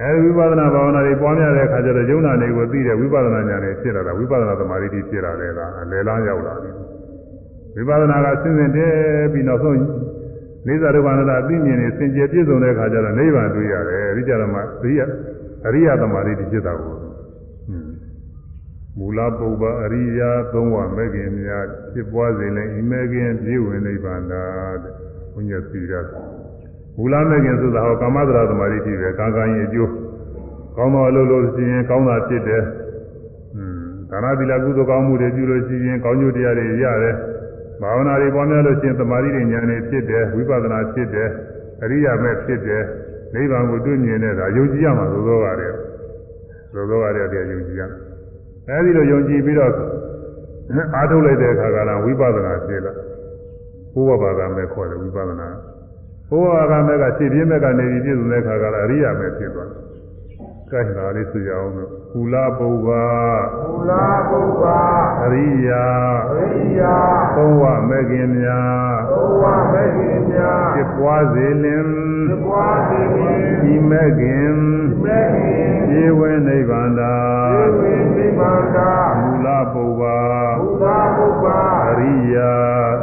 အဲဒီဝိပဿနာဘာဝနာတွေပွားများတဲ့အခါကျတော့ယုံနာတွေကိုသိတဲ့ဝိပဿနာဉာဏ်တွေဖြစ်လာတာဝိပဿနာသမာဓိဖြစ်လာတယ်လားအလယ်လားရောက်လာတယ်ဝိပဿနာကစဉ်စဉ်တည်းပြီးနောက်ဆုံးလေးစားဒုက္ခနာအသိဉာဏ်နဲ့စင်ကြယ်ပြည့်စုံတဲ့အခါကျတော့နိဗ္ဗာန်တွေ့ရတယ်အဲဒီကြတော့မှအရိယအရိယသမာဓိဖြစ်တာကို မူလပုဗ္ဗအရိယာသုံးဝမဲ့ခင်များဖြစ်ပွားစေလင်ဤမဲ့ခင်ပြည့်ဝင်နိဗ္ဗာန်သာတဲ့ဘုညာစီရမူလမဲ့ခင်ဆိုတာဟောကာမသရသမာဓိဖြစ်တယ်ကာကံရဲ့အကျိုးကောင်းသောအလုပ်လို့ရှိရင်ကောင်းတာဖြစ်တယ်อืมဒါနသီလကုသိုလ်ကောင်းမှုတွေပြုလို့ရှိရင်ကောင်းကျိုးတရားတွေရတယ်ဘာဝနာတွေပွားများလို့ရှိရင်သမာဓိတွေဉာဏ်တွေဖြစ်တယ်ဝိပဿနာဖြစ်တယ်အရိယာမဲ့ဖြစ်တယ်နိဗ္ဗာန်ကိုတွေ့မြင်တဲ့ဒါယုံကြည်ရမှာသို့သောကတည်းကသို့သောကတည်းကယုံကြည်ရ အဲဒီလိုယုံကြည်ပြီးတော့အားထုတ်လိုက်တဲ့အခါကလည်းဝိပဿနာဖြစ်လာဘုရားဘာသာမဲ့ခေါ်တယ်ဝိပဿနာဘုရားဘာသာမဲ့ကခြေပြင်းမဲ့ကနေပြီးပြည့်စုံတဲ့အခါကလည်းအရိယာမဲ့ဖြစ်သွားတယ်ကဲဒါလေးဆိုရအောင်လို့ကု လပုဗ္ဗာကုလပုဗ္ဗာအရိယာအရိယာသုံးဝမဲ့ခင်များသုံးဝမဲ့ခင်များဖြစ်ပွားစေလင်ဖြစ်ပွားစေလင်ဒီမဲ့ခင်မဲ့ခင်ခြေဝင်နိဗ္ဗာန်သာခြေဝင်နိဗ္ဗာန်သာမူလပုဗ္ဗာမူလပုဗ္ဗာအရိယာ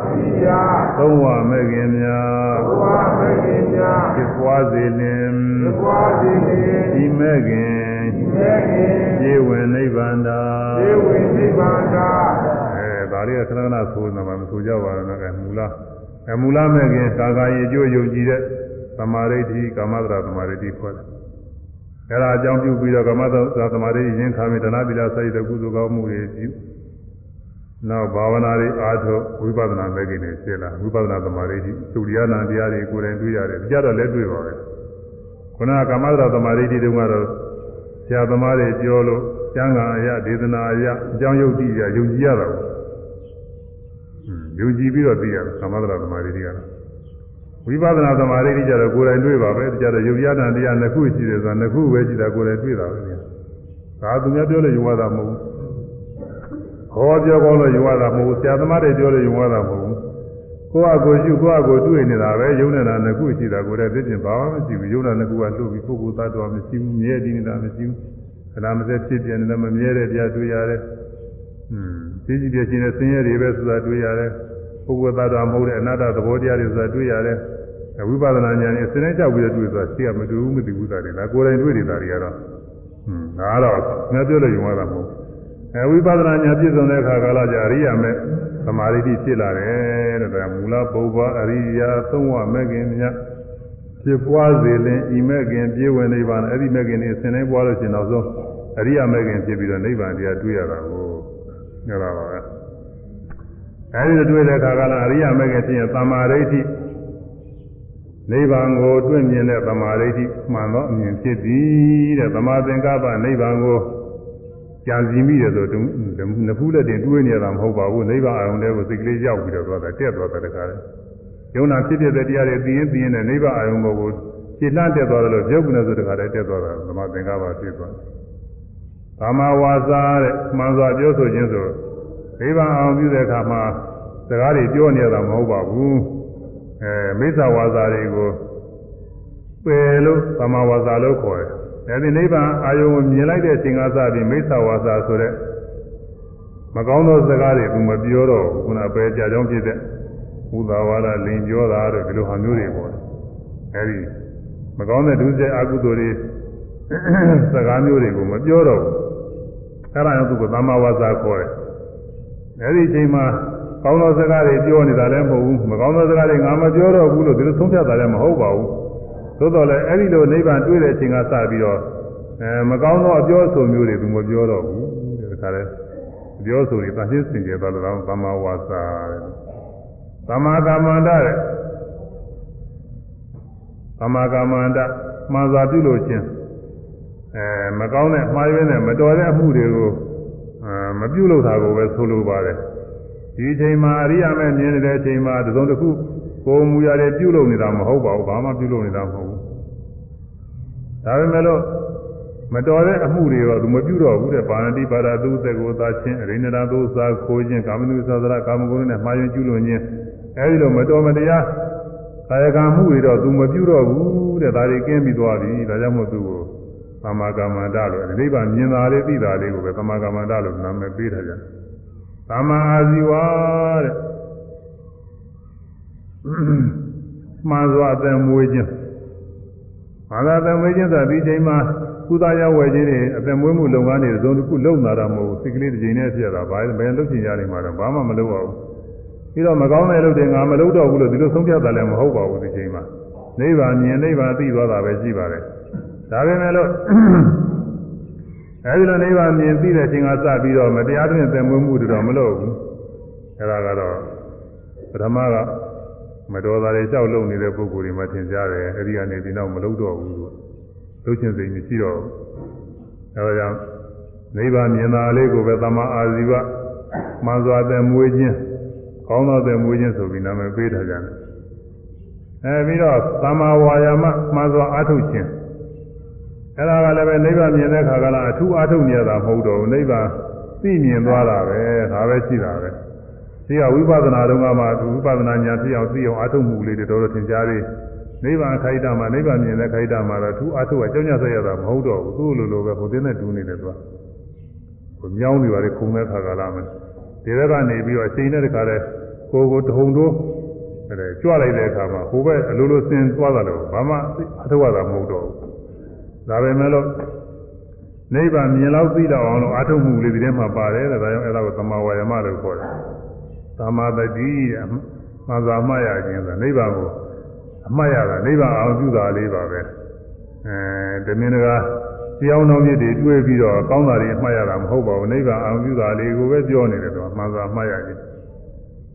အရိယာသုံးဝမဲ့ခင်များသုံးဝမဲ့ခင်များဖြစ်ပွားစေလင်ဖြစ်ပွားစေလင်ဒီမဲ့ခင် ခြေဝင်နိဗ္ဗာန်သာခြေဝင်နိဗ္ဗာန်သာအဲဒါလေးကခဏခဏဆိုနေမှာမဆိုကြပါနဲ့ကမူလအမူလမဲ့ခင်ကာကာယေအကျိုးယုံကြည်တဲ့သမာဓိဋ္ဌိကာမတရာသမာဓိဋ္ဌိခေါ်တယ်အဲဒါအကြောင်းပြုပြီးတော့ကမ္မသောသမာဓိရင်းခါမိတဏှာပိလာစိုက်တဲ့ကုသိုလ်ကောင်းမှုတွေပြုနောက်ဘာဝနာတွေအားထုတ်ဝိပဿနာမဲ့ကိနေဖြစ်လာဝိပဿနာသမာဓိသုရိယနာတရားတွေကိုယ်တိုင်တွေ့ရတယ်ကြတော့လည်းတွေ့ပါပဲခုနကကမ္မသောသမာဓိတုန်းကတော့ ဆရာသမားတွေပြောလို့ကျမ်းဂန်အရာဒေသနာအရာအကြောင်းယုတ်တိအရာယုံကြည်ရတာပေါ့ယုံကြည်ပြီးတော့သိရတယ်ကမ္မသောသမာဓိတွေကတော့ဝိပဿနာသမာဓိကြတော့ကိုယ်တိုင်တွေ့ပါပဲကြတော့ယုတ်ရတန်တရားနှစ်ခုရှိတယ်ဆိုတာနှစ်ခုပဲရှိတာကိုယ်တိုင်တွေ့တာပဲဒါသူများပြောလို့ယုံရတာမဟုတ်ဘူးဟောပြောကောင်းလို့ယုံရတာမဟုတ်ဘူးဆရာသမားတွေပြောလို့ယုံရတာမဟုတ်ဘူး ကိုယ့်အကိုရှုကိုယ့်အကိုတွေ့နေတာပဲယုံနေတာနှစ်ခုရှိတာကိုယ်တိုင်သိကျင်ဘာမှမရှိဘူးယုံတာနှစ်ခုကလှုပ်ပြီးပုဂ္ဂိုလ်သတ္တဝါမရှိဘူးမြဲတည်နေတာမရှိဘူးခဏမစက်ဖြစ်ပြနေတယ်မမြဲတဲ့တရားတွေ့ရတယ်อืมသိကြည့်ပြချင်းတဲ့ဆင်းရဲတွေပဲဆိုတာတွေ့ရတယ်ပုဂ္ဂိုလ်သတ္တဝါမဟုတ်တဲ့အနတ္တသဘောတရားတွေဆိုတာတွေ့ရတယ်ဝိပဿနာဉာဏ်နဲ့စဉ်းစားကြောက်ပြီးတော့တွေ့ဆိုတာသိရမတူဘူးမသိဘူးသားတွေလားကိုယ်တိုင်တွေ့နေတာတွေကတော့ဟွန်းဒါတော့ငါပြောလို့ယုံရတာမဟုတ် အဲဝိပဿနာဉာဏ်ပြည့်စုံတဲ့အခါကာလကျအရိယာမဲ့သမာဓိဖြစ်လာတယ်တဲ့ဒါမူလပုဗ္ဗအရိယာသုံးဝမဲ့ခင်မြတ်ဖြစ်ပွားစေလင်ဤမဲ့ခင်ပြေဝင်နိဗ္ဗာန်အဲ့ဒီမဲ့ခင်นี่ဆင်နေပွားလို့ရှင်နောက်ဆုံးအရိယာမဲ့ခင်ဖြစ်ပြီးတော့နိဗ္ဗာန်တရားတွေ့ရတာကိုညောတာပါပဲအဲဒီတွေ့တဲ့အခါကလည်းအရိယာမဲ့ခင်ဖြစ်ရင်သမာဓိဋ္ဌိနိဗ္ဗာန်ကိုတွေ့မြင်တဲ့သမာဓိဋ္ဌိမှန်သောအမြင်ဖြစ်သည်တဲ့သမာသင်္ကပ္ပနိဗ္ဗာန်ကို ကြံစီမိတယ်ဆိုတော့နဖူးလက်တင်တွေးနေတာမဟုတ်ပါဘူးနိဗ္ဗာန်အောင်တဲ့ကိုစိတ်ကလေးရောက်ပြီးတော့သွားတာတက်သွားတာတခါလေယုံနာဖြစ်ဖြစ်တဲ့တရားတွေသိရင်သိရင်နဲ့နိဗ္ဗာန်အောင်ကိုကိုခြေလှမ်းတက်သွားတယ်လို့ပြုတ်ကနေဆိုတခါလေတက်သွားတာသမာသင်္ကပ္ပဖြစ်သွားတယ်ကာမဝါစာတဲ့မှန်စွာပြောဆိုခြင်းဆိုနိဗ္ဗာန်အောင်ပြုတဲ့အခါမှာစကားတွေပြောနေတာမဟုတ်ပါဘူးအဲမိစ္ဆာဝါစာတွေကိုပယ်လို့ကာမဝါစာလို့ခေါ်တယ် အဲဒီနိဗ္ဗာန်အာယုံကိုမြင်လိုက်တဲ့အချိန်ကစပြီးမိစ္ဆာဝါစာဆိုတဲ့မကောင်းသောစကားတွေကမပြောတော့ဘူးခုနပဲကြာကြောင်းဖြစ်တဲ့ဘုသာဝါဒလင်ပြောတာတို့ဒီလိုဟာမျိုးတွေပေါ့အဲဒီမကောင်းတဲ့ဒုစရိုက်အကုသိုလ်တွေစကားမျိုးတွေကိုမပြောတော့ဘူးအဲဒါကြောင့်သူကသမ္မာဝါစာခေါ်တယ်အဲဒီအချိန်မှာကောင်းသောစကားတွေပြောနေတာလည်းမဟုတ်ဘူးမကောင်းသောစကားတွေငါမပြောတော့ဘူးလို့ဒီလိုဆုံးဖြတ်တာလည်းမဟုတ်ပါဘူး သို့တော်လည်းအဲ့ဒီလိုနိဗ္ဗာန်တွေ့တဲ့အချိန်ကစပြီးတော့အဲမကောင်းသောအပြောအဆိုမျိုးတွေသူမပြောတော့ဘူးဒီခါလဲအပြောအဆိုတွေတန်ရှင်းစင်ကြယ်သွားလို့သမ္မာဝါစာတဲ့သမ္မာကမ္မန္တတဲ့သမ္မာကမ္မန္တမှန်စွာပြုလို့ချင်းအဲမကောင်းတဲ့မှားယွင်းတဲ့မတော်တဲ့အမှုတွေကိုအဲမပြုလုပ်တာကိုပဲဆိုလိုပါတယ်ဒီအချိန်မှာအရိယာမဲ့မြင်နေတဲ့အချိန်မှာသုံးတစ်ခုကိုယ်မူရတယ်ပြုလုပ်နေတာမဟုတ်ပါဘူးဘာမှပြုလုပ်နေတာမဟုတ်ဘူး ဒါပေမဲ့လို့မတော်တဲ့အမှုတွေတော့သူမပြုတော့ဘူးတဲ့ပါဏတိပါဒသုသက်ကိုသာချင်းအရိဏဒသုသာခိုးခြင်းကာမနုသသရကာမဂုဏ်နဲ့မှားယွင်းကျူးလွန်ခြင်းအဲဒီလိုမတော်မတရားကာယကံမှုတွေတော့သူမပြုတော့ဘူးတဲ့ဒါတွေကင်းပြီးသွားပြီဒါကြောင့်မို့သူကိုသမာကမ္မန္တလို့ဒီနိဗ္ဗာန်မြင်တာလေးသိတာလေးကိုပဲသမာကမ္မန္တလို့နာမည်ပေးထားကြတယ်သမာအာဇီဝတဲ့မှန်စွာအသက်မွေးခြင်း ဘာသာအသက်မွေးခြင်းဆိုတာဒီချိန်မှာကုသရဝယ်ခြင်းတွေအသက်မွေးမှုလုပ်ငန်းတွေသုံးတစ်ခုလုပ်လာတာမဟုတ်ဘူးစိတ်ကလေးတစ်ချိန်နဲ့ဖြစ်တာဘာဘယ်လုပ်ချင်ကြနေမှာတော့ဘာမှမလုပ်ပါဘူးပြီးတော့မကောင်းတဲ့လုပ်တွေငါမလုပ်တော့ဘူးလို့ဒီလိုဆုံးဖြတ်တာလည်းမဟုတ်ပါဘူးဒီချိန်မှာနိဗ္ဗာန်မြင်နိဗ္ဗာန်သိသွားတာပဲရှိပါတယ်ဒါပေမဲ့လို့အဲဒီလိုနိဗ္ဗာန်မြင်သိတဲ့အချိန်ကစပြီးတော့မတရားတွင်သက်မွေးမှုတွေတော့မလုပ်ဘူးအဲဒါကတော့ပထမက မတော်တာတွေလျှောက်လုံနေတဲ့ပုဂ္ဂိုလ်တွေမှသင်ကြားတယ်အဲဒီကနေဒီနောက်မလုပ်တော့ဘူးလို့လုပ်ချင်းစိတ်မရှိတော့ဘူးအဲဒါကြောင့်နိဗ္ဗာန်မြင်တာလေးကိုပဲသမာအာဇီဝမှန်စွာသက်မွေးခြင်းကောင်းသောသက်မွေးခြင်းဆိုပြီးနာမည်ပေးထားကြတယ်အဲပြီးတော့သမာဝါယာမမှန်စွာအားထုတ်ခြင်းအဲ့ဒါကလည်းပဲနိဗ္ဗာန်မြင်တဲ့ခါကလည်းအထူးအားထုတ်နေရတာမဟုတ်တော့ဘူးနိဗ္ဗာန်သိမြင်သွားတာပဲဒါပဲရှိတာပဲ ဒီကဝိပဿနာတုန်းကမှဝိပဿနာဉာဏ်သိအောင်သိအောင်အားထုတ်မှုလေးတွေတော်တော်သင်ကြားလေးနိဗ္ဗာန်ခိုက်တာမှာနိဗ္ဗာန်မြင်တဲ့ခိုက်တာမှာတော့အထူးအားထုတ်ကကြောင်းကြဆက်ရတာမဟုတ်တော့ဘူးသူ့လိုလိုပဲဟိုတင်းနဲ့တူးနေတယ်သူကဟိုမြောင်းနေပါလေခုံတဲ့ခါကလာမယ်ဒီဘက်ကနေပြီးတော့အချိန်နဲ့တခါလဲကိုကိုတုံတိုးအဲကြွလိုက်တဲ့အခါမှာဟိုဘက်အလိုလိုစင်သွားတာလို့ဘာမှအထုတ်ရတာမဟုတ်တော့ဘူးဒါပဲမဲ့လို့နိဗ္ဗာန်မြင်လောက်သိတော့အောင်လို့အာထုံမှုလေးဒီထဲမှာပါတယ်တဲ့ဒါကြောင့်အဲ့ဒါကိုသမာဝါယမလို့ခေါ်တယ် သမာတတိမှန်စွာမှတ်ရခြင်းဆိုနိဗ္ဗာန်ကိုအမှတ်ရတာနိဗ္ဗာန်အောင်ပြုတာလေးပါပဲအဲတမင်တကာတရားတော်မြစ်တွေတွေ့ပြီးတော့ကောင်းတာတွေအမှတ်ရတာမဟုတ်ပါဘူးနိဗ္ဗာန်အောင်ပြုတာလေးကိုပဲပြောနေတယ်တော့မှန်စွာမှတ်ရတယ်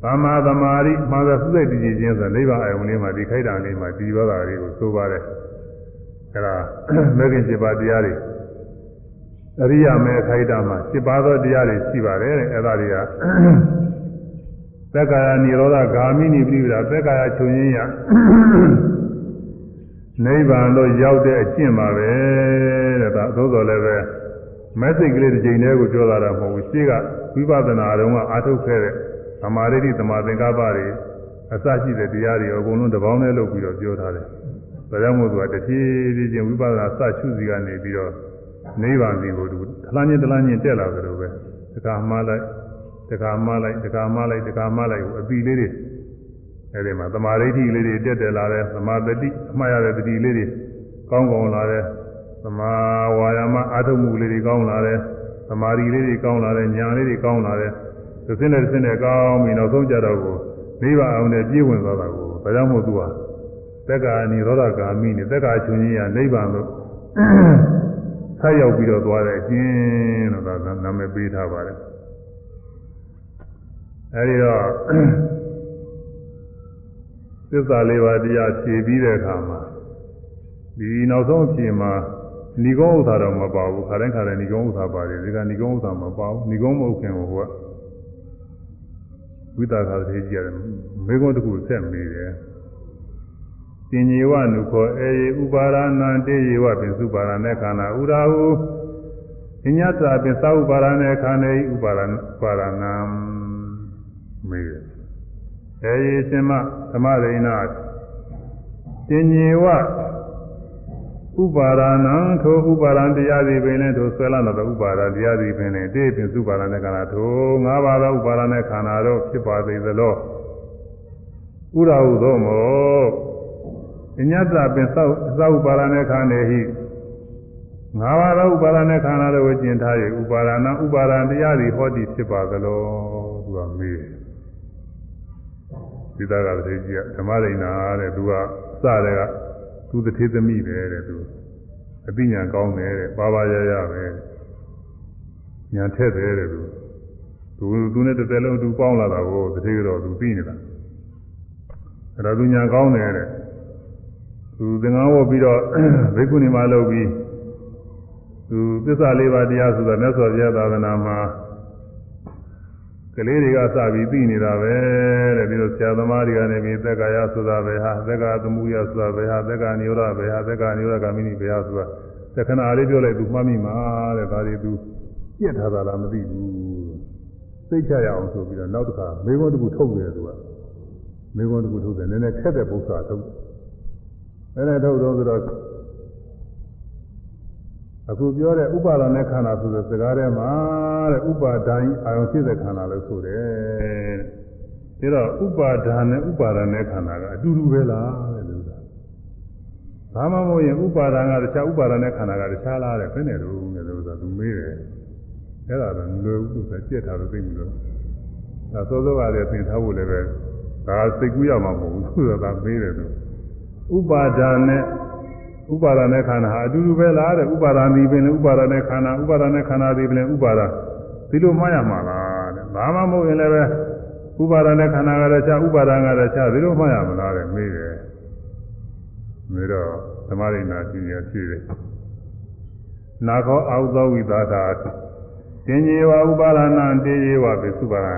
သမ္မာသမာဓိမှန်စွာသုစိတ်တည်ခြင်းဆိုနိဗ္ဗာန်အယုံလေးမှာဒီခိုက်တာလေးမှာဒီဘောတာလေးကိုဆိုပါတယ်အဲဒါမဂ္ဂင်7ပါးတရားတွေအရိယာမေခိုက်တာမှာ7ပါးသောတရားတွေရှိပါတယ်တဲ့အဲဒါတွေကသ က္ကာယនិရောဓဂာမိနိပိဋကသက္ကာယချုပ်ရင်းရနိဗ္ဗာန်လို့ရောက်တဲ့အကျင့်ပါပဲတဲ့ဒါသို့တော်လည်းပဲမက်စိတ်ကလေးတစ်ချိန်တည်းကိုပြောတာတော့မဟုတ်ဘူးရှေ့ကဝိပဿနာတုန်းကအာထုတ်ခဲ့တဲ့သမာဓိတိသမာသင်္ကပ္ပတွေအစရှိတဲ့တရားတွေအကုန်လုံးတစ်ပေါင်းနဲ့လုပ်ပြီးတော့ပြောထားတယ်။ဒါကြောင့်မို့သူကတဖြည်းဖြည်းချင်းဝိပဿနာစရှုစီကနေပြီးတော့နိဗ္ဗာန်စီကိုသူထလားချင်းထလားချင်းတက်လာကြလို့ပဲတခါမှားလိုက် တခါမှားလိုက်တခါမှားလိုက်တခါမှားလိုက်ကိုအပီလေးတွေအဲဒီမှာသမာဓိတိလေးတွေတက်တက်လာတယ်သမာဓိအမှားရတဲ့တတိလေးတွေကောင်းကောင်းလာတယ်သမာဝါယာမအာထုမှုလေးတွေကောင်းလာတယ်သမာဓိလေးတွေကောင်းလာတယ်ဉာဏ်လေးတွေကောင်းလာတယ်သူစင်းတဲ့စင်းတဲ့ကောင်းပြီနောက်ဆုံးကြတော့ကိုနိဗ္ဗာန်အောင်နဲ့ပြည့်ဝင်သွားတာကိုဒါကြောင့်မို့သူကသက္ကာနိရောဓဂာမိနဲ့သက္ကာချွန်ကြီးရနိဗ္ဗာန်လို့ဆက်ရောက်ပြီးတော့သွားတဲ့အချင်းလို့သာနာမည်ပေးထားပါတယ် အဲဒီတော့သစ္စာလေးပါးတရားဖြည့်ပြီးတဲ့အခါမှာဒီနောက်ဆုံးအဖြစ်မှာဏီကုံးဥစ္စာတော့မပါဘူးခါတိုင်းခါတိုင်းဏီကုံးဥစ္စာပါတယ်ဒီကဏီကုံးဥစ္စာမပါဘူးဏီကုံးမဟုတ်ခင်ဟိုကဝိသကာသေကြီးရတယ်မေကုံးတစ်ခုဆက်မိတယ်တင်ញေဝနုခောအေယေဥပါရဏံတေယေဝပင်စုပါရณေခန္ဓာဥရာဟုအညတပင်သဥပါရณေခန္ဓေဥပါရပါရဏံ မေးအေယေရှင်မသမရိဏတင်ញေဝဥပါရဏံထိုဥပါရံတရားသည်ပင်လည်းထိုဆွဲလာသောဥပါရတရားသည်ပင်လည်းတေပင်စုပါရဏေခန္ဓာထိုငါးပါးသောဥပါရဏေခန္ဓာတို့ဖြစ်ပါသေးသလောဥရာဟုသောမောအညတပင်သောသောဥပါရဏေခန္ဓေဟိငါးပါးသောဥပါရဏေခန္ဓာတို့ကိုကျင်ထား၍ဥပါရဏဥပါရံတရားသည်ဟောသည်ဖြစ်ပါသလောသူကမေး ဒီသားကတည်းကဓမ္မရိဏတဲ့သူကစတဲ့ကသူတထေသမီးပဲတဲ့သူအသိဉာဏ်ကောင်းတယ်တဲ့ပါပါရရပဲညာထက်တယ်တဲ့သူသူသူနဲ့တစ်သက်လုံးသူပေါင်းလာတာကိုတထေကတော့သူသိနေတာအဲ့ဒါသူညာကောင်းတယ်တဲ့သူသင်္ကန်းဝတ်ပြီးတော့ဘိက္ခုနီမလုပ်ပြီးသူသစ္စာလေးပါးတရားဆိုတာမြတ်စွာဘုရားသာသနာမှာ ကလေးတွေကစပြီးသိနေတာပဲတဲ့ပြီးတော့ဆရာသမားတွေကနေပြီးသက်ကာယဆိုတာပဲဟာသက်ကာသမုယဆိုတာပဲဟာသက်ကာနိရောဓပဲဟာသက်ကာနိရောဓဂမိနိပဲဟာဆိုတာသက္ကနာလေးပြောလိုက်သူမှတ်မိမှာတဲ့ဒါတွေသူပြက်ထားတာလားမသိဘူးသိချရအောင်ဆိုပြီးတော့နောက်တစ်ခါမေခွန်းတစ်ခုထုတ်တယ်သူကမေခွန်းတစ်ခုထုတ်တယ်နည်းနည်းခက်တဲ့ပု္ပ္ပာထုတ်တယ်နည်းနည်းထုတ်တော့ဆိုတော့ အခုပြောတဲ့ဥပါဒနဲ့ခန္ဓာဆိုတဲ့စကားထဲမှာတဲ့ဥပါဒိုင်းအာယုံဖြစ်တဲ့ခန္ဓာလို့ဆိုတယ်တဲ့ဒါတော့ဥပါဒာနဲ့ဥပါဒနဲ့ခန္ဓာကအတူတူပဲလားတဲ့လို့သာဘာမှမဟုတ်ရင်ဥပါဒံကတခြားဥပါဒနဲ့ခန္ဓာကတခြားလားတဲ့ဘယ်နဲ့လို့လဲလို့သာသူမေးတယ်အဲ့ဒါတော့လွယ်ဘူးဆိုကြက်ထားလို့သိပြီလို့ဒါစောစောကတည်းကသင်ထားဖို့လည်းပဲဒါစိတ်ကူးရမှာမဟုတ်ဘူးသူကသာမေးတယ်သူဥပါဒာနဲ့ ဥပါဒနဲ့ခန္ဓာဟာအတူတူပဲလားတဲ့ဥပါဒာဒီပင်လည်းဥပါဒနဲ့ခန္ဓာဥပါဒနဲ့ခန္ဓာဒီပင်လည်းဥပါဒဒီလိုမှားရမှာလားတဲ့ဘာမှမဟုတ်ရင်လည်းပဲဥပါဒနဲ့ခန္ဓာကလည်းခြားဥပါဒကလည်းခြားဒီလိုမှားရမလားတဲ့မေးတယ်မေးတော့သမရိနာရှိရရှိတယ်နာခောအာဟုသောဝိသတာတင်ញေဝဥပါဒနာတေယေဝပိစုပါရ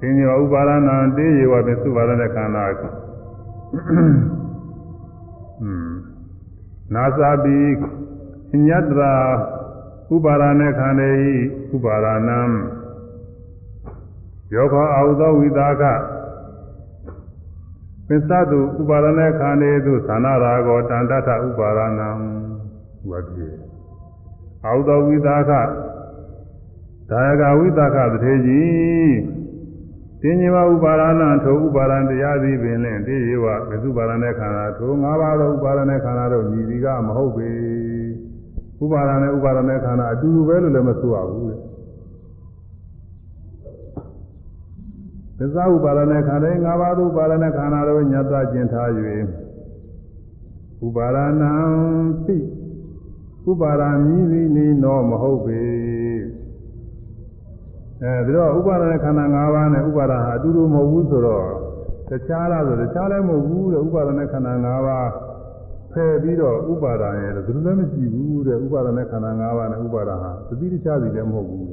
တင်ញေဝဥပါဒနာတေယေဝပိစုပါရတဲ့ခန္ဓာอืม နာစာပိညတရာဥပါရณေခန္ဓေဤဥပါရဏံယောခောအာဟုသောဝိသကပစ္စတုဥပါရณေခန္ဓေသူသနာရာဂောတန္တထဥပါရဏံဝတ္တိအာဟုသောဝိသကဒါယကဝိသကတထေကြီး သင်္ကေမဥပါရဏထိုဥပါရဏတရားသည်ပင်လင်တိရေဝမသုပါရဏခန္ဓာထိုငါးပါးသောဥပါရဏခန္ဓာတို့ညီဒီကမဟုတ်ပေဥပါရဏနဲ့ဥပါရဏခန္ဓာအတူတူပဲလို့လည်းမဆိုရဘူးလေသစ္စာဥပါရဏခန္ဓာငါးပါးသောဥပါရဏခန္ဓာတို့ညတ်ကျင်ထား၍ဥပါရဏံပိဥပါရမီသည်လေနောမဟုတ်ပေ အဲဒီတော့ဥပါဒနဲ့ခန္ဓာ၅ပါးနဲ့ဥပါဒဟာအတူတူမဟုတ်ဘူးဆိုတော့တခြားလားဆိုတခြားလည်းမဟုတ်ဘူးတဲ့ဥပါဒနဲ့ခန္ဓာ၅ပါးဖယ်ပြီးတော့ဥပါဒရဲ့ဘယ်လိုလဲမရှိဘူးတဲ့ဥပါဒနဲ့ခန္ဓာ၅ပါးနဲ့ဥပါဒဟာသတိတခြားစီလည်းမဟုတ်ဘူး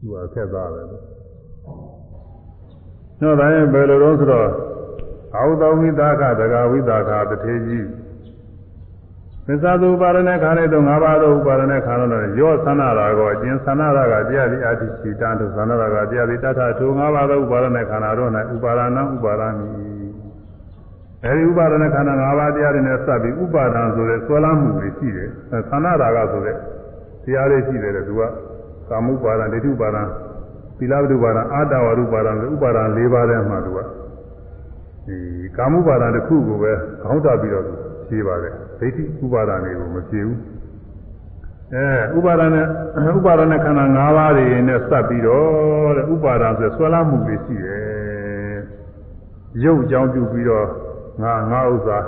သူကခက်သားပဲတော့ဒါရင်ဘယ်လိုတော့ဆိုတော့အာဟုသောဝိသကဒဂဝိသကတထေကြီး သစ္စာသူပါရဏေခန္ဓာတို့၅ပါးသောဥပါရဏေခန္ဓာတို့ရောသနာရာကိုအကျဉ်သနာရာကတရားသည်အတ္တိစီတံတို့သနာရာကတရားသည်တထထုံ၅ပါးသောဥပါရဏေခန္ဓာတို့၌ဥပါရဏံဥပါရမိအဲဒီဥပါရဏေခန္ဓာ၅ပါးတရားတွေနဲ့စပ်ပြီးဥပါဒံဆိုတဲ့ဆွဲလမ်းမှုတွေရှိတယ်သနာရာကဆိုတဲ့တရားတွေရှိတယ်သူကကာမဥပါဒံဒိဋ္ဌုပါဒံသီလဝတုပါဒံအာတဝရုပါဒံဆိုဥပါဒံ၄ပါးထဲမှာသူကဒီကာမဥပါဒံတစ်ခုကိုပဲခေါင်းတာပြီးတော့ဖြေပါတယ် ဒိဋ္ဌိဥပါဒံတွေကိုမဖြေဘူးအဲဥပါဒနဲ့ဥပါဒနဲ့ခန္ဓာ၅ပါးတွေနဲ့စပ်ပြီးတော့တဲ့ဥပါဒဆိုဆွဲလာမှုတွေရှိတယ်ရုပ်အကြောင်းပြုပြီးတော့ငါငါဥစ္စာ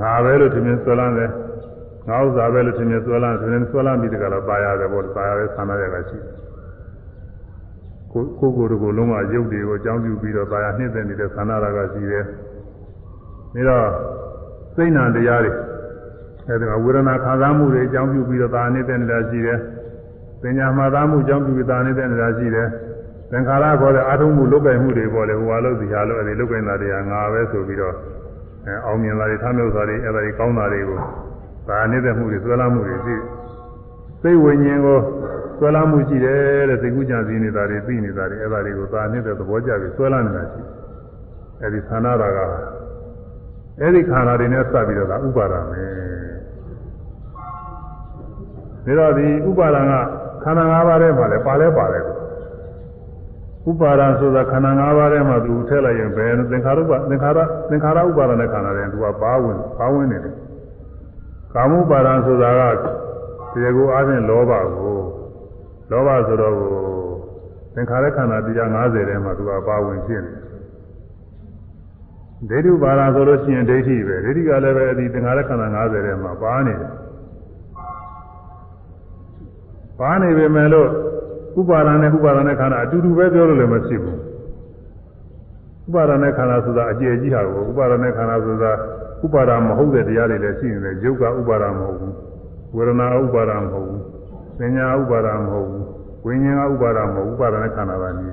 ငါပဲလို့ထင်မြင်ဆွဲလာတယ်ငါဥစ္စာပဲလို့ထင်မြင်ဆွဲလာတယ်ထင်မြင်ဆွဲလာပြီးတကလားပါရတယ်ပေါ့ပါရတဲ့ဆန္ဒရကရှိတယ်ကိုကိုကိုတို့ကိုလုံးဝရုပ်တွေကိုအကြောင်းပြုပြီးတော့ပါရနှိမ့်တဲ့နေတဲ့ဆန္ဒရကရှိတယ်ပြီးတော့ စိတ်နာတရားတွေအဲဒီမှာဝေဒနာခံစားမှုတွေအကြောင်းပြုပြီးတော့ဒါနေတဲ့နေတာရှိတယ်။ပညာမှတ်သားမှုအကြောင်းပြုပြီးဒါနေတဲ့နေတာရှိတယ်။သင်္ခါရခေါ်တဲ့အာထုံးမှုလုတ်ကိုင်မှုတွေပေါ်လေဟိုဟာလို့ဒီဟာလို့အဲဒီလုတ်ကိုင်တာတွေကငါပဲဆိုပြီးတော့အဲအောင်မြင်တာတွေထားမြုပ်တာတွေအဲဒါတွေကောင်းတာတွေကိုဒါနေတဲ့မှုတွေဆွဲလာမှုတွေရှိစိတ်ဝိညာဉ်ကိုဆွဲလာမှုရှိတယ်တဲ့စိတ်ကူးကြံစည်နေတာတွေသိနေတာတွေအဲဒါတွေကိုဒါနေတဲ့သဘောကျပြီးဆွဲလာနေတာရှိတယ်။အဲဒီသန္နာရာက အဲ့ဒီခန္ဓာတွေနဲ့စပ်ပြီးတော့ဒါဥပါဒံပဲဒါတော့ဒီဥပါဒံကခန္ဓာ၅ပါးထဲမှာလည်းပါလဲပါတယ်ဥပါဒံဆိုတာခန္ဓာ၅ပါးထဲမှာသူထည့်လိုက်ရင်ဘယ်သင်္ခါရုပသင်္ခါရသင်္ခါရဥပါဒနဲ့ခန္ဓာတွေသူကပါဝင်ပါဝင်နေတယ်ကာမဥပါဒံဆိုတာကတရားကိုအားဖြင့်လောဘကိုလောဘဆိုတော့သင်္ခါရခန္ဓာတရား50ထဲမှာသူကပါဝင်ဖြစ်နေတယ် ဒိဋ္ဌုပါဒဆိုလို့ရှိရင်ဒိဋ္ဌိပဲဒိဋ္ဌိကလည်းပဲဒီသင်္ခါရခန္ဓာ90ထဲမှာပါနေတယ်ပါနေပေမဲ့လို့ဥပါဒာနဲ့ဥပါဒာနဲ့ခန္ဓာအတူတူပဲပြောလို့လည်းမဖြစ်ဘူးဥပါဒာနဲ့ခန္ဓာဆိုတာအကျယ်ကြီးဟာကိုဥပါဒာနဲ့ခန္ဓာဆိုတာဥပါဒာမဟုတ်တဲ့တရားတွေလည်းရှိနေတယ်ယုတ်ကဥပါဒာမဟုတ်ဘူးဝေဒနာဥပါဒာမဟုတ်ဘူးသင်ညာဥပါဒာမဟုတ်ဘူးဝိညာဉ်ကဥပါဒာမဟုတ်ဥပါဒာနဲ့ခန္ဓာပါနေ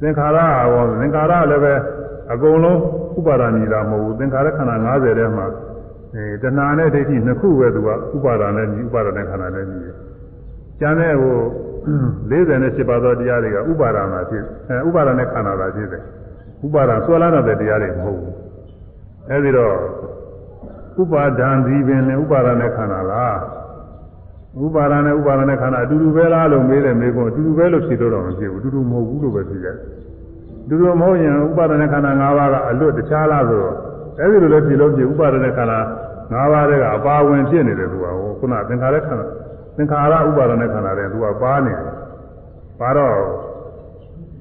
သင်္ခါရဟောသင်္ခါရလည်းပဲ အကုန်လုံးဥပါဒာညီတာမဟုတ်ဘူးသင်္ခါရခန္ဓာ90ထဲမှာအဲတဏှာနဲ့ဒိဋ္ဌိနှစ်ခုပဲသူကဥပါဒာနဲ့ညီဥပါဒာနဲ့ခန္ဓာနဲ့ညီတယ်။ကျန်တဲ့ဟို48ပါးသောတရားတွေကဥပါဒာမှာဖြစ်အဲဥပါဒာနဲ့ခန္ဓာသာဖြစ်တယ်။ဥပါဒာဆွဲလာတဲ့တရားတွေမဟုတ်ဘူး။အဲဒီတော့ဥပါဒံဒီပင်နဲ့ဥပါဒာနဲ့ခန္ဓာလားဥပါဒာနဲ့ဥပါဒာနဲ့ခန္ဓာအတူတူပဲလားလို့မေးတယ်မေးကုန်အတူတူပဲလို့ဖြေတော့တော့မဖြစ်ဘူးအတူတူမဟုတ်ဘူးလို့ပဲဖြေရတယ်။ တူတူမဟုတ်ရင်ဥပါဒနာခန္ဓာ၅ပါးကအလွတ်တခြားလားဆိုတော့အဲဒီလိုလည်းဖြစ်လို့ဖြစ်ဥပါဒနာခန္ဓာ၅ပါးတွေကအပါဝင်ဖြစ်နေတယ်သူကဟိုခုနသင်္ခါရခန္ဓာသင်္ခါရဥပါဒနာခန္ဓာတွေသူကပါနေတယ်ပါတော့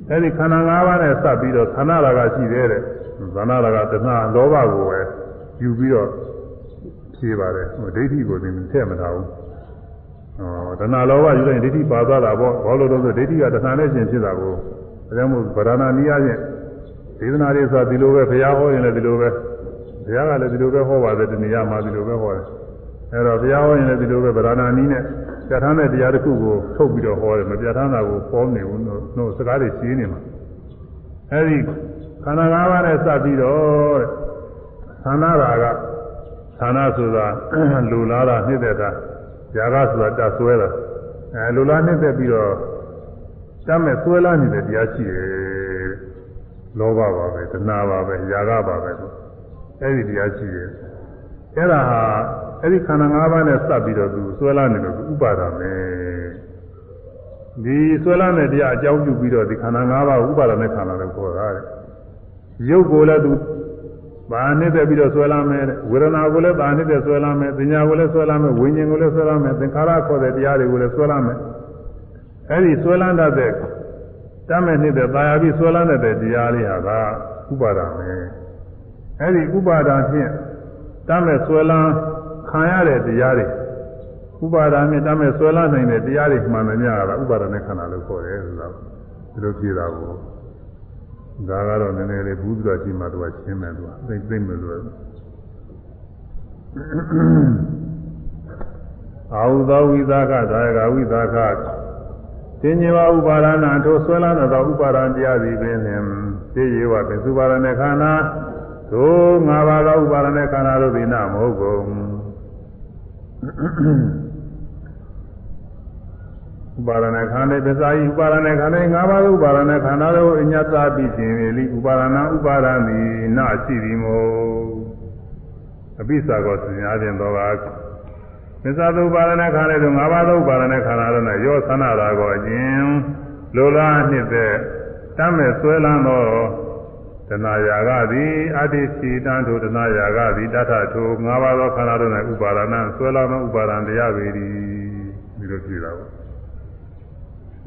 အဲဒီခန္ဓာ၅ပါးနဲ့စပ်ပြီးတော့ခန္ဓာရာကရှိသေးတယ်ဇာနာရာကတဏှာလောဘကိုပဲယူပြီးတော့ဖြေပါတယ်ဟိုဒိဋ္ဌိကိုသင်ထည့်မထားဘူးဟောတဏှာလောဘယူလိုက်ဒိဋ္ဌိပါသွားတာပေါ့ဘာလို့လဲဆိုဒိဋ္ဌိကတဏှာနဲ့ရှင်ဖြစ်တာကို ဒါကြောင့်မို့ဗရဏာနီးရချင်းဒေသနာတွေဆိုတာဒီလိုပဲဘုရားဟောရင်လည်းဒီလိုပဲဘုရားကလည်းဒီလိုပဲဟောပါတယ်တဏှာမှာဒီလိုပဲဟောတယ်အဲတော့ဘုရားဟောရင်လည်းဒီလိုပဲဗရဏာနီးနဲ့ပြဋ္ဌာန်းတဲ့တရားတစ်ခုကိုထုတ်ပြီးတော့ဟောတယ်မပြဋ္ဌာန်းတာကိုပေါ်နေဘူးတို့စကားတွေရှင်းနေမှာအဲဒီခန္ဓာ၅ပါးနဲ့စပ်ပြီးတော့တဲ့သန္နာရာကသန္နာဆိုတာလူလာတာနှိမ့်တဲ့တာຢာကဆိုတာတဆွဲတာအဲလူလာနှိမ့်တဲ့ပြီးတော့ တမ်းမဲ့ဆွဲလာနေတဲ့တရားရှိတယ်လောဘပါပဲတဏှာပါပဲຢာကပါပဲဆိုအဲ့ဒီတရားရှိတယ်အဲ့ဒါဟာအဲ့ဒီခန္ဓာ၅ပါးနဲ့စပ်ပြီးတော့သူဆွဲလာနေလို့ဥပါဒာပဲဒီဆွဲလာတဲ့တရားအကြောင်းပြုပြီးတော့ဒီခန္ဓာ၅ပါးဥပါဒာနဲ့ခန္ဓာလို့ခေါ်တာတဲ့ရုပ်ကိုလည်းသူဘာနဲ့တက်ပြီးတော့ဆွဲလာမယ်တဲ့ဝေဒနာကိုလည်းဘာနဲ့တက်ဆွဲလာမယ်ပညာကိုလည်းဆွဲလာမယ်ဝိညာဉ်ကိုလည်းဆွဲလာမယ်သင်္ခါရခေါ်တဲ့တရားတွေကိုလည်းဆွဲလာမယ် အဲ့ဒီဆွဲလန်းတတ်တဲ့တမ်းမဲ့နေတဲ့တာယာပြီးဆွဲလန်းတတ်တဲ့တရားလေးဟာကဥပါဒံပဲအဲ့ဒီဥပါဒံဖြင့်တမ်းမဲ့ဆွဲလန်းခံရတဲ့တရားတွေဥပါဒံနဲ့တမ်းမဲ့ဆွဲလန်းနိုင်တဲ့တရားတွေမှန်တယ်များတာဥပါဒံနဲ့ခန္ဓာလို့ခေါ်တယ်ဆိုတော့ဒီလိုဖြစ်တာကိုဒါကတော့နည်းနည်းလေးဘူးသူတော်ကြီးမှသူကရှင်းမယ်သူကသိသိမယ်လို့အာဟုသောဝိသကသာယကဝိသက တင်ញေဝဥပါဒနာထိုဆွဲလာသောဥပါဒံတရားစီပင်လင်သိရေဝပင်စုပါဒနဲ့ခန္ဓာသို့ငါးပါးသောဥပါဒနဲ့ခန္ဓာတို့သည်နာမဟုတ်ကုန်ဥပါဒနာခန္ဓာပစ္စာယဥပါဒနာခန္ဓာ၅ပါးသောဥပါဒနာခန္ဓာတို့အညတပိခြင်းလေလိဥပါဒနာဥပါဒမိနာရှိသည်မို့အပိစ္ဆာကောသင်အားဖြင့်တော့က ပစ္စာသုပါဒနာခန္ဓာတို့၅ပါးသောဥပါဒနာခန္ဓာတို့၌ရောသနာတာကိုအခြင်းလိုလားနှစ်သက်တမ်းမဲ့ဆွဲလန်းသောတဏှာယာကသည်အတ္တိစီတံထိုတဏှာယာကသည်တထထို၅ပါးသောခန္ဓာတို့၌ဥပါဒနာဆွဲလန်းသောဥပါဒံတရားပေသည်ဒီလိုကြည့်တာပေါ့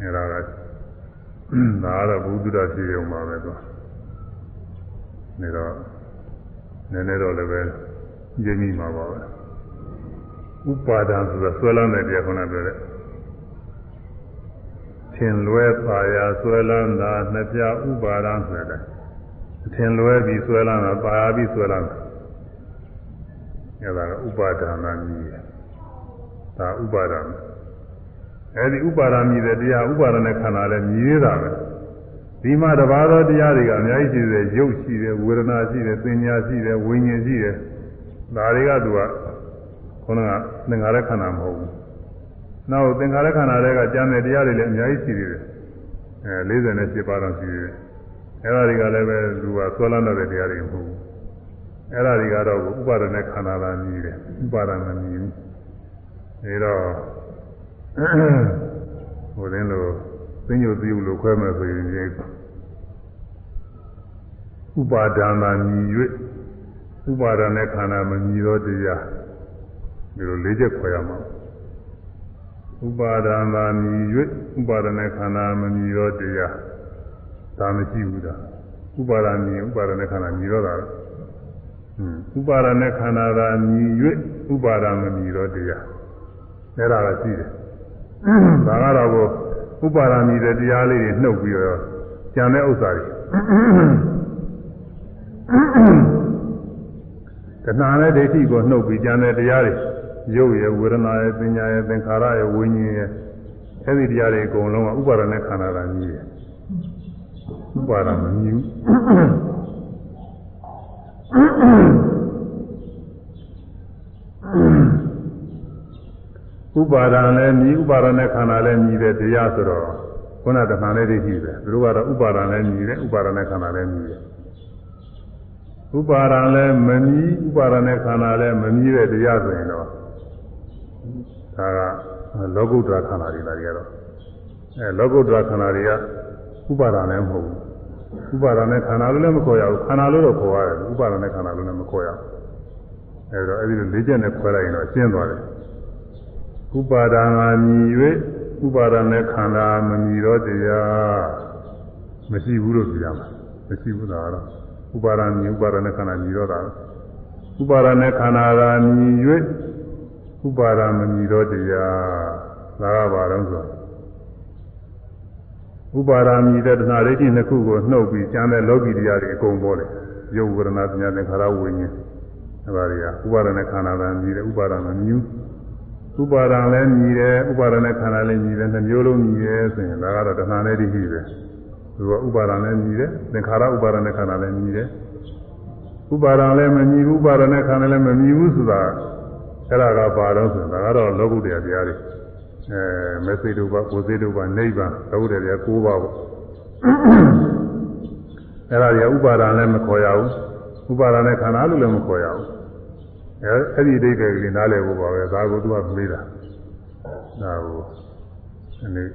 အဲဒါကဒါကတော့ဘုဒ္ဓတော်ဖြစ်ရုံပါပဲသူနေတော့နည်းနည်းတော့လည်းပဲရင်းမိမှာပါပဲ ဥပါဒံဆိုတာဆွဲလန်းတဲ့တရားခုနပြောတဲ့ထင်လွဲပါရာဆွဲလန်းတာနှစ်ပြဥပါဒံဆိုတဲ့ထင်လွဲပြီးဆွဲလန်းတာပါရာပြီးဆွဲလန်းတာအဲဒါကဥပါဒနာကြီးဒါဥပါဒနာအဲဒီဥပါဒာမြည်တဲ့တရားဥပါဒနဲ့ခန္ဓာလည်းမြည်ရတာပဲဒီမှာတပါးသောတရားတွေကအများကြီးရှိတယ်ရုပ်ရှိတယ်ဝေဒနာရှိတယ်သင်ညာရှိတယ်ဝိညာဉ်ရှိတယ်ဒါတွေကသူက ခေါင်းကသင်္ခါရခန္ဓာမဟုတ်ဘူးနောက်သင်္ခါရခန္ဓာတွေကကျမ်းတဲ့တရားတွေလည်းအများကြီးရှိသေးတယ်အဲ48ပါးတော့ရှိသေးတယ်အဲဒါတွေကလည်းပဲသူကဆွဲလန်းတဲ့တရားတွေမဟုတ်ဘူးအဲဒါတွေကတော့ဥပါဒနဲ့ခန္ဓာလာမြည်တယ်ဥပါဒမမြည်ဘူးအဲတော့ဟိုတင်းလို့သိညိုသို့လို့ခွဲမဲ့ဆိုရင်ဥပါဒံသာမြည်၍ဥပါဒနဲ့ခန္ဓာမမြည်သောတရား ဒီလိုလေးချက်ခွဲရမှာဥပါဒံသာမြည်၍ဥပါဒနဲ့ခန္ဓာမမြည်သောတရားဒါမရှိဘူးဒါဥပါဒမြည်ဥပါဒနဲ့ခန္ဓာမြည်တော့တာဥပါဒနဲ့ခန္ဓာသာမြည်၍ဥပါဒမမြည်သောတရားအဲ့ဒါကရှိတယ်ဒါကတော့ကိုဥပါဒာမီတဲ့တရားလေးတွေနှုတ်ပြီးတော့ကြံတဲ့ဥစ္စာတွေတဏှာနဲ့ဒိဋ္ဌိကိုနှုတ်ပြီးကြံတဲ့တရားတွေ ရုပ်ရယ်ဝေဒနာရယ်ပညာရယ်သင်္ခါရရယ်ဝိညာဉ်ရယ်အဲဒီတရားတွေအကုန်လုံးကဥပါဒနဲ့ခန္ဓာတာကြီးတယ်ဥပါဒမမြူဥပါဒံလည်းမြည်ဥပါဒနဲ့ခန္ဓာလည်းမြည်တဲ့တရားဆိုတော့ခုနတဏှာနဲ့ဒိဋ္ဌိပဲသူတို့ကတော့ဥပါဒံလည်းမြည်တယ်ဥပါဒနဲ့ခန္ဓာလည်းမြည်တယ်ဥပါဒံလည်းမမြည်ဥပါဒနဲ့ခန္ဓာလည်းမမြည်တဲ့တရားဆိုရင်တော့ ဒါကလောကုတ္တရာခန္ဓာတွေလာကြတော့အဲလောကုတ္တရာခန္ဓာတွေကဥပါဒံလည်းမဟုတ်ဘူးဥပါဒနဲ့ခန္ဓာလို့လည်းမခေါ်ရဘူးခန္ဓာလို့တော့ခေါ်ရတယ်ဥပါဒနဲ့ခန္ဓာလို့လည်းမခေါ်ရဘူးအဲဒါအဲဒီလိုလေးချက်နဲ့ခွဲလိုက်ရင်တော့ရှင်းသွားတယ်ဥပါဒာငါမြည်၍ဥပါဒာနဲ့ခန္ဓာမမြည်တော့တရားမရှိဘူးလို့ပြောရမှာမရှိဘူးလားတော့ဥပါဒာမြည်ဥပါဒာနဲ့ခန္ဓာမြည်တော့တာဥပါဒာနဲ့ခန္ဓာသာမြည်၍ ဥပါဒာမမြည်တော့တရားဒါကဘာလို့ဆိုဥပါဒာမြည်တဲ့တဏှာဒိဋ္ဌိနှစ်ခုကိုနှုတ်ပြီးကျမ်းတဲ့လောကီတရားတွေအကုန်ပေါ်တယ်ယုတ်ဝေဒနာပညာသင်္ခါရဝိညာဉ်အဲပါတွေကဥပါဒာနဲ့ခန္ဓာသာမြည်တယ်ဥပါဒာမမြည်ဘူးဥပါဒံလည်းမြည်တယ်ဥပါဒနဲ့ခန္ဓာလည်းမြည်တယ်နှမျိုးလုံးမြည်တယ်ဆိုရင်ဒါကတော့တဏှာနဲ့ဒိဋ္ဌိပဲသူကဥပါဒံလည်းမြည်တယ်သင်္ခါရဥပါဒနဲ့ခန္ဓာလည်းမြည်တယ်ဥပါဒံလည်းမမြည်ဘူးဥပါဒနဲ့ခန္ဓာလည်းမမြည်ဘူးဆိုတာ အဲ့ဒါကဘာတော့ဆိုဒါကတော့လောကုတ္တရာတရားတွေအဲမသိတုပ္ပကိုသိတုပ္ပနိဗ္ဗာန်လောကုတ္တရာ၉ပါးပေါ့အဲ့ဒါတွေကဥပါဒံလည်းမခေါ်ရဘူးဥပါဒနဲ့ခန္ဓာလို့လည်းမခေါ်ရဘူးအဲအဲ့ဒီအိဋ္ဌိကလေးနားလည်ဖို့ပါပဲဒါကိုသူကမေးတာဒါကိုဒီနေ့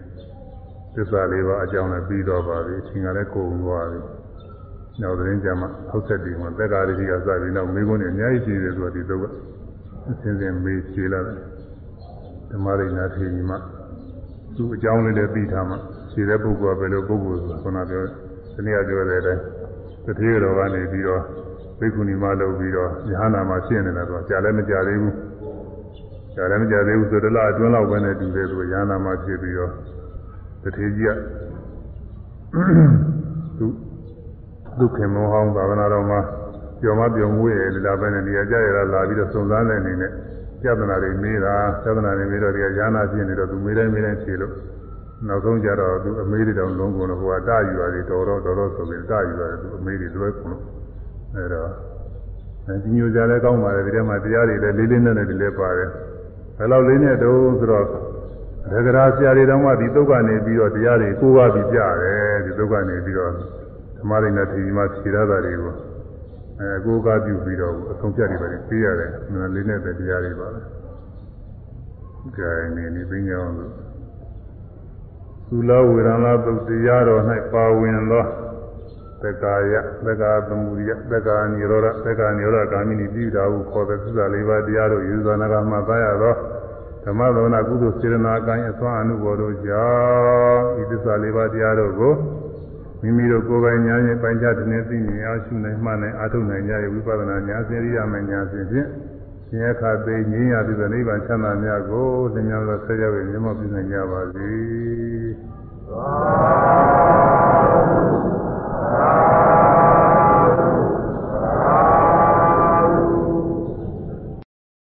သစ္စာလေးပါအကြောင်းလည်းပြီးတော့ပါပြီအချိန်ကလည်းကုန်သွားပြီနောက်သတင်းကြမှာဟုတ်ဆက်ပြီးမှသက်္ကာရိတိကစပြီးနောက်မိကုန်းနေအများကြီးရှိတယ်ဆိုတော့ဒီတော့ အစဉ်စဉ်မေးချေလာတယ်ဓမ္မရိနာထေကြီးမှသူ့အကြောင်းလေးလည်းပြီးထားမှခြေတဲ့ပုဂ္ဂိုလ်ကဘယ်လိုပုဂ္ဂိုလ်ဆိုခုနပြောဒီနေ့ကပြောတဲ့အတိုင်းတတိယတော်ကနေပြီးတော့ဘိက္ခုနီမလုပ်ပြီးတော့ယဟနာမှာရှင်းနေတာတော့ကြာလည်းမကြာသေးဘူးဒါလည်းမကြသေးဘူးဆိုတော့လားအတွင်းလောက်ပဲနဲ့တူတယ်သူရဟနာမှာဖြစ်ပြီးတော့တထေကြီးကသူဒုက္ခမောဟောင်းသာဝနာတော်မှာ ပြောမပြောမှုရဲ့ဒါပဲနဲ့ဒီအကြရလာပြီးတော့စုံစမ်းတဲ့အနေနဲ့ပြဿနာတွေမေးတာပြဿနာတွေမေးတော့ဒီကရဟနာဖြစ်နေတော့သူမေးတိုင်းမေးတိုင်းဖြေလို့နောက်ဆုံးကြတော့သူအမေးတွေတောင်လုံးကုန်တော့ဟိုကတာယူရတယ်တော်တော်တော်တော်ဆိုပြီးတာယူရတယ်သူအမေးတွေလွဲကုန်လို့အဲတော့အဲဒီညိုကြလည်းကောင်းပါတယ်ဒီထဲမှာတရားတွေလည်းလေးလေးနက်နက်တွေလည်းပါတယ်ဘယ်လောက်လေးနဲ့တုံးဆိုတော့ဒဂရာဆရာတွေတောင်မှဒီသုတ်ကနေပြီးတော့တရားတွေကိုးကားပြီးကြတယ်ဒီသုတ်ကနေပြီးတော့ဓမ္မရိနဲ့ထေရီမှာဖြေရတာတွေကို အဲကိုးကားပြုပြီးတော့အဆုံးဖြတ်တွေပဲပေးရတယ်လေးနဲ့ပဲတရားတွေပါပဲကြိုင်နေနေသိကြအောင်လို့သုလဝေရဏသုတ်တရားတော်၌ပါဝင်သောသက္ကာယသက္ကာသမုဒိယသက္ကာនិရောဓသက္ကာនិရောဓဂာမိနိပြည်တာဟုခေါ်တဲ့သစ္စာလေးပါးတရားတို့ယူဇာနာကမှသားရသောဓမ္မသောနာကုသိုလ်စေရနာကံအစွမ်းအမှုဘော်တို့ကြောင့်ဤသစ္စာလေးပါးတရားတို့ကို မိမိတို့ကိုယ်ပိုင်ဉာဏ်နဲ့ပိုင်းခြားတဲ့သိမြင်အောင်ရှုနိုင်မှနိုင်အားထုတ်နိုင်ကြရဲ့ဝိပဿနာဉာဏ်စေရိယမဉာဏ်ဖြင့်ဖြင့်ရှင်ရခသိငြိမ်းရပြီးတဲ့နိဗ္ဗာန်ချမ်းသာများကိုသင်များသောဆက်ရောက်ရမြတ်ပြနိုင်ကြပါစေ။